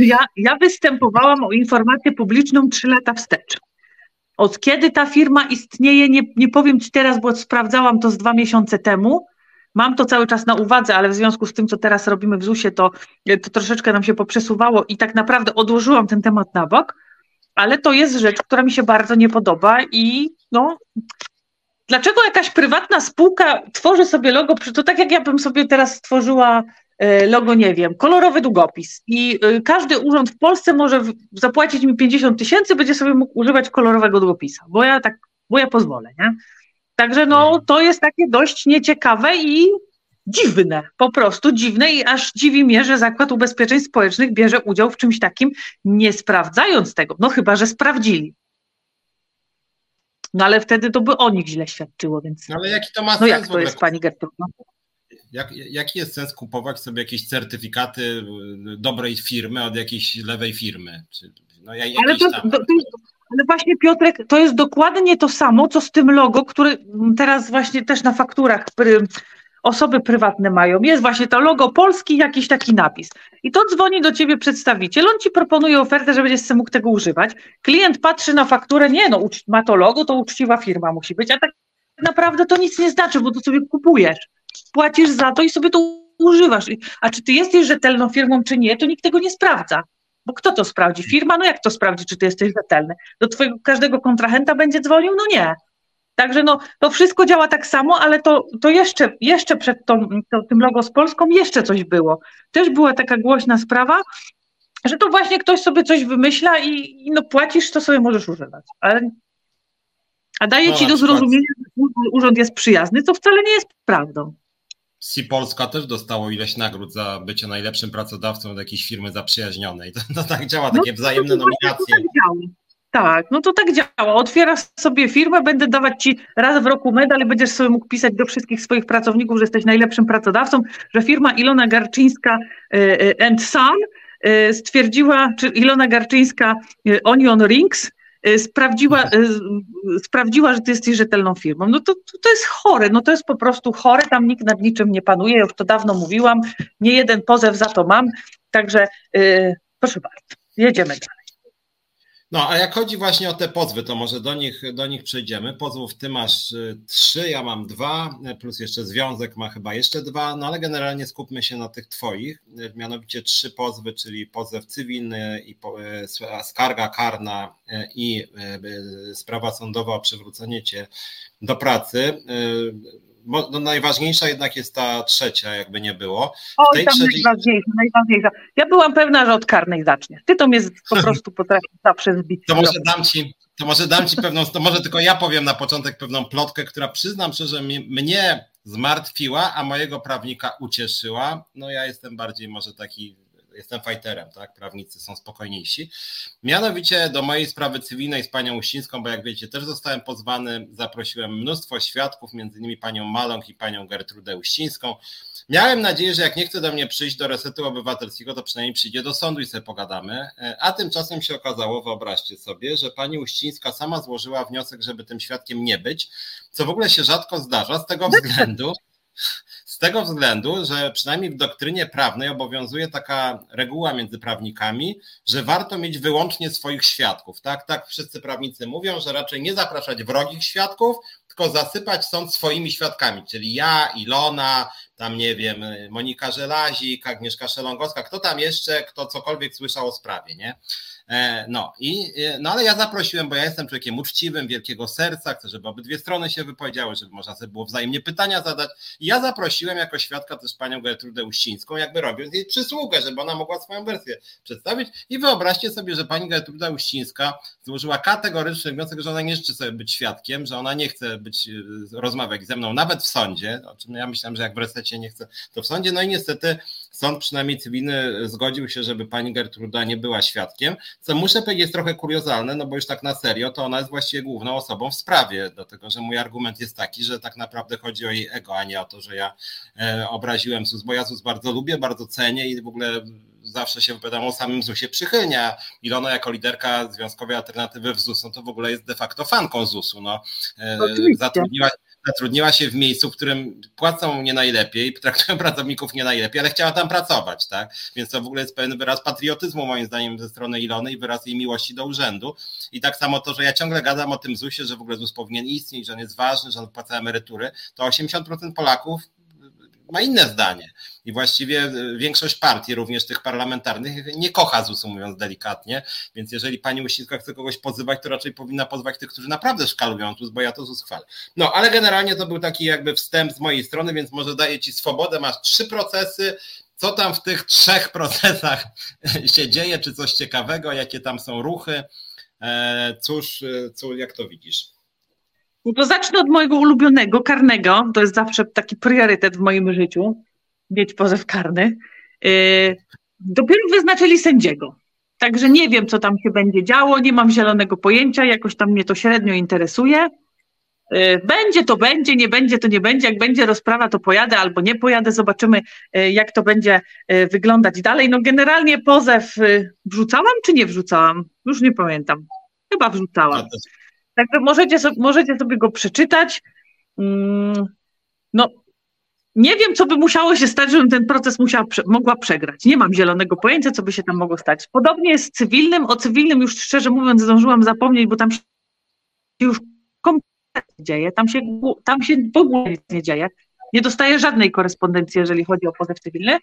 Ja, ja występowałam o informację publiczną trzy lata wstecz. Od kiedy ta firma istnieje, nie, nie powiem Ci teraz, bo sprawdzałam to z dwa miesiące temu. Mam to cały czas na uwadze, ale w związku z tym, co teraz robimy w ZUS-ie, to, to troszeczkę nam się poprzesuwało i tak naprawdę odłożyłam ten temat na bok, ale to jest rzecz, która mi się bardzo nie podoba i no, dlaczego jakaś prywatna spółka tworzy sobie logo, to tak jak ja bym sobie teraz stworzyła logo, nie wiem, kolorowy długopis i e, każdy urząd w Polsce może zapłacić mi 50 tysięcy, będzie sobie mógł używać kolorowego długopisa, bo ja tak, bo ja pozwolę, nie? Także no, mhm. to jest takie dość nieciekawe i dziwne, po prostu dziwne i aż dziwi mnie, że Zakład Ubezpieczeń Społecznych bierze udział w czymś takim, nie sprawdzając tego, no chyba, że sprawdzili. No ale wtedy to by o nich źle świadczyło, więc... No ale jaki to ma sens No jak to jest, pani Gertruda? Jak, jaki jest sens kupować sobie jakieś certyfikaty y, dobrej firmy od jakiejś lewej firmy? Czy, no, ale, to, to, to, ale właśnie Piotrek, to jest dokładnie to samo, co z tym logo, które teraz właśnie też na fakturach osoby prywatne mają. Jest właśnie to logo Polski, jakiś taki napis. I to dzwoni do ciebie przedstawiciel, on ci proponuje ofertę, że będziesz mógł tego używać. Klient patrzy na fakturę, nie no, ma to logo, to uczciwa firma musi być, a tak naprawdę to nic nie znaczy, bo to sobie kupujesz płacisz za to i sobie to używasz. A czy ty jesteś rzetelną firmą, czy nie, to nikt tego nie sprawdza. Bo kto to sprawdzi? Firma? No jak to sprawdzi, czy ty jesteś rzetelny? Do twojego każdego kontrahenta będzie dzwonił? No nie. Także no, to wszystko działa tak samo, ale to, to jeszcze, jeszcze przed tą, to, tym logo z Polską jeszcze coś było. Też była taka głośna sprawa, że to właśnie ktoś sobie coś wymyśla i, i no płacisz, to sobie możesz używać. Ale A daje No, ci do zrozumienia, że urząd jest przyjazny, co wcale nie jest prawdą. Si Polska też dostało ileś nagród za bycie najlepszym pracodawcą od jakiejś firmy zaprzyjaźnionej. [laughs] To, to tak działa, takie No, wzajemne to właśnie nominacje. To tak działa. Tak, no to tak działa. Otwierasz sobie firmę, będę dawać ci raz w roku medal i będziesz sobie mógł pisać do wszystkich swoich pracowników, że jesteś najlepszym pracodawcą, że firma Ilona Garczyńska e, e, and Son e, stwierdziła, czy Ilona Garczyńska Onion Rings sprawdziła, e, sprawdziła, że ty jesteś rzetelną firmą. No to, to, jest chore, no to jest po prostu chore, tam nikt nad niczym nie panuje, już to dawno mówiłam, nie jeden pozew za to mam, także e, proszę bardzo, jedziemy dalej. No, a jak chodzi właśnie o te pozwy, to może do nich, do nich przejdziemy. Pozwów ty masz y, trzy, ja mam dwa, y, plus jeszcze związek ma chyba jeszcze dwa, no ale generalnie skupmy się na tych twoich, y, mianowicie trzy pozwy, czyli pozew cywilny i skarga karna i sprawa sądowa o przywrócenie cię do pracy. No, najważniejsza jednak jest ta trzecia, jakby nie było. Tej tam trzeciej- najważniejsza, najważniejsza. Ja byłam pewna, że od karnej zaczniesz. Ty to mnie po [laughs] prostu potrafisz zawsze zbić. To może dam ci, to może dam ci pewną, to może tylko ja powiem na początek pewną plotkę, która przyznam szczerze, mnie zmartwiła, a mojego prawnika ucieszyła. No ja jestem bardziej może taki, jestem fajterem, tak? Prawnicy są spokojniejsi. Mianowicie do mojej sprawy cywilnej z panią Uścińską, bo jak wiecie, też zostałem pozwany, zaprosiłem mnóstwo świadków, między innymi panią Maląg i panią Gertrudę Uścińską. Miałem nadzieję, że jak nie chce do mnie przyjść do resetu obywatelskiego, to przynajmniej przyjdzie do sądu i sobie pogadamy. E, A tymczasem się okazało, wyobraźcie sobie, że pani Uścińska sama złożyła wniosek, żeby tym świadkiem nie być, co w ogóle się rzadko zdarza, z tego [laughs] względu, tego względu, że przynajmniej w doktrynie prawnej obowiązuje taka reguła między prawnikami, że warto mieć wyłącznie swoich świadków. Tak, tak wszyscy prawnicy mówią, że raczej nie zapraszać wrogich świadków, tylko zasypać sąd swoimi świadkami, czyli ja, Ilona, tam nie wiem, Monika Żelazik, Agnieszka Szelongowska, kto tam jeszcze, kto cokolwiek słyszał o sprawie, nie? E, No, i, e, no ale ja zaprosiłem, bo ja jestem człowiekiem uczciwym, wielkiego serca, chcę, żeby obydwie strony się wypowiedziały, żeby można sobie było wzajemnie pytania zadać. I ja zaprosiłem jako świadka też panią Gertrudę Uścińską, jakby robiąc jej przysługę, żeby ona mogła swoją wersję przedstawić. I wyobraźcie sobie, że pani Gertruda Uścińska złożyła kategoryczny wniosek, że ona nie życzy sobie być świadkiem, że ona nie chce być, e, rozmawiać ze mną nawet w sądzie, o czym ja myślałem, że jak w resecie nie chce, to w sądzie. No i niestety sąd przynajmniej cywilny zgodził się, żeby pani Gertruda nie była świadkiem, co muszę powiedzieć jest trochę kuriozalne, no bo już tak na serio, to ona jest właściwie główną osobą w sprawie, dlatego że mój argument jest taki, że tak naprawdę chodzi o jej ego, a nie o to, że ja e, obraziłem ZUS, bo ja ZUS bardzo lubię, bardzo cenię i w ogóle zawsze się wypowiadam o samym ZUS-ie przychylnie, a Ilona jako liderka Związkowej Alternatywy w ZUS, no to w ogóle jest de facto fanką ZUS-u, no. E, Oczywiście. Zatrudniła, zatrudniła się w miejscu, w którym płacą nie najlepiej, [laughs] traktują pracowników nie najlepiej, ale chciała tam pracować, tak? Więc to w ogóle jest pewien wyraz patriotyzmu, moim zdaniem, ze strony Ilony i wyraz jej miłości do urzędu. I tak samo to, że ja ciągle gadam o tym ZUS-ie, że w ogóle ZUS powinien istnieć, że on jest ważny, że on wpłaca emerytury, to 80% Polaków ma inne zdanie. I właściwie większość partii, również tych parlamentarnych, nie kocha ZUS-u, mówiąc delikatnie. Więc jeżeli pani Uścińska chce kogoś pozywać, to raczej powinna pozwać tych, którzy naprawdę szkalują ZUS, bo ja to ZUS chwalę. No, ale generalnie to był taki jakby wstęp z mojej strony, więc może daję ci swobodę. Masz trzy procesy. Co tam w tych trzech procesach [laughs] się dzieje? Czy coś ciekawego? Jakie tam są ruchy? E, Cóż, e, cóż jak to widzisz? No to zacznę od mojego ulubionego, karnego. To jest zawsze taki priorytet w moim życiu, mieć pozew karny. Yy, dopiero wyznaczyli sędziego. Także nie wiem, co tam się będzie działo, nie mam zielonego pojęcia, jakoś tam mnie to średnio interesuje. Yy, Będzie to będzie, nie będzie to nie będzie. Jak będzie rozprawa, to pojadę albo nie pojadę. Zobaczymy, yy, jak to będzie yy, wyglądać dalej. No generalnie pozew wrzucałam czy nie wrzucałam? Już nie pamiętam. Chyba wrzucałam. Także możecie możecie sobie go przeczytać. Mm, No, nie wiem, co by musiało się stać, żebym ten proces musiała, mogła przegrać. Nie mam zielonego pojęcia, co by się tam mogło stać. Podobnie jest z cywilnym. O cywilnym już szczerze mówiąc zdążyłam zapomnieć, bo tam się już kompletnie dzieje. Tam się, tam się w ogóle nic nie dzieje. Nie dostaję żadnej korespondencji, jeżeli chodzi o pozew cywilny.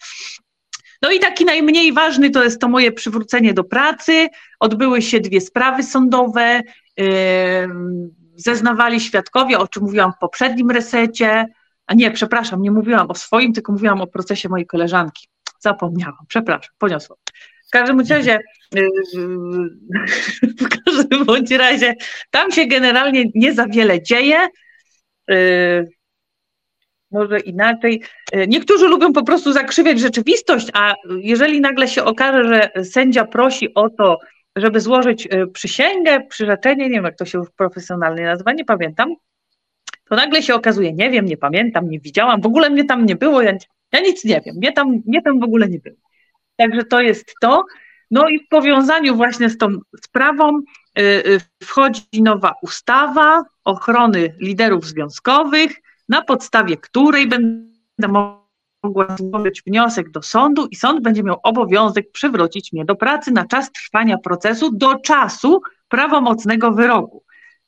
No i taki najmniej ważny to jest to moje przywrócenie do pracy. Odbyły się dwie sprawy sądowe. Zeznawali świadkowie, o czym mówiłam w poprzednim resecie. A nie, przepraszam, nie mówiłam o swoim, tylko mówiłam o procesie mojej koleżanki. Zapomniałam, przepraszam, poniosłam. W każdym razie, y, w każdym bądź razie, tam się generalnie nie za wiele dzieje. Y, może inaczej. Y, niektórzy lubią po prostu zakrzywiać rzeczywistość, a jeżeli nagle się okaże, że sędzia prosi o to, żeby złożyć przysięgę, przyrzeczenie, nie wiem jak to się profesjonalnie nazywa, nie pamiętam, to nagle się okazuje, nie wiem, nie pamiętam, nie widziałam, w ogóle mnie tam nie było, ja, ja nic nie wiem, mnie tam, mnie tam w ogóle nie było. Także to jest to. No i w powiązaniu właśnie z tą sprawą y, y, wchodzi nowa ustawa ochrony liderów związkowych, na podstawie której będę mogła złożyć wniosek do sądu i sąd będzie miał obowiązek przywrócić mnie do pracy na czas trwania procesu do czasu prawomocnego wyroku.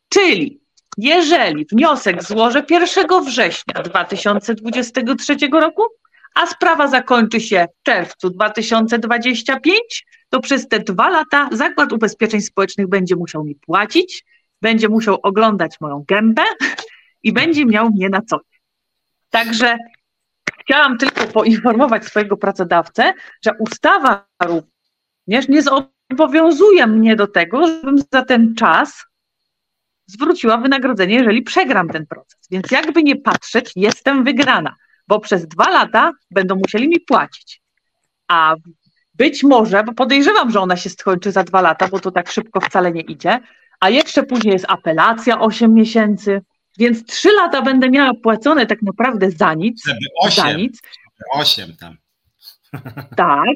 Czyli jeżeli wniosek złożę 1 września 2023 roku, a sprawa zakończy się w czerwcu 2025, to przez te dwa lata Zakład Ubezpieczeń Społecznych będzie musiał mi płacić, będzie musiał oglądać moją gębę i będzie miał mnie na co. Także chciałam tylko poinformować swojego pracodawcę, że ustawa również nie zobowiązuje mnie do tego, żebym za ten czas zwróciła wynagrodzenie, jeżeli przegram ten proces. Więc jakby nie patrzeć, jestem wygrana bo przez dwa lata będą musieli mi płacić. A być może, bo podejrzewam, że ona się skończy za dwa lata, bo to tak szybko wcale nie idzie, a jeszcze później jest apelacja 8 miesięcy, więc trzy lata będę miała płacone tak naprawdę za nic. 8, za nic. 8 tam. Tak,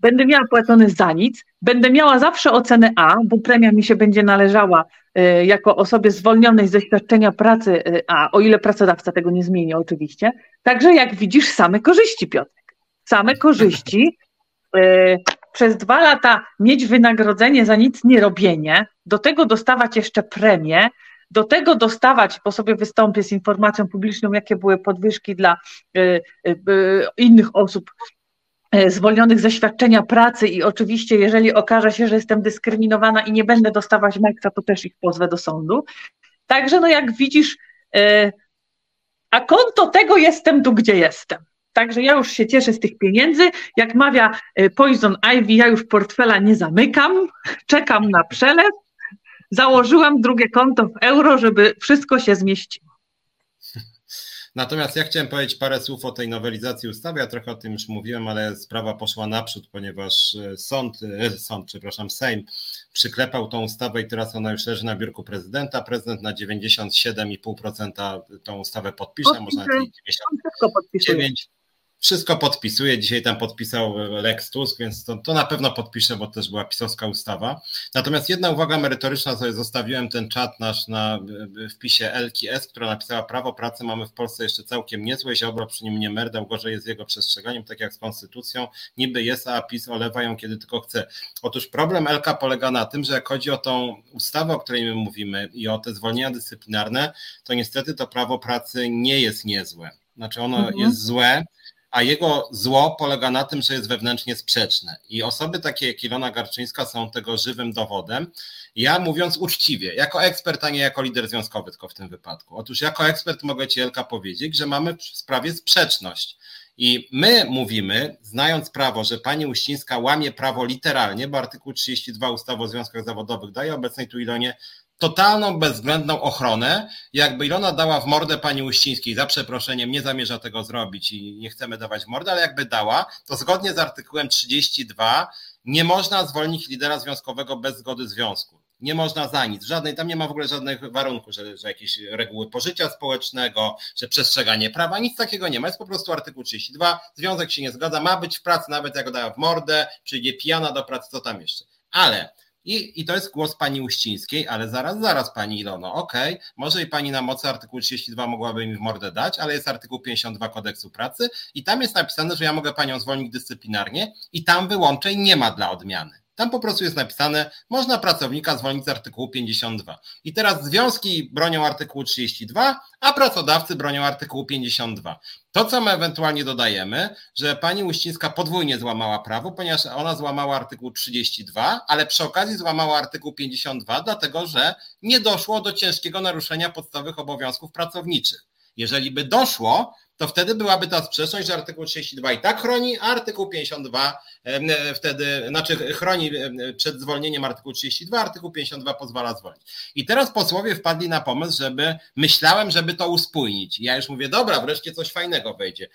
będę miała płacone za nic, będę miała zawsze ocenę A, bo premia mi się będzie należała y, jako osobie zwolnionej ze świadczenia pracy y, A, o ile pracodawca tego nie zmieni oczywiście. Także jak widzisz, same korzyści, Piotrek. Same korzyści. Y, przez dwa lata mieć wynagrodzenie za nic nie robienie, do tego dostawać jeszcze premię, do tego dostawać, po sobie wystąpię z informacją publiczną, jakie były podwyżki dla innych osób E, zwolnionych ze świadczenia pracy i oczywiście, jeżeli okaże się, że jestem dyskryminowana i nie będę dostawać maksa, to też ich pozwę do sądu. Także, no jak widzisz, e, a konto tego jestem tu, gdzie jestem. Także ja już się cieszę z tych pieniędzy. Jak mawia e, Poison Ivy, ja już portfela nie zamykam, czekam na przelew. Założyłam drugie konto w euro, żeby wszystko się zmieściło. [laughs] Natomiast ja chciałem powiedzieć parę słów o tej nowelizacji ustawy. Ja trochę o tym już mówiłem, ale sprawa poszła naprzód, ponieważ e, sąd, e, sąd, przepraszam, Sejm przyklepał tą ustawę i teraz ona już leży na biurku prezydenta. Prezydent na 97,5% tą ustawę podpisze, może na 99 wszystko podpisuje. Dzisiaj tam podpisał Lex Tusk, więc to, to na pewno podpiszę, bo też była pisowska ustawa. Natomiast jedna uwaga merytoryczna, sobie zostawiłem ten czat nasz na wpisie Elki S, która napisała prawo pracy mamy w Polsce jeszcze całkiem niezłe, Ziobro przy nim nie merdał, gorzej jest jego przestrzeganiem, tak jak z konstytucją. Niby jest, a PiS olewa ją kiedy tylko chce. Otóż problem Elka polega na tym, że jak chodzi o tą ustawę, o której my mówimy i o te zwolnienia dyscyplinarne, to niestety to prawo pracy nie jest niezłe. Znaczy ono mhm. jest złe, a jego zło polega na tym, że jest wewnętrznie sprzeczne. I osoby takie jak Ilona Garczyńska są tego żywym dowodem. Ja mówiąc uczciwie, jako ekspert, a nie jako lider związkowy, tylko w tym wypadku. Otóż jako ekspert mogę Ci, Elka, powiedzieć, że mamy w sprawie sprzeczność. I my mówimy, znając prawo, że pani Uścińska łamie prawo literalnie, bo artykuł 32 ustawy o związkach zawodowych daje obecnej tu Ilonie totalną, bezwzględną ochronę. Jakby Ilona dała w mordę pani Uścińskiej, za przeproszeniem, nie zamierza tego zrobić i nie chcemy dawać w mordę, ale jakby dała, to zgodnie z artykułem 32 nie można zwolnić lidera związkowego bez zgody związku. Nie można za nic, żadnej, tam nie ma w ogóle żadnych warunków, że, że jakieś reguły pożycia społecznego, że przestrzeganie prawa, nic takiego nie ma. Jest po prostu artykuł 32, związek się nie zgadza, ma być w pracy, nawet jak dała w mordę, przyjdzie pijana do pracy, co tam jeszcze. Ale i, I to jest głos pani Uścińskiej, ale zaraz, zaraz pani Ilono, okej, okay, może i pani na mocy artykułu 32 mogłaby mi w mordę dać, ale jest artykuł 52 kodeksu pracy i tam jest napisane, że ja mogę panią zwolnić dyscyplinarnie i tam wyłączeń nie ma dla odmiany. Tam po prostu jest napisane, można pracownika zwolnić z artykułu 52. I teraz związki bronią artykułu 32, a pracodawcy bronią artykułu 52. To, co my ewentualnie dodajemy, że pani Uścińska podwójnie złamała prawo, ponieważ ona złamała artykuł 32, ale przy okazji złamała artykuł 52, dlatego że nie doszło do ciężkiego naruszenia podstawowych obowiązków pracowniczych. Jeżeli by doszło, to wtedy byłaby ta sprzeczność, że artykuł 32 i tak chroni, a artykuł 52 wtedy, znaczy chroni przed zwolnieniem artykuł 32, artykuł 52 pozwala zwolnić. I teraz posłowie wpadli na pomysł, żeby, myślałem, żeby to uspójnić. Ja już mówię, dobra, wreszcie coś fajnego wejdzie.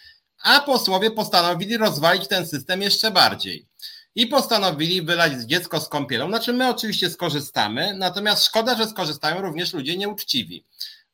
A posłowie postanowili rozwalić ten system jeszcze bardziej i postanowili wylać dziecko z kąpielą. Znaczy, my oczywiście skorzystamy, natomiast szkoda, że skorzystają również ludzie nieuczciwi.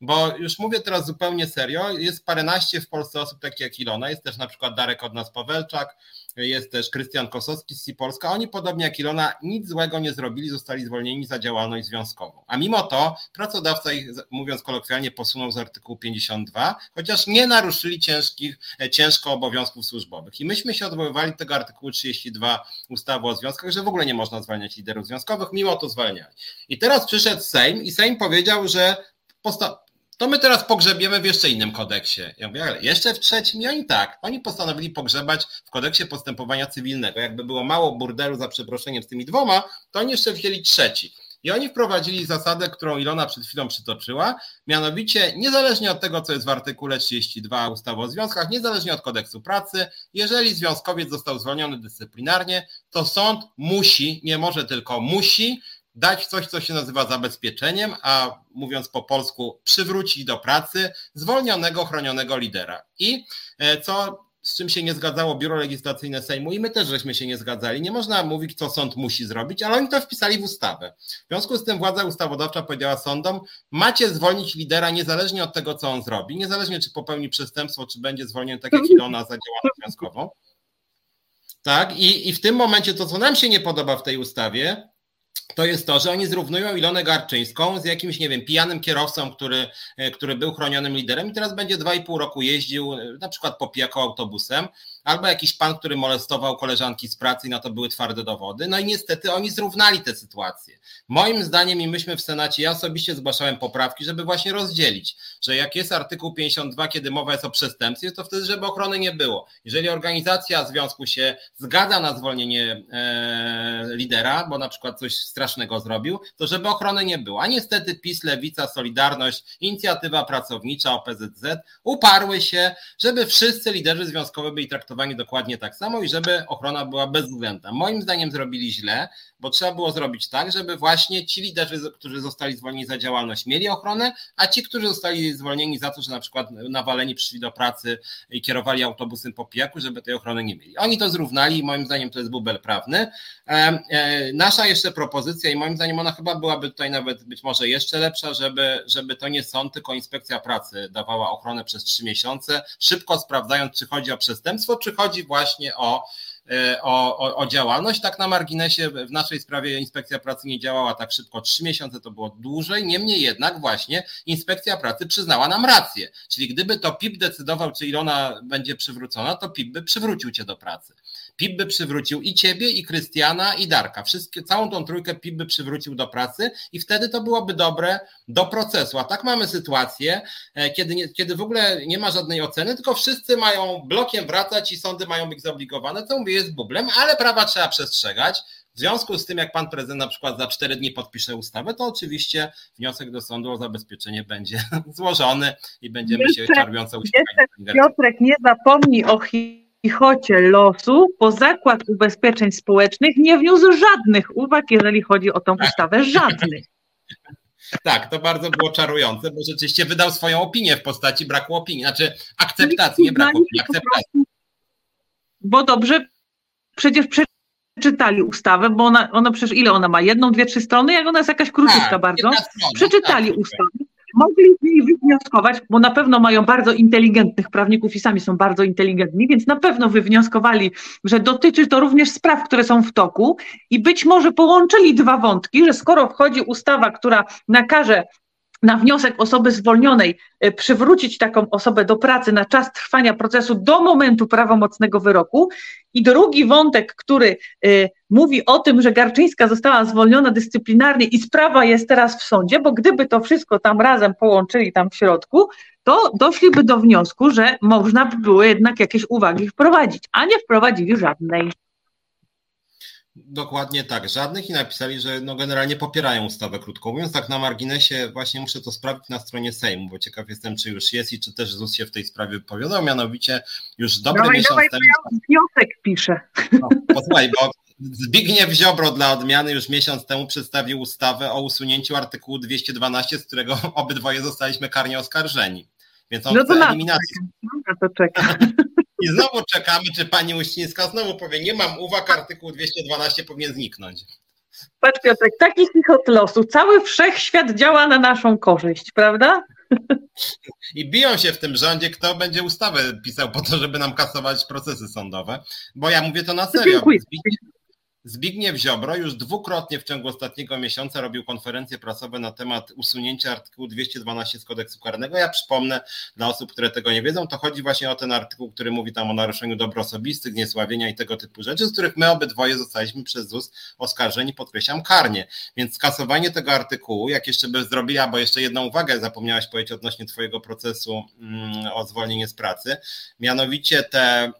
Bo już mówię teraz zupełnie serio, jest paręnaście w Polsce osób takich jak Ilona, jest też na przykład Darek od nas Pawelczak, jest też Krystian Kosowski z Polska. Oni podobnie jak Ilona nic złego nie zrobili, zostali zwolnieni za działalność związkową. A mimo to pracodawca ich, mówiąc kolokwialnie, posunął z artykułu 52, chociaż nie naruszyli ciężkich, ciężko obowiązków służbowych. I myśmy się odwoływali do tego artykułu 32 ustawy o związkach, że w ogóle nie można zwalniać liderów związkowych, mimo to zwalniali. I teraz przyszedł Sejm i Sejm powiedział, że posta- to my teraz pogrzebiemy w jeszcze innym kodeksie. Ja mówię, ale jeszcze w trzecim oni tak. Oni postanowili pogrzebać w kodeksie postępowania cywilnego. Jakby było mało burdelu za przeproszeniem z tymi dwoma, to oni jeszcze wzięli trzeci. I oni wprowadzili zasadę, którą Ilona przed chwilą przytoczyła, mianowicie niezależnie od tego, co jest w artykule 32 ustawy o związkach, niezależnie od kodeksu pracy, jeżeli związkowiec został zwolniony dyscyplinarnie, to sąd musi, nie może tylko musi, dać coś, co się nazywa zabezpieczeniem, a mówiąc po polsku, przywrócić do pracy zwolnionego, chronionego lidera. I e, co z czym się nie zgadzało Biuro Legislacyjne Sejmu i my też żeśmy się nie zgadzali. Nie można mówić, co sąd musi zrobić, ale oni to wpisali w ustawę. W związku z tym władza ustawodawcza powiedziała sądom, macie zwolnić lidera niezależnie od tego, co on zrobi, niezależnie czy popełni przestępstwo, czy będzie zwolniony tak jak Ilona za działalność związkową. Tak, i, i w tym momencie to, co nam się nie podoba w tej ustawie, to jest to, że oni zrównują Ilonę Garczyńską z jakimś, nie wiem, pijanym kierowcą, który, e, który był chronionym liderem i teraz będzie dwa i pół roku jeździł e, na przykład po pijaku autobusem albo jakiś pan, który molestował koleżanki z pracy i na to były twarde dowody. No i niestety oni zrównali tę sytuację. Moim zdaniem i myśmy w Senacie, ja osobiście zgłaszałem poprawki, żeby właśnie rozdzielić, że jak jest artykuł 52, kiedy mowa jest o przestępstwie, to wtedy, żeby ochrony nie było. Jeżeli organizacja związku się zgadza na zwolnienie e, lidera, bo na przykład coś strasznego zrobił, to żeby ochrony nie było. A niestety PiS, Lewica, Solidarność, Inicjatywa Pracownicza, OPZZ uparły się, żeby wszyscy liderzy związkowi byli traktowani dokładnie tak samo i żeby ochrona była bezwzględna. Moim zdaniem zrobili źle, bo trzeba było zrobić tak, żeby właśnie ci liderzy, którzy zostali zwolnieni za działalność, mieli ochronę, a ci, którzy zostali zwolnieni za to, że na przykład nawaleni przyszli do pracy i kierowali autobusem po pijaku, żeby tej ochrony nie mieli. Oni to zrównali i moim zdaniem to jest bubel prawny. E, nasza jeszcze propozycja i moim zdaniem ona chyba byłaby tutaj nawet być może jeszcze lepsza, żeby, żeby to nie sąd, tylko inspekcja pracy dawała ochronę przez trzy miesiące, szybko sprawdzając, czy chodzi o przestępstwo, czy chodzi właśnie o E, o, o, o, działalność. Tak na marginesie w naszej sprawie inspekcja pracy nie działała tak szybko, trzy miesiące to było dłużej, niemniej jednak właśnie inspekcja pracy przyznała nam rację. Czyli gdyby to PIP decydował, czy Ilona będzie przywrócona, to PIP by przywrócił cię do pracy. PIP by przywrócił i ciebie, i Krystiana, i Darka. Wszystkie, całą tą trójkę PIP by przywrócił do pracy i wtedy to byłoby dobre do procesu. A tak mamy sytuację, e, kiedy, nie, kiedy w ogóle nie ma żadnej oceny, tylko wszyscy mają blokiem wracać i sądy mają być zobligowane, co mówię jest bublem, ale prawa trzeba przestrzegać. W związku z tym, jak pan prezydent na przykład za cztery dni podpisze ustawę, to oczywiście wniosek do sądu o zabezpieczenie będzie [laughs] złożony i będziemy jeszcze, się czarwiąco uśmiechać. Piotrek, nie zapomnij o Chichocie losu, bo Zakład Ubezpieczeń Społecznych nie wniósł żadnych uwag, jeżeli chodzi o tą ustawę. Żadnych. [laughs] Tak, to bardzo było czarujące, bo rzeczywiście wydał swoją opinię w postaci braku opinii, znaczy akceptacji, nie braku opinii, akceptacji. Bo dobrze przecież przeczytali ustawę, bo ona, ona przecież ile ona ma? Jedną, dwie, trzy strony? Jak ona jest jakaś króciutka tak, bardzo? Przeczytali tak, ustawę. Mogli z niej wywnioskować, bo na pewno mają bardzo inteligentnych prawników i sami są bardzo inteligentni, więc na pewno wywnioskowali, że dotyczy to również spraw, które są w toku i być może połączyli dwa wątki, że skoro wchodzi ustawa, która nakaże na wniosek osoby zwolnionej e, przywrócić taką osobę do pracy na czas trwania procesu do momentu prawomocnego wyroku. I drugi wątek, który y, mówi o tym, że Garczyńska została zwolniona dyscyplinarnie i sprawa jest teraz w sądzie, bo gdyby to wszystko tam razem połączyli tam w środku, to doszliby do wniosku, że można by było jednak jakieś uwagi wprowadzić, a nie wprowadzili żadnej. Dokładnie tak, żadnych i napisali, że no generalnie popierają ustawę krótko mówiąc. Tak na marginesie właśnie muszę to sprawdzić na stronie Sejmu, bo ciekaw jestem, czy już jest i czy też ZUS się w tej sprawie wypowiadał. Mianowicie już dobry dawaj, miesiąc dawaj, temu. Ja wniosek piszę. No, posłuchaj, bo Zbigniew Ziobro dla odmiany już miesiąc temu przedstawił ustawę o usunięciu artykułu 212, z którego obydwoje zostaliśmy karnie oskarżeni. Więc on no chce eliminacji. No to czekam. [laughs] I znowu czekamy, czy pani Uścińska znowu powie, nie mam uwag, artykuł 212 powinien zniknąć. Patrz Piotrek, taki chichot losu. Cały wszechświat działa na naszą korzyść, prawda? I biją się w tym rządzie, kto będzie ustawę pisał po to, żeby nam kasować procesy sądowe. Bo ja mówię to na serio. Dziękuję. Zbigniew Ziobro już dwukrotnie w ciągu ostatniego miesiąca robił konferencje prasowe na temat usunięcia artykułu 212 z kodeksu karnego. Ja przypomnę dla osób, które tego nie wiedzą, to chodzi właśnie o ten artykuł, który mówi tam o naruszeniu dóbr osobistych, niesławienia i tego typu rzeczy, z których my obydwoje zostaliśmy przez ZUS oskarżeni, podkreślam, karnie. Więc skasowanie tego artykułu, jak jeszcze by zrobiła, bo jeszcze jedną uwagę zapomniałaś powiedzieć odnośnie twojego procesu mm, o zwolnienie z pracy, mianowicie te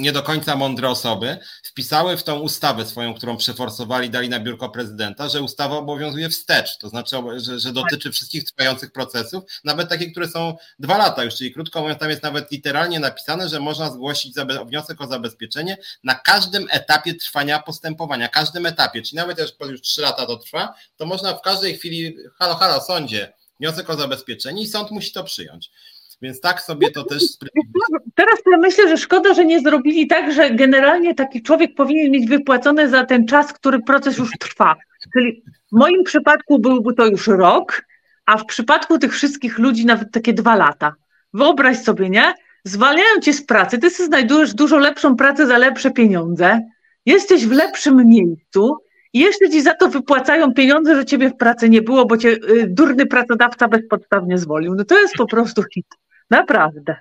nie do końca mądre osoby wpisały w tą ustawę swoją, którą przeforsowali, dali na biurko prezydenta, że ustawa obowiązuje wstecz, to znaczy, że, że dotyczy wszystkich trwających procesów, nawet takich, które są dwa lata już, czyli krótko mówiąc, tam jest nawet literalnie napisane, że można zgłosić wniosek o zabezpieczenie na każdym etapie trwania postępowania, każdym etapie, czyli nawet jak już trzy lata to trwa, to można w każdej chwili, halo, halo, sądzie, wniosek o zabezpieczenie i sąd musi to przyjąć. Więc tak sobie to też. Teraz ja myślę, że szkoda, że nie zrobili tak, że generalnie taki człowiek powinien mieć wypłacone za ten czas, który proces już trwa. Czyli w moim przypadku byłby to już rok, a w przypadku tych wszystkich ludzi nawet takie dwa lata. Wyobraź sobie, nie? Zwalniają cię z pracy, ty sobie znajdujesz dużo lepszą pracę za lepsze pieniądze, jesteś w lepszym miejscu i jeszcze ci za to wypłacają pieniądze, że ciebie w pracy nie było, bo cię y, durny pracodawca bezpodstawnie zwolił. No to jest po prostu hit. Naprawdę.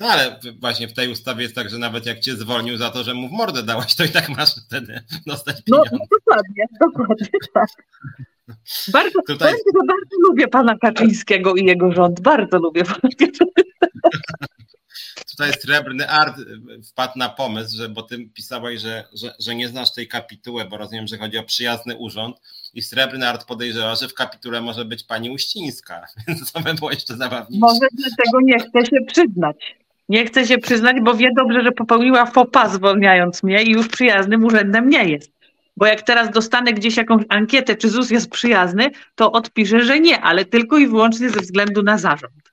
No ale właśnie w tej ustawie jest tak, że nawet jak cię zwolnił za to, że mu w mordę dałaś, to i tak masz wtedy dostać no, pieniądze. No, dokładnie, dokładnie tak. Bardzo, Tutaj... bardzo lubię pana Kaczyńskiego i jego rząd. Bardzo lubię pana Tutaj srebrny art wpadł na pomysł, że bo ty pisałeś, że, że, że nie znasz tej kapituły, bo rozumiem, że chodzi o przyjazny urząd i Srebrny Art podejrzewa, że w kapitule może być pani Uścińska, [laughs] więc to by było jeszcze zabawniejsze. Może dlatego nie chce się przyznać. Nie chce się przyznać, bo wie dobrze, że popełniła fopa zwolniając mnie i już przyjaznym urzędem nie jest. Bo jak teraz dostanę gdzieś jakąś ankietę, czy ZUS jest przyjazny, to odpiszę, że nie, ale tylko i wyłącznie ze względu na zarząd.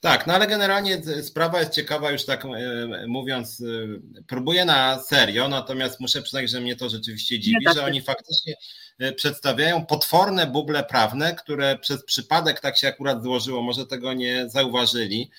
Tak, no ale generalnie sprawa jest ciekawa, już tak e, mówiąc, e, próbuję na serio, natomiast muszę przyznać, że mnie to rzeczywiście dziwi, tak że oni faktycznie e, przedstawiają potworne buble prawne, które przez przypadek tak się akurat złożyło, może tego nie zauważyli,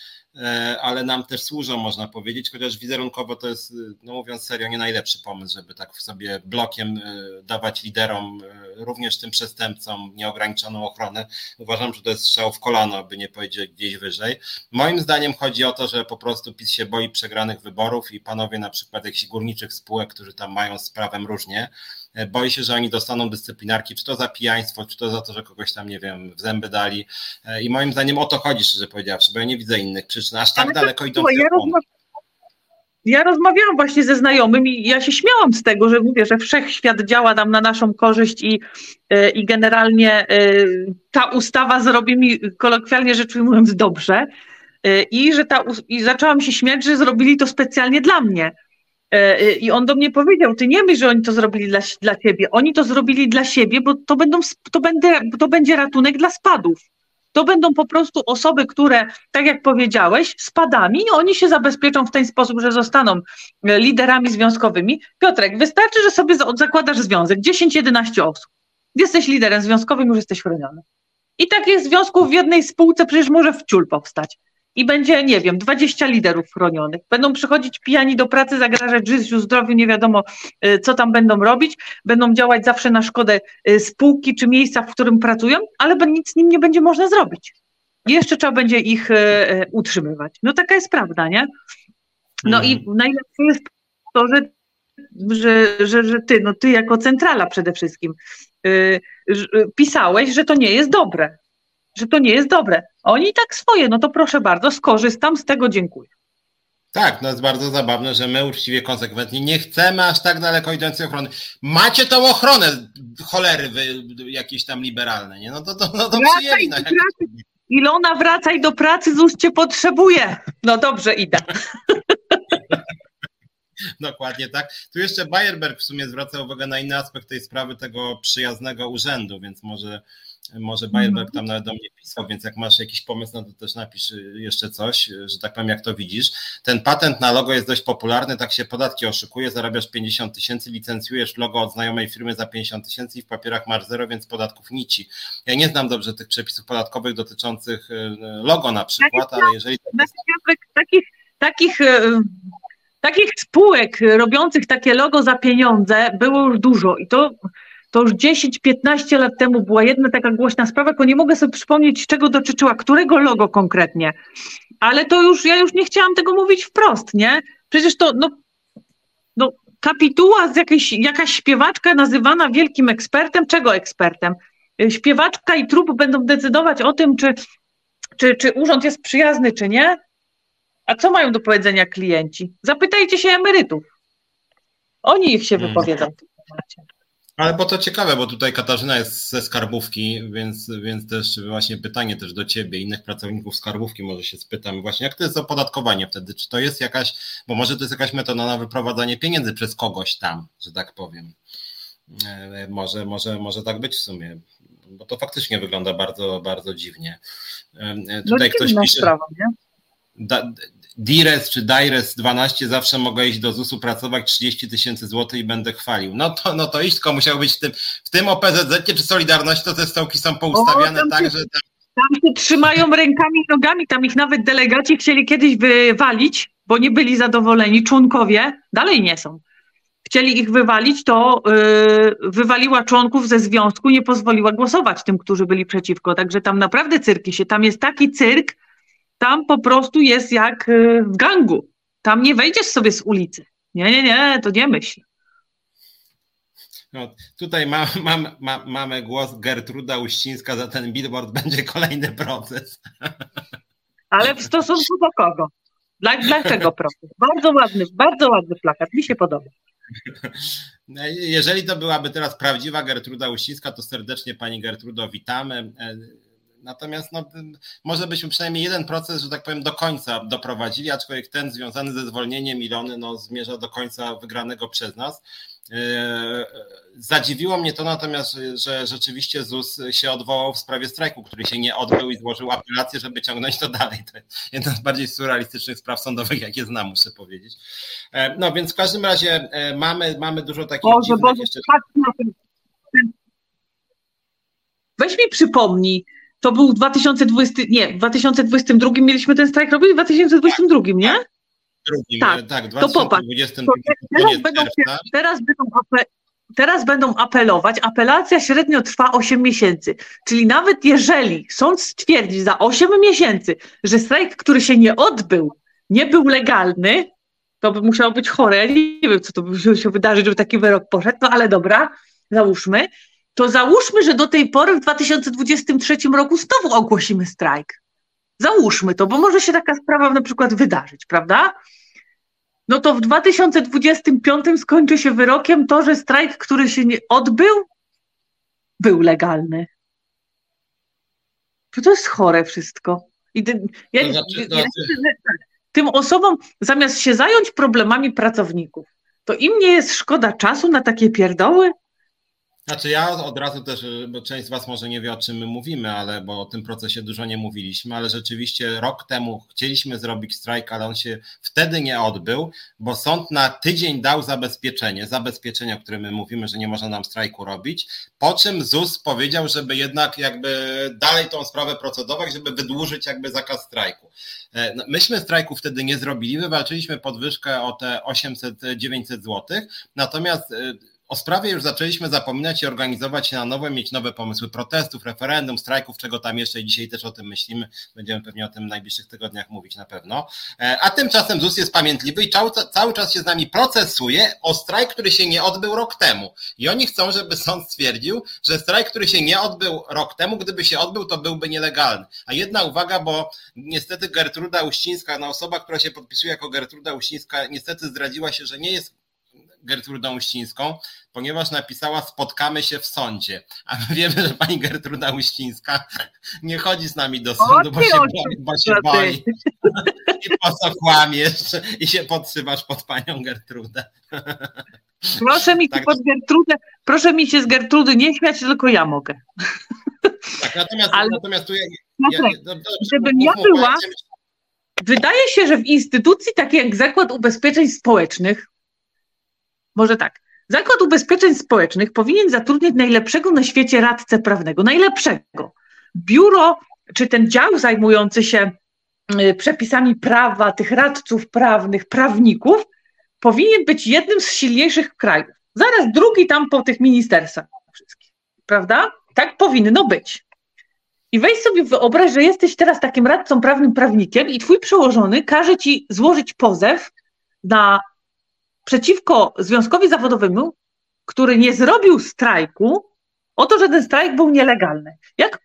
ale nam też służą, można powiedzieć, chociaż wizerunkowo to jest, no mówiąc serio, nie najlepszy pomysł, żeby tak sobie blokiem e, dawać liderom, e, również tym przestępcom, nieograniczoną ochronę. Uważam, że to jest strzał w kolano, by nie powiedzieć gdzieś wyżej. Moim zdaniem chodzi o to, że po prostu PiS się boi przegranych wyborów i panowie na przykład jakichś górniczych spółek, którzy tam mają z prawem różnie, E, boi się, że oni dostaną dyscyplinarki, czy to za pijaństwo, czy to za to, że kogoś tam, nie wiem, w zęby dali. E, I moim zdaniem o to chodzi, szczerze powiedziawszy, bo ja nie widzę innych przyczyn, aż tak Ale daleko idą. Ja, rozma ja rozmawiałam właśnie ze znajomym i ja się śmiałam z tego, że mówię, że wszechświat działa nam na naszą korzyść i, e, i generalnie ta ustawa zrobi mi kolokwialnie rzecz ujmując dobrze. I że ta, i zaczęłam się śmiać, że zrobili to specjalnie dla mnie I on do mnie powiedział, ty nie myśl, że oni to zrobili dla, dla ciebie. Oni to zrobili dla siebie, bo to, będą, to, będę, to będzie ratunek dla spadów. To będą po prostu osoby, które, tak jak powiedziałeś, spadami oni się zabezpieczą w ten sposób, że zostaną e, liderami związkowymi. Piotrek, wystarczy, że sobie zakładasz związek, 10-11 osób. Jesteś liderem związkowym, już jesteś chroniony. I takich związków w jednej spółce przecież może w ciul powstać i będzie, nie wiem, 20 liderów chronionych. Będą przychodzić pijani do pracy, zagrażać życiu, zdrowiu, nie wiadomo, y, co tam będą robić. Będą działać zawsze na szkodę y, spółki czy miejsca, w którym pracują, ale nic z nim nie będzie można zrobić. jeszcze trzeba będzie ich y, utrzymywać. No taka jest prawda, nie? No i mhm. najlepsze jest to, że, że, że, że ty, no ty jako centrala przede wszystkim, pisałeś, że to nie jest dobre że to nie jest dobre. Oni tak swoje, no to proszę bardzo, skorzystam z tego, dziękuję. Tak, no jest bardzo zabawne, że my uczciwie, konsekwentnie nie chcemy aż tak daleko idącej ochrony. Macie tą ochronę cholery wy, jakieś tam liberalne, nie? No to, to, no to przyjęli. No, jak... Ilona, wracaj do pracy, ZUS cię potrzebuje. No dobrze, idę. [laughs] Dokładnie tak. Tu jeszcze Bayerberg w sumie zwraca uwagę na inny aspekt tej sprawy tego przyjaznego urzędu, więc może może Bayerberg tam nawet do mnie pisał, więc jak masz jakiś pomysł, no to też napisz jeszcze coś, że tak powiem, jak to widzisz. Ten patent na logo jest dość popularny, tak się podatki oszukuje, zarabiasz 50 tysięcy, licencjujesz logo od znajomej firmy za 50 tysięcy i w papierach masz zero, więc podatków nici. Ja nie znam dobrze tych przepisów podatkowych dotyczących y, logo na przykład, ale jeżeli... Takich, takich, y, takich spółek robiących takie logo za pieniądze było już dużo i to to już 10-15 lat temu była jedna taka głośna sprawa, tylko nie mogę sobie przypomnieć, czego dotyczyła, którego logo konkretnie. Ale to już, ja już nie chciałam tego mówić wprost, nie? Przecież to, no, no kapituła z jakiejś, jakaś śpiewaczka nazywana wielkim ekspertem. Czego ekspertem? Śpiewaczka i trup będą decydować o tym, czy, czy, czy urząd jest przyjazny, czy nie. A co mają do powiedzenia klienci? Zapytajcie się emerytów. Oni ich się hmm. wypowiedzą w tym temacie. Ale bo to ciekawe, bo tutaj Katarzyna jest ze skarbówki, więc, więc też właśnie pytanie też do ciebie, innych pracowników skarbówki może się spytam właśnie, jak to jest opodatkowanie wtedy? Czy to jest jakaś, bo może to jest jakaś metoda na wyprowadzanie pieniędzy przez kogoś tam, że tak powiem. E, może, może, może tak być w sumie, bo to faktycznie wygląda bardzo, bardzo dziwnie. E, e, tutaj no, ktoś pisze. Sprawa, nie? Da, Dires czy Dires 12 zawsze mogę iść do ZUS-u pracować 30 tysięcy złotych i będę chwalił. No to, no to iść, tylko musiał być w tym, w tym OPZZ czy Solidarności, to te stołki są poustawiane o, tak, że... Tam... tam się trzymają rękami i nogami, tam ich nawet delegaci chcieli kiedyś wywalić, bo nie byli zadowoleni, członkowie, dalej nie są. Chcieli ich wywalić, to yy, wywaliła członków ze związku, nie pozwoliła głosować tym, którzy byli przeciwko. Także tam naprawdę cyrki się, tam jest taki cyrk, tam po prostu jest jak y, w gangu. Tam nie wejdziesz sobie z ulicy. Nie, nie, nie, to nie myśl. No, tutaj ma, ma, ma, mamy głos Gertruda Uścińska, za ten billboard będzie kolejny proces. Ale w stosunku do kogo? Dla, dlaczego proces? Bardzo ładny, bardzo ładny plakat, mi się podoba. Jeżeli to byłaby teraz prawdziwa Gertruda Uścińska, to serdecznie Pani Gertrudo witamy. Natomiast no, może byśmy przynajmniej jeden proces, że tak powiem, do końca doprowadzili, aczkolwiek ten związany ze zwolnieniem Ilony no, zmierza do końca wygranego przez nas. E, zadziwiło mnie to natomiast, że rzeczywiście ZUS się odwołał w sprawie strajku, który się nie odbył i złożył apelację, żeby ciągnąć to dalej. To jest jedna z bardziej surrealistycznych spraw sądowych, jakie znam, muszę powiedzieć. E, no więc w każdym razie e, mamy, mamy dużo takich Boże, Boże, jeszcze... Weź mi przypomnij, to był w 2020, nie, w 2022 mieliśmy ten strajk robić, w 2022, nie? Drugim, tak, tak to popatrz. To teraz, będą, teraz, będą ape, teraz będą apelować. Apelacja średnio trwa 8 miesięcy. Czyli nawet jeżeli sąd stwierdzi za 8 miesięcy, że strajk, który się nie odbył, nie był legalny, to by musiało być chore. Nie wiem, co to by się wydarzyć, żeby taki wyrok poszedł, no ale dobra, załóżmy to załóżmy, że do tej pory w 2023 roku znowu ogłosimy strajk. Załóżmy to, bo może się taka sprawa na przykład wydarzyć, prawda? No to w 2025 skończy się wyrokiem to, że strajk, który się nie odbył, był legalny. To jest chore wszystko. I ja, to znaczy, ja, tak, tym osobom, zamiast się zająć problemami pracowników, to im nie jest szkoda czasu na takie pierdoły? Znaczy ja od razu też, bo część z Was może nie wie o czym my mówimy, ale bo o tym procesie dużo nie mówiliśmy, ale rzeczywiście rok temu chcieliśmy zrobić strajk, ale on się wtedy nie odbył, bo sąd na tydzień dał zabezpieczenie, zabezpieczenie, o którym my mówimy, że nie można nam strajku robić, po czym ZUS powiedział, żeby jednak jakby dalej tą sprawę procedować, żeby wydłużyć jakby zakaz strajku. E, no, myśmy strajku wtedy nie zrobili, wywalczyliśmy podwyżkę o te 800-900 zł, natomiast e, o sprawie już zaczęliśmy zapominać i organizować się na nowo, mieć nowe pomysły protestów, referendum, strajków, czego tam jeszcze dzisiaj też o tym myślimy. Będziemy pewnie o tym w najbliższych tygodniach mówić na pewno. E, a tymczasem ZUS jest pamiętliwy i cały, cały czas się z nami procesuje o strajk, który się nie odbył rok temu. I oni chcą, żeby sąd stwierdził, że strajk, który się nie odbył rok temu, gdyby się odbył, to byłby nielegalny. A jedna uwaga, bo niestety Gertruda Uścińska, no osoba, która się podpisuje jako Gertruda Uścińska, niestety zdradziła się, że nie jest Gertrudą Uścińską, ponieważ napisała spotkamy się w sądzie. A my wiemy, że pani Gertruda Uścińska nie chodzi z nami do sądu, bo się, boi, bo się boi. I po co kłamiesz i się podsywasz pod panią Gertrudę. Proszę mi tak. pod Gertrudę, proszę mi się z Gertrudy nie śmiać, tylko ja mogę. Tak, natomiast, Ale... natomiast tu ja, ja, ja, no, żebym ja była, wydaje się, że w instytucji takiej jak Zakład Ubezpieczeń Społecznych może tak. Zakład Ubezpieczeń Społecznych powinien zatrudnić najlepszego na świecie radcę prawnego, najlepszego. Biuro, czy ten dział zajmujący się y, przepisami prawa, tych radców prawnych, prawników, powinien być jednym z silniejszych krajów. Zaraz drugi tam po tych ministerstwach wszystkich, prawda? Tak powinno być. I weź sobie wyobraź, że jesteś teraz takim radcą prawnym, prawnikiem i twój przełożony każe ci złożyć pozew na przeciwko związkowi zawodowemu, który nie zrobił strajku, o to, że ten strajk był nielegalny. Jak,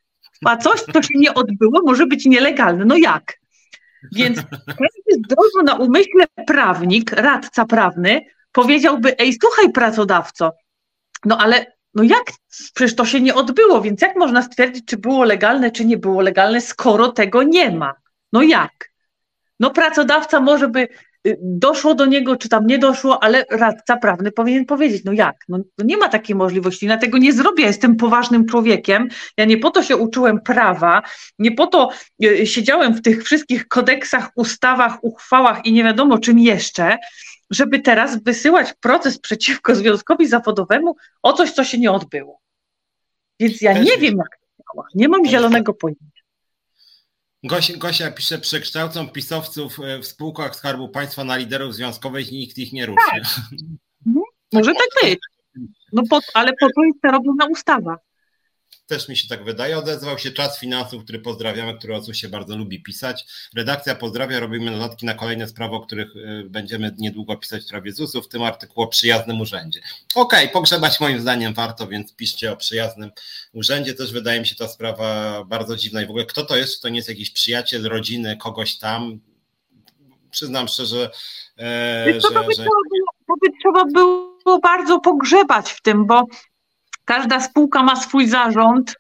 a coś, co się nie odbyło, może być nielegalne. No jak? Więc każdy zdrowo na umyśle prawnik, radca prawny, powiedziałby, ej, słuchaj pracodawco, no ale no jak, przecież to się nie odbyło, więc jak można stwierdzić, czy było legalne, czy nie było legalne, skoro tego nie ma? No jak? No pracodawca może by doszło do niego, czy tam nie doszło, ale radca prawny powinien powiedzieć, no jak, no, nie ma takiej możliwości, na tego nie zrobię, jestem poważnym człowiekiem, ja nie po to się uczyłem prawa, nie po to y, siedziałem w tych wszystkich kodeksach, ustawach, uchwałach i nie wiadomo czym jeszcze, żeby teraz wysyłać proces przeciwko związkowi zawodowemu o coś, co się nie odbyło. Więc ja nie wiem, jak to działa, nie mam zielonego pojęcia. Gosia, Gosia pisze, przekształcą pisowców e, w spółkach Skarbu Państwa na liderów związkowych i nikt ich nie ruszy. Tak. Mhm. Może tak być. No po, ale po to jest robiona ustawa. Też mi się tak wydaje. Odezwał się Czas Finansów, który pozdrawiamy, który o się bardzo lubi pisać. Redakcja pozdrawia, robimy notatki na kolejne sprawy, o których y, będziemy niedługo pisać w sprawie ZUS-u, w tym artykuł o przyjaznym urzędzie. Okej, okay, pogrzebać moim zdaniem warto, więc piszcie o przyjaznym urzędzie. Też wydaje mi się ta sprawa bardzo dziwna i w ogóle kto to jest, to nie jest jakiś przyjaciel rodziny, kogoś tam. Przyznam szczerze, e, że, to, by że... Trzeba było, to by trzeba było bardzo pogrzebać w tym, bo Każda spółka ma swój zarząd.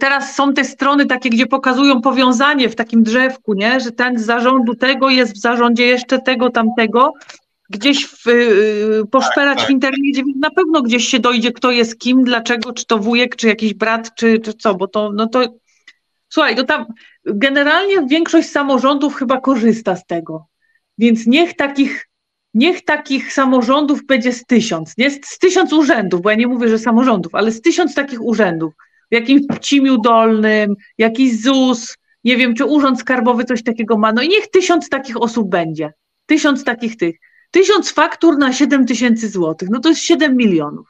Teraz są te strony takie, gdzie pokazują powiązanie w takim drzewku, nie? że ten z zarządu tego jest w zarządzie jeszcze tego, tamtego. Gdzieś w, yy, poszperać tak, tak. w internecie, na pewno gdzieś się dojdzie, kto jest kim, dlaczego, czy to wujek, czy jakiś brat, czy, czy co, bo to, no to słuchaj, to tam generalnie większość samorządów chyba korzysta z tego. Więc niech takich niech takich samorządów będzie z tysiąc, nie? Z tysiąc urzędów, bo ja nie mówię, że samorządów, ale z tysiąc takich urzędów, w jakimś Cimiu Dolnym, jakiś ZUS, nie wiem, czy Urząd Skarbowy coś takiego ma, no i niech tysiąc takich osób będzie, tysiąc takich tych, tysiąc faktur na 7 tysięcy złotych, no to jest 7 milionów.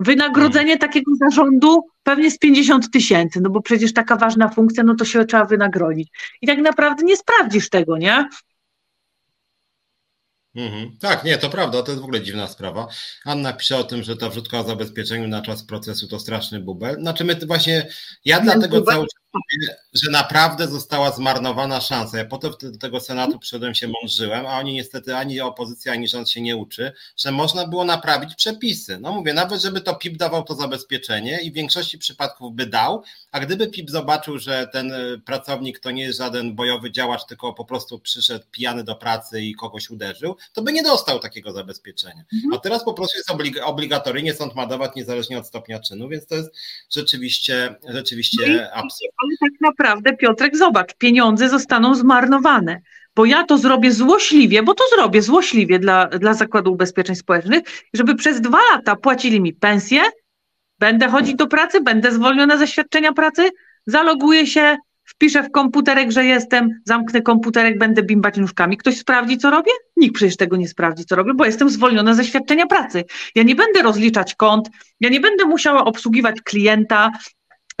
Wynagrodzenie takiego zarządu pewnie z 50 tysięcy, no bo przecież taka ważna funkcja, no to się trzeba wynagrodzić. I tak naprawdę nie sprawdzisz tego, nie? Mhm. Tak, nie, to prawda, to jest w ogóle dziwna sprawa. Anna pisze o tym, że ta wrzutka o zabezpieczeniu na czas procesu to straszny bubel. Znaczy my właśnie, ja dlatego cały czas mówię, że naprawdę została zmarnowana szansa. Ja potem do tego Senatu przyszedłem się mążyłem, a oni niestety ani opozycja, ani rząd się nie uczy, że można było naprawić przepisy. No mówię, nawet żeby to PIP dawał to zabezpieczenie i w większości przypadków by dał, a gdyby PIP zobaczył, że ten y, pracownik to nie jest żaden bojowy działacz, tylko po prostu przyszedł pijany do pracy i kogoś uderzył, to by nie dostał takiego zabezpieczenia. Mhm. A teraz po prostu jest oblig obligatoryjnie, sąd ma dawać niezależnie od stopnia czynu, więc to jest rzeczywiście, rzeczywiście no absurd. Ale tak naprawdę, Piotrek, zobacz, pieniądze zostaną zmarnowane bo ja to zrobię złośliwie, bo to zrobię złośliwie dla, dla Zakładu Ubezpieczeń Społecznych, żeby przez dwa lata płacili mi pensję, będę chodzić do pracy, będę zwolniona ze świadczenia pracy, zaloguję się Wpiszę w komputerek, że jestem, zamknę komputerek, będę bimbać nóżkami. Ktoś sprawdzi, co robię? Nikt przecież tego nie sprawdzi, co robię, bo jestem zwolniona ze świadczenia pracy. Ja nie będę rozliczać kont, ja nie będę musiała obsługiwać klienta,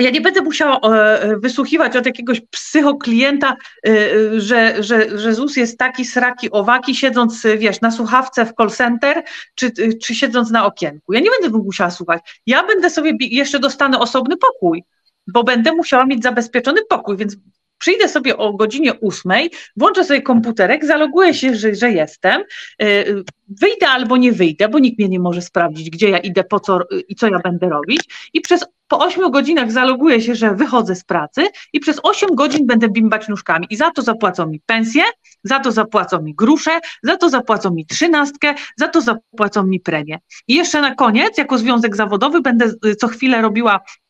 ja nie będę musiała e, wysłuchiwać od jakiegoś psychoklienta, e, że, że, że ZUS jest taki sraki, owaki, siedząc, wiesz, na słuchawce w call center, czy, czy siedząc na okienku. Ja nie będę musiała słuchać. Ja będę sobie, jeszcze dostanę osobny pokój, bo będę musiała mieć zabezpieczony pokój, więc przyjdę sobie o godzinie ósmej, włączę sobie komputerek, zaloguję się, że, że jestem, e, wyjdę albo nie wyjdę, bo nikt mnie nie może sprawdzić, gdzie ja idę, po co i co ja będę robić i przez po 8 godzinach zaloguję się, że wychodzę z pracy i przez 8 godzin będę bimbać nóżkami i za to zapłacą mi pensję, za to zapłacą mi grusze, za to zapłacą mi trzynastkę, za to zapłacą mi premię. I jeszcze na koniec, jako związek zawodowy, będę co chwilę robiła y,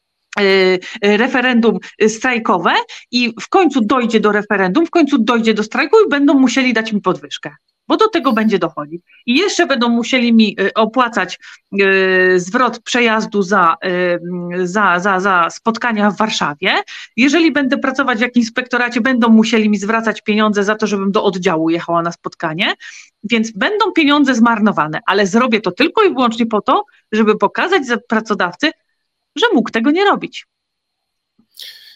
referendum strajkowe i w końcu dojdzie do referendum, w końcu dojdzie do strajku i będą musieli dać mi podwyżkę bo do tego będzie dochodzić. I jeszcze będą musieli mi y, opłacać y, zwrot przejazdu za, y, za, za, za spotkania w Warszawie. Jeżeli będę pracować w jakimś inspektoracie, będą musieli mi zwracać pieniądze za to, żebym do oddziału jechała na spotkanie, więc będą pieniądze zmarnowane, ale zrobię to tylko i wyłącznie po to, żeby pokazać pracodawcy, że mógł tego nie robić.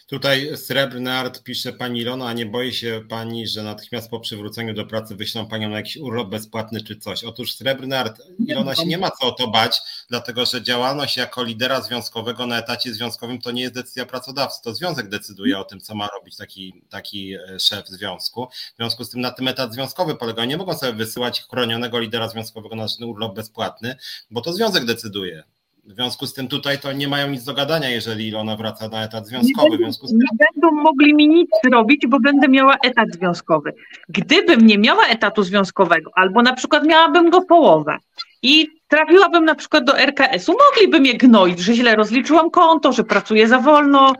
Tutaj Srebrny Art pisze Pani Ilona, a nie boi się Pani, że natychmiast po przywróceniu do pracy wyślą Panią na jakiś urlop bezpłatny czy coś? Otóż Srebrny Art, Ilona się nie ma co o to bać, dlatego że działalność jako lidera związkowego na etacie związkowym to nie jest decyzja pracodawcy, to związek decyduje o tym, co ma robić taki, taki e, szef związku. W związku z tym na tym etat związkowy polega, nie mogą sobie wysyłać chronionego lidera związkowego na urlop bezpłatny, bo to związek decyduje. W związku z tym tutaj to nie mają nic do gadania, jeżeli Ilona wraca na etat związkowy. Nie, będą, tym... nie będą mogli mi nic zrobić, bo będę miała etat związkowy. Gdybym nie miała etatu związkowego, albo na przykład miałabym go połowę i trafiłabym na przykład do RKS-u, mogliby mnie gnoić, że źle rozliczyłam konto, że pracuję za wolno,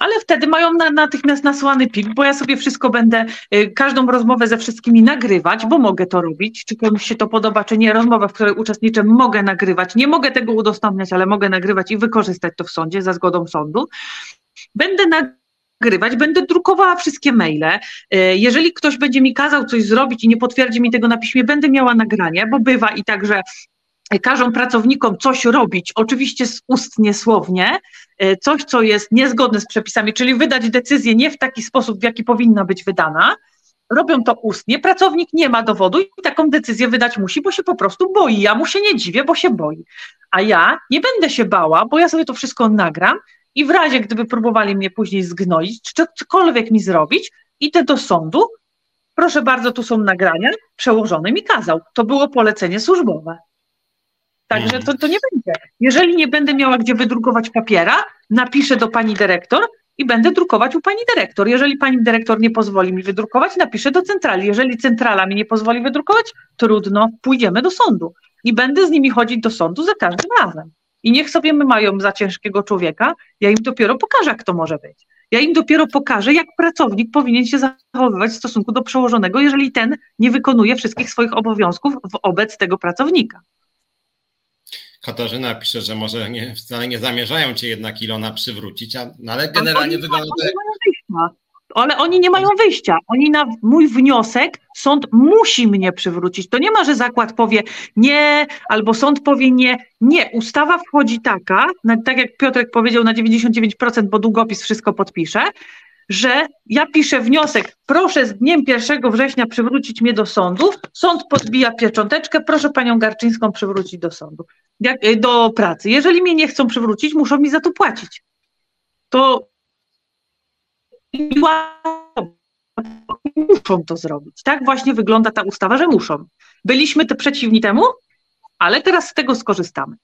ale wtedy mają na, natychmiast nasłany plik, bo ja sobie wszystko będę, y, każdą rozmowę ze wszystkimi nagrywać, bo mogę to robić, czy komuś się to podoba, czy nie, rozmowę, w której uczestniczę, mogę nagrywać, nie mogę tego udostępniać, ale mogę nagrywać i wykorzystać to w sądzie za zgodą sądu. Będę nagrywać, będę drukowała wszystkie maile. Y, jeżeli ktoś będzie mi kazał coś zrobić i nie potwierdzi mi tego na piśmie, będę miała nagranie, bo bywa i tak, że każą pracownikom coś robić, oczywiście ustnie, słownie, e, coś, co jest niezgodne z przepisami, czyli wydać decyzję nie w taki sposób, w jaki powinna być wydana, robią to ustnie, pracownik nie ma dowodu i taką decyzję wydać musi, bo się po prostu boi. Ja mu się nie dziwię, bo się boi. A ja nie będę się bała, bo ja sobie to wszystko nagram i w razie, gdyby próbowali mnie później zgnoić, czy cokolwiek mi zrobić, idę do sądu, proszę bardzo, tu są nagrania, przełożony mi kazał. To było polecenie służbowe. Także to, to nie będzie. Jeżeli nie będę miała gdzie wydrukować papiera, napiszę do pani dyrektor i będę drukować u pani dyrektor. Jeżeli pani dyrektor nie pozwoli mi wydrukować, napiszę do centrali. Jeżeli centrala mi nie pozwoli wydrukować, trudno, pójdziemy do sądu. I będę z nimi chodzić do sądu za każdym razem. I niech sobie my mają za ciężkiego człowieka, ja im dopiero pokażę, jak to może być. Ja im dopiero pokażę, jak pracownik powinien się zachowywać w stosunku do przełożonego, jeżeli ten nie wykonuje wszystkich swoich obowiązków wobec tego pracownika. Katarzyna pisze, że może nie, wcale nie zamierzają cię jednak Ilona przywrócić, a, no ale generalnie wygląda to jak... Ale oni nie mają wyjścia. Oni na mój wniosek, sąd musi mnie przywrócić. To nie ma, że zakład powie nie, albo sąd powie nie. Nie, ustawa wchodzi taka, tak jak Piotrek powiedział, na 99%, bo długopis wszystko podpisze, że ja piszę wniosek, proszę z dniem 1 września przywrócić mnie do sądu, sąd podbija piecząteczkę, proszę panią Garczyńską przywrócić do sądu, y, do pracy. Jeżeli mnie nie chcą przywrócić, muszą mi za to płacić. To muszą to zrobić. Tak właśnie wygląda ta ustawa, że muszą. Byliśmy te przeciwni temu, ale teraz z tego skorzystamy.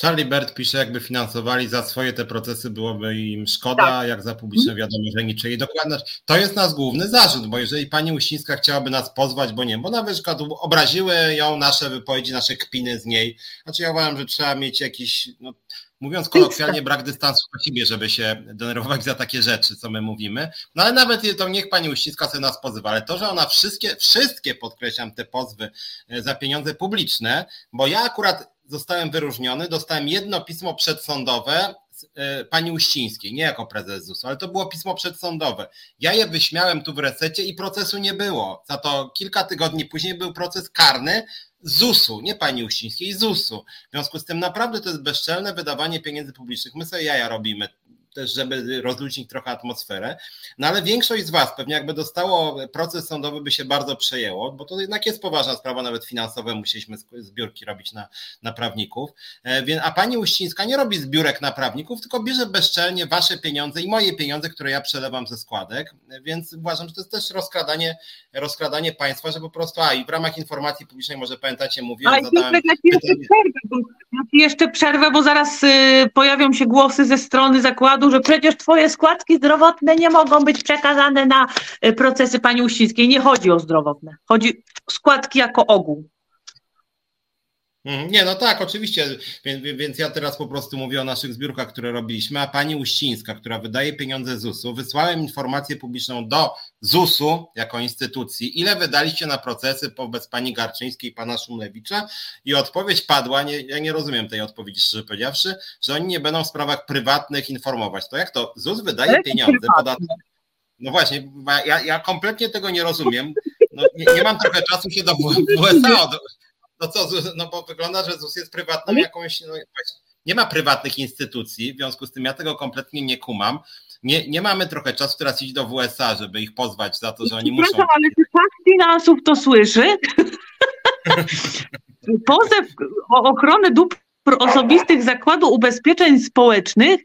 Charlie Bert pisze, jakby finansowali za swoje te procesy, byłoby im szkoda, tak. jak za publiczne wiadomości niczyjej. Dokładnie. To jest nasz główny zarzut, bo jeżeli pani Uścińska chciałaby nas pozwać, bo nie, bo na przykład obraziły ją nasze wypowiedzi, nasze kpiny z niej. Znaczy ja uważam, że trzeba mieć jakiś, no, mówiąc kolokwialnie, brak dystansu do siebie, żeby się denerwować za takie rzeczy, co my mówimy. No ale nawet to niech pani Uścińska sobie nas pozywa, ale to, że ona wszystkie, wszystkie podkreślam te pozwy e, za pieniądze publiczne, bo ja akurat zostałem wyróżniony, dostałem jedno pismo przedsądowe e, pani Uścińskiej, nie jako prezes ZUS, ale to było pismo przedsądowe. Ja je wyśmiałem tu w resecie i procesu nie było. Za to kilka tygodni później był proces karny ZUS-u, nie pani Uścińskiej, ZUS-u. W związku z tym naprawdę to jest bezczelne wydawanie pieniędzy publicznych. My sobie jaja robimy też żeby rozluźnić trochę atmosferę. No ale większość z Was pewnie jakby dostało proces sądowy by się bardzo przejęło, bo to jednak jest poważna sprawa, nawet finansowe musieliśmy zbiórki robić na, na prawników. E, a pani Uścińska nie robi zbiórek na prawników, tylko bierze bezczelnie Wasze pieniądze i moje pieniądze, które ja przelewam ze składek, więc uważam, że to jest też rozkradanie, rozkradanie państwa, że po prostu, a i w ramach informacji publicznej, może pamiętacie, mówiłem, Ale zadałem ja jeszcze przerwę, bo, jeszcze przerwę, bo zaraz y, pojawią się głosy ze strony zakładu, że przecież twoje składki zdrowotne nie mogą być przekazane na y, procesy pani Uścińskiej. Nie chodzi o zdrowotne, chodzi o składki jako ogół. Mhm. Nie, no tak, oczywiście, więc, więc, ja teraz po prostu mówię o naszych zbiórkach, które robiliśmy, a pani Uścińska, która wydaje pieniądze ZUS-u, wysłałem informację publiczną do ZUS-u jako instytucji, ile wydaliście na procesy wobec pani Garczyńskiej i pana Szumlewicza i odpowiedź padła, nie, ja nie rozumiem tej odpowiedzi, szczerze powiedziawszy, że oni nie będą w sprawach prywatnych informować. To jak to? ZUS wydaje pieniądze, podatki. No właśnie, ja, ja kompletnie tego nie rozumiem. No, nie, nie, mam trochę czasu się do USA od, no co, no bo wygląda, że ZUS jest prywatną jakąś, no, nie ma prywatnych instytucji, w związku z tym ja tego kompletnie nie kumam. Nie, nie mamy trochę czasu teraz iść do WSA, żeby ich pozwać za to, że oni muszą... ale czy tak finansów to słyszy? [laughs] Pozew o ochronę dóbr osobistych Zakładu Ubezpieczeń Społecznych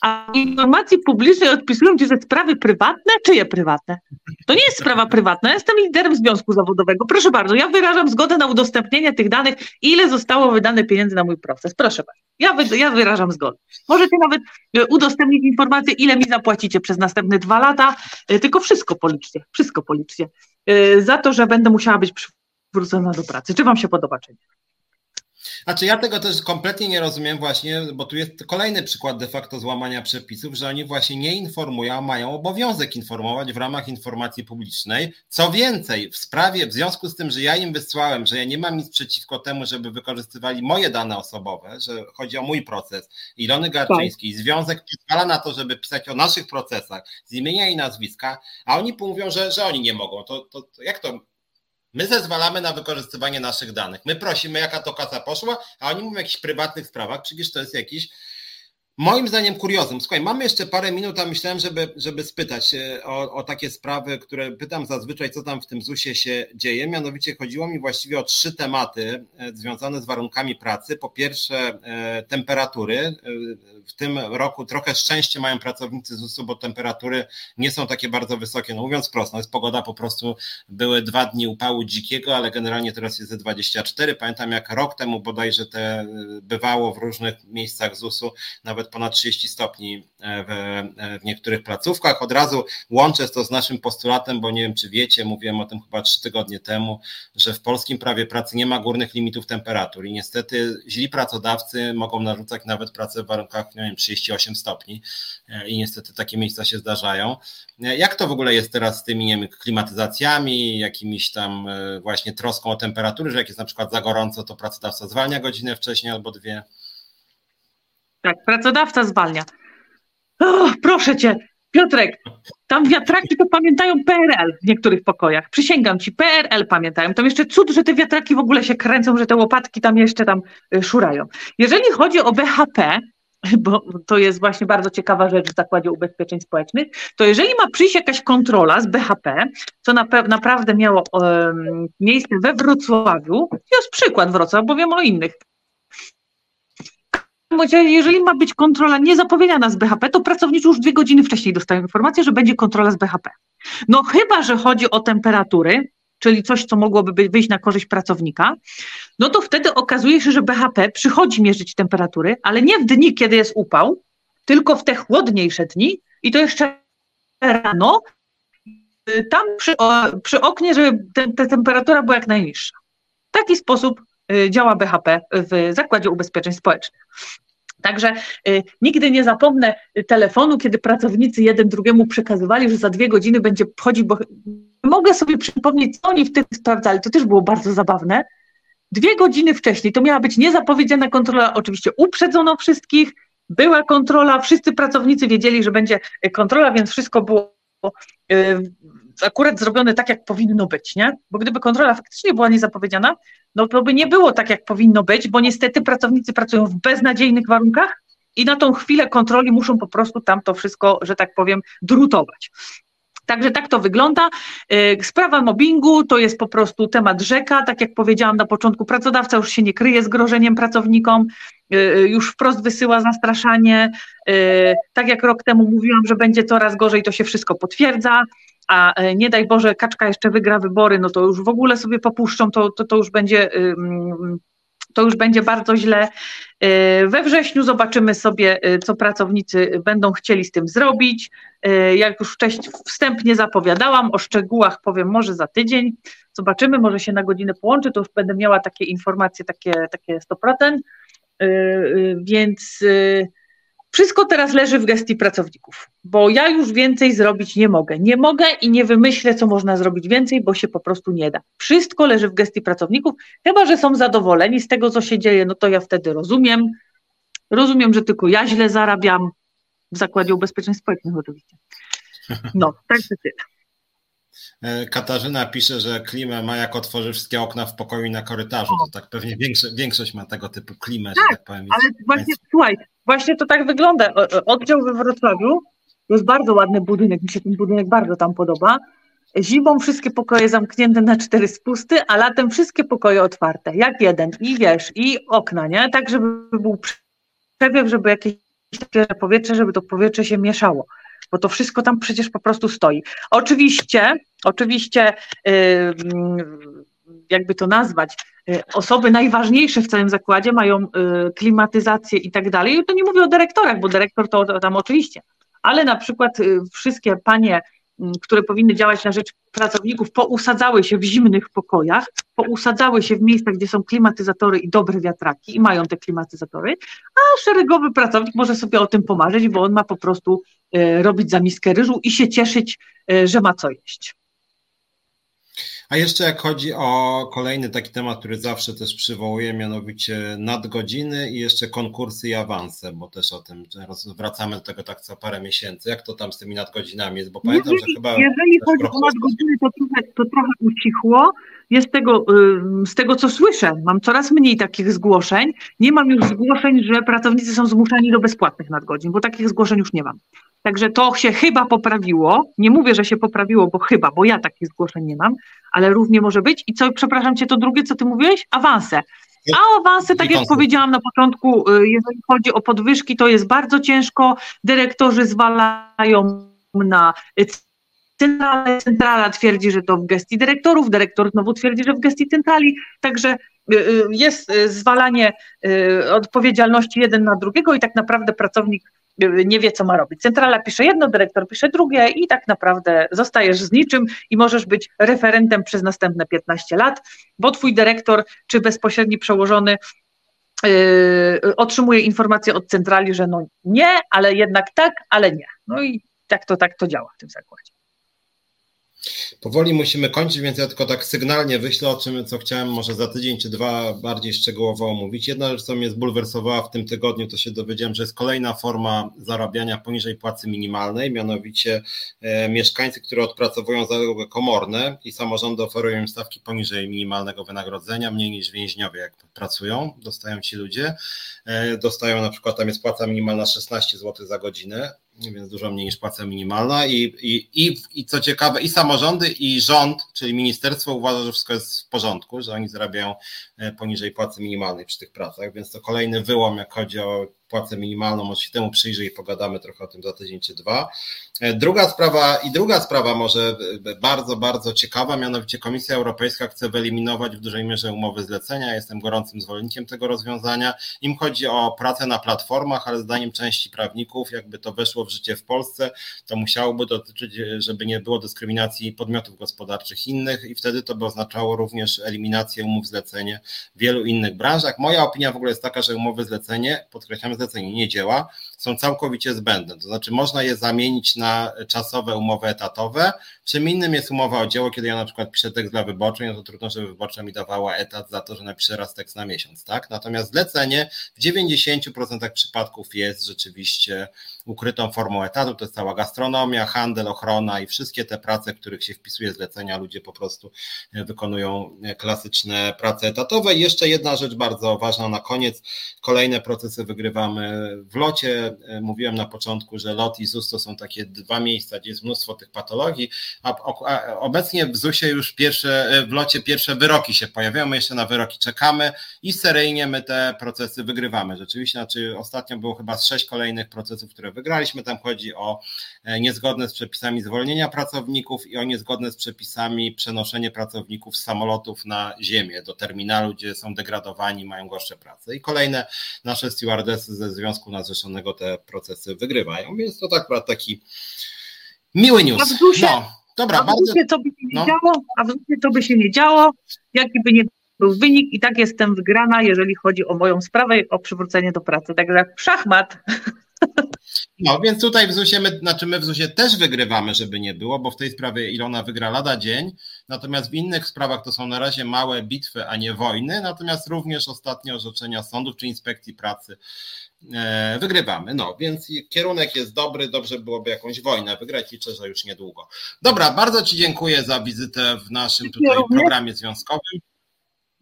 a informacji publicznej odpisują ci, że sprawy prywatne, czyje prywatne? To nie jest sprawa prywatna, ja jestem liderem związku zawodowego. Proszę bardzo, ja wyrażam zgodę na udostępnienie tych danych, ile zostało wydane pieniędzy na mój proces. Proszę bardzo, ja, wy, ja wyrażam zgodę. Możecie nawet e, udostępnić informację, ile mi zapłacicie przez następne dwa lata, e, tylko wszystko policzcie, wszystko policzcie. E, za to, że będę musiała być przywrócona do pracy. Czy wam się podoba, czy nie? Znaczy ja tego też kompletnie nie rozumiem właśnie, bo tu jest kolejny przykład de facto złamania przepisów, że oni właśnie nie informują, a mają obowiązek informować w ramach informacji publicznej. Co więcej, w sprawie, w związku z tym, że ja im wysłałem, że ja nie mam nic przeciwko temu, żeby wykorzystywali moje dane osobowe, że chodzi o mój proces, Ilony Garczyńskiej, tak. związek pozwala na to, żeby pisać o naszych procesach z imienia i nazwiska, a oni mówią, że, że oni nie mogą. To, to, to jak to My zezwalamy na wykorzystywanie naszych danych. My prosimy, jaka to kasa poszła, a oni mówią o jakichś prywatnych sprawach. Przecież to jest jakiś Moim zdaniem kuriozum. Słuchaj, mamy jeszcze parę minut, a myślałem, żeby, żeby spytać e, o, o, takie sprawy, które pytam zazwyczaj, co tam w tym ZUS-ie się dzieje. Mianowicie chodziło mi właściwie o trzy tematy e, związane z warunkami pracy. Po pierwsze, e, temperatury. W tym roku trochę szczęście mają pracownicy ZUS-u, bo temperatury nie są takie bardzo wysokie. No mówiąc prosto, jest pogoda po prostu, były dwa dni upału dzikiego, ale generalnie teraz jest ze 24. Pamiętam jak rok temu bodajże te bywało w różnych miejscach ZUS-u, nawet ponad 30 stopni e, w, e, w niektórych placówkach. Od razu łączę to z naszym postulatem, bo nie wiem, czy wiecie, mówiłem o tym chyba trzy tygodnie temu, że w polskim prawie pracy nie ma górnych limitów temperatur i niestety źli pracodawcy mogą narzucać nawet pracę w warunkach, nie wiem, 38 stopni e, i niestety takie miejsca się zdarzają. Jak to w ogóle jest teraz z tymi nie wiem, klimatyzacjami, jakimiś tam właśnie troską o temperatury, że jak jest na przykład za gorąco, to pracodawca zwalnia godzinę wcześniej albo dwie? Tak, pracodawca zwalnia. Oh, proszę cię, Piotrek, tam wiatraki to pamiętają PRL w niektórych pokojach. Przysięgam ci, PRL pamiętają. Tam jeszcze cud, że te wiatraki w ogóle się kręcą, że te łopatki tam jeszcze tam y, szurają. Jeżeli chodzi o BHP, [laughs] bo to jest właśnie bardzo ciekawa rzecz w Zakładzie Ubezpieczeń Społecznych, to jeżeli ma przyjść jakaś kontrola z BHP, co na naprawdę miało um, miejsce we Wrocławiu, jest przykład Wrocław, bo wiem o innych jeżeli ma być kontrola niezapowiedziana z BHP, to pracownicy już dwie godziny wcześniej dostają informację, że będzie kontrola z BHP. No chyba, że chodzi o temperatury, czyli coś, co mogłoby wyjść na korzyść pracownika, no to wtedy okazuje się, że BHP przychodzi mierzyć temperatury, ale nie w dni, kiedy jest upał, tylko w te chłodniejsze dni i to jeszcze rano, tam przy, przy oknie, żeby te, ta temperatura była jak najniższa. W taki sposób y, działa BHP w Zakładzie Ubezpieczeń Społecznych. Także y, nigdy nie zapomnę telefonu, kiedy pracownicy jeden drugiemu przekazywali, że za dwie godziny będzie wchodzić, bo mogę sobie przypomnieć, co oni w tym sprawdzali. To też było bardzo zabawne. Dwie godziny wcześniej to miała być niezapowiedziana kontrola, oczywiście uprzedzono wszystkich była kontrola, wszyscy pracownicy wiedzieli, że będzie kontrola, więc wszystko było akurat zrobione tak, jak powinno być, nie? Bo gdyby kontrola faktycznie była niezapowiedziana, no to by nie było tak, jak powinno być, bo niestety pracownicy pracują w beznadziejnych warunkach i na tą chwilę kontroli muszą po prostu tam to wszystko, że tak powiem, drutować. Także tak to wygląda. Y, sprawa mobbingu to jest po prostu temat rzeka. Tak jak powiedziałam na początku, pracodawca już się nie kryje z grożeniem pracownikom, y, y, już wprost wysyła zastraszanie. Tak jak rok temu mówiłam, że będzie coraz gorzej, to się wszystko potwierdza. A nie daj Boże, kaczka jeszcze wygra wybory, no to już w ogóle sobie popuszczą, to, to, to już będzie to już będzie bardzo źle. E, we wrześniu zobaczymy sobie, e, co pracownicy będą chcieli z tym zrobić. E, jak już wcześniej wstępnie zapowiadałam, o szczegółach powiem może za tydzień. Zobaczymy, może się na godzinę połączy, to już będę miała takie informacje, takie, takie 100%. Więc wszystko teraz leży w gestii pracowników, bo ja już więcej zrobić nie mogę. Nie mogę i nie wymyślę, co można zrobić więcej, bo się po prostu nie da. Wszystko leży w gestii pracowników, chyba że są zadowoleni z tego, co się dzieje, no to ja wtedy rozumiem. Rozumiem, że tylko ja źle zarabiam w Zakładzie Ubezpieczeń Społecznych oczywiście. No, tak to tyle. E, Katarzyna pisze, że klimę ma jak otworzy wszystkie okna w pokoju i na korytarzu. To tak pewnie większość, większość ma tego typu klimę, tak, że tak powiem. Ale właśnie, słuchaj, właśnie to tak wygląda. Oddział we Wrocławiu to jest bardzo ładny budynek, mi się ten budynek bardzo tam podoba. Zimą wszystkie pokoje zamknięte na cztery spusty, a latem wszystkie pokoje otwarte, jak jeden. I wiesz, i okna, nie? Tak, żeby był przewiew, żeby jakieś powietrze, żeby to powietrze się mieszało bo to wszystko tam przecież po prostu stoi. Oczywiście, oczywiście, jakby to nazwać, y, osoby najważniejsze w całym zakładzie mają y, klimatyzację i tak dalej. To nie mówię o dyrektorach, bo dyrektor to tam oczywiście, ale na przykład y, wszystkie panie Mm, które powinny działać na rzecz pracowników, pousadzały się w zimnych pokojach, pousadzały się w miejscach, gdzie są klimatyzatory i dobre wiatraki i mają te klimatyzatory, a szeregowy pracownik może sobie o tym pomarzyć, bo on ma po prostu robić za miskę ryżu i się cieszyć, że ma co jeść. A jeszcze jak chodzi o kolejny taki temat, który zawsze też przywołuję, mianowicie nadgodziny i jeszcze konkursy i awanse, bo też o tym wracamy do tego tak co parę miesięcy. Jak to tam z tymi nadgodzinami jest? Bo pamiętam, jeżeli, że chyba. Jeżeli chodzi o nadgodziny, to trochę, to trochę ucichło. Jest tego, z tego, co słyszę, mam coraz mniej takich zgłoszeń. Nie mam już zgłoszeń, że pracownicy są zmuszani do bezpłatnych nadgodzin, bo takich zgłoszeń już nie mam. Także to się chyba poprawiło. Nie mówię, że się poprawiło, bo chyba, bo ja takich zgłoszeń nie mam, ale równie może być. I co, przepraszam cię, to drugie, co ty mówiłeś? Awanse. A awanse, tak jak powiedziałam na początku, y, jeżeli chodzi o podwyżki, to jest bardzo ciężko. Dyrektorzy zwalają na centralę, centrala twierdzi, że to w gestii dyrektorów, dyrektor znowu twierdzi, że w gestii centrali, także jest zwalanie odpowiedzialności jeden na drugiego i tak naprawdę pracownik nie wie, co ma robić. Centrala pisze jedno, dyrektor pisze drugie i tak naprawdę zostajesz z niczym i możesz być referentem przez następne 15 lat, bo twój dyrektor czy bezpośredni przełożony otrzymuje informację od centrali, że no nie, ale jednak tak, ale nie. No i tak to, tak to działa w tym zakładzie. Powoli musimy kończyć, więc ja tylko tak sygnalnie wyślę o czym, co chciałem może za tydzień czy dwa bardziej szczegółowo omówić. Jedna rzecz, co mnie zbulwersowała w tym tygodniu, to się dowiedziałem, że jest kolejna forma zarabiania poniżej płacy minimalnej, mianowicie e, mieszkańcy, którzy odpracowują zalogę komorne i samorządy oferują im stawki poniżej minimalnego wynagrodzenia, mniej niż więźniowie, jak pracują, dostają ci ludzie. E, dostają na przykład, tam jest płaca minimalna 16 zł za godzinę, więc dużo mniej niż płaca minimalna. I, i, i, I co ciekawe, i samorządy, i rząd, czyli ministerstwo uważa, że wszystko jest w porządku, że oni zarabiają e, poniżej płacy minimalnej przy tych pracach, więc to kolejny wyłom, jak chodzi o płacę minimalną, może się temu przyjrzy i pogadamy trochę o tym za tydzień czy dwa. E, druga sprawa i druga sprawa może bardzo, bardzo ciekawa, mianowicie Komisja Europejska chce wyeliminować w dużej mierze umowy zlecenia. Jestem gorącym zwolennikiem tego rozwiązania. Im chodzi o pracę na platformach, ale zdaniem części prawników, jakby to weszło w życie w Polsce, to musiałoby dotyczyć, żeby nie było dyskryminacji podmiotów gospodarczych innych i wtedy to by oznaczało również eliminację umów zlecenie w wielu innych branżach. Moja opinia w ogóle jest taka, że umowy zlecenie, podkreślam, zlecenie nie działa, są całkowicie zbędne. To znaczy, można je zamienić na czasowe umowy etatowe. Czym innym jest umowa o dzieło, kiedy ja na przykład piszę tekst dla wyborczej, no to trudno, żeby wyborcza mi dawała etat za to, że napiszę raz tekst na miesiąc, tak? Natomiast zlecenie w 90% przypadków jest rzeczywiście ukrytą formą etatu. To jest cała gastronomia, handel, ochrona i wszystkie te prace, w których się wpisuje zlecenia, ludzie po prostu wykonują klasyczne prace etatowe. I jeszcze jedna rzecz bardzo ważna na koniec. Kolejne procesy wygrywamy w locie. Mówiłem na początku, że lot i ZUS to są takie dwa miejsca, gdzie jest mnóstwo tych patologii, a obecnie w ZUSie już pierwsze, w locie pierwsze wyroki się pojawiają, my jeszcze na wyroki czekamy i seryjnie my te procesy wygrywamy. Rzeczywiście, znaczy ostatnio było chyba sześć kolejnych procesów, które wygraliśmy. Tam chodzi o e, niezgodne z przepisami zwolnienia pracowników i o niezgodne z przepisami przenoszenie pracowników z samolotów na ziemię, do terminalu, gdzie są degradowani, mają gorsze prace. I kolejne nasze stewardesy ze Związku Nadrzeszonego te procesy wygrywają, więc to tak taki miły news. A w dusie, no, dobra, a w bardzo... to by się nie no. działo, a w dusie to by się nie działo, jaki by nie był wynik i tak jestem wygrana, jeżeli chodzi o moją sprawę o przywrócenie do pracy. Także szachmat. [laughs] No, więc tutaj w ZUSie, my, znaczy my w ZUSie też wygrywamy, żeby nie było, bo w tej sprawie Ilona wygra lada dzień, natomiast w innych sprawach to są na razie małe bitwy, a nie wojny, natomiast również ostatnie orzeczenia sądów czy inspekcji pracy wygrywamy. No, więc kierunek jest dobry, dobrze byłoby jakąś wojnę wygrać, liczę, że już niedługo. Dobra, bardzo Ci dziękuję za wizytę w naszym tutaj programie związkowym.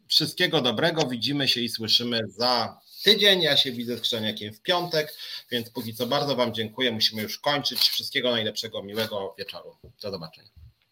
Wszystkiego dobrego, widzimy się i słyszymy za tydzień. Ja się widzę z Krzeniakiem w piątek, więc póki co bardzo Wam dziękuję. Musimy już kończyć. Wszystkiego najlepszego, miłego wieczoru. Do zobaczenia.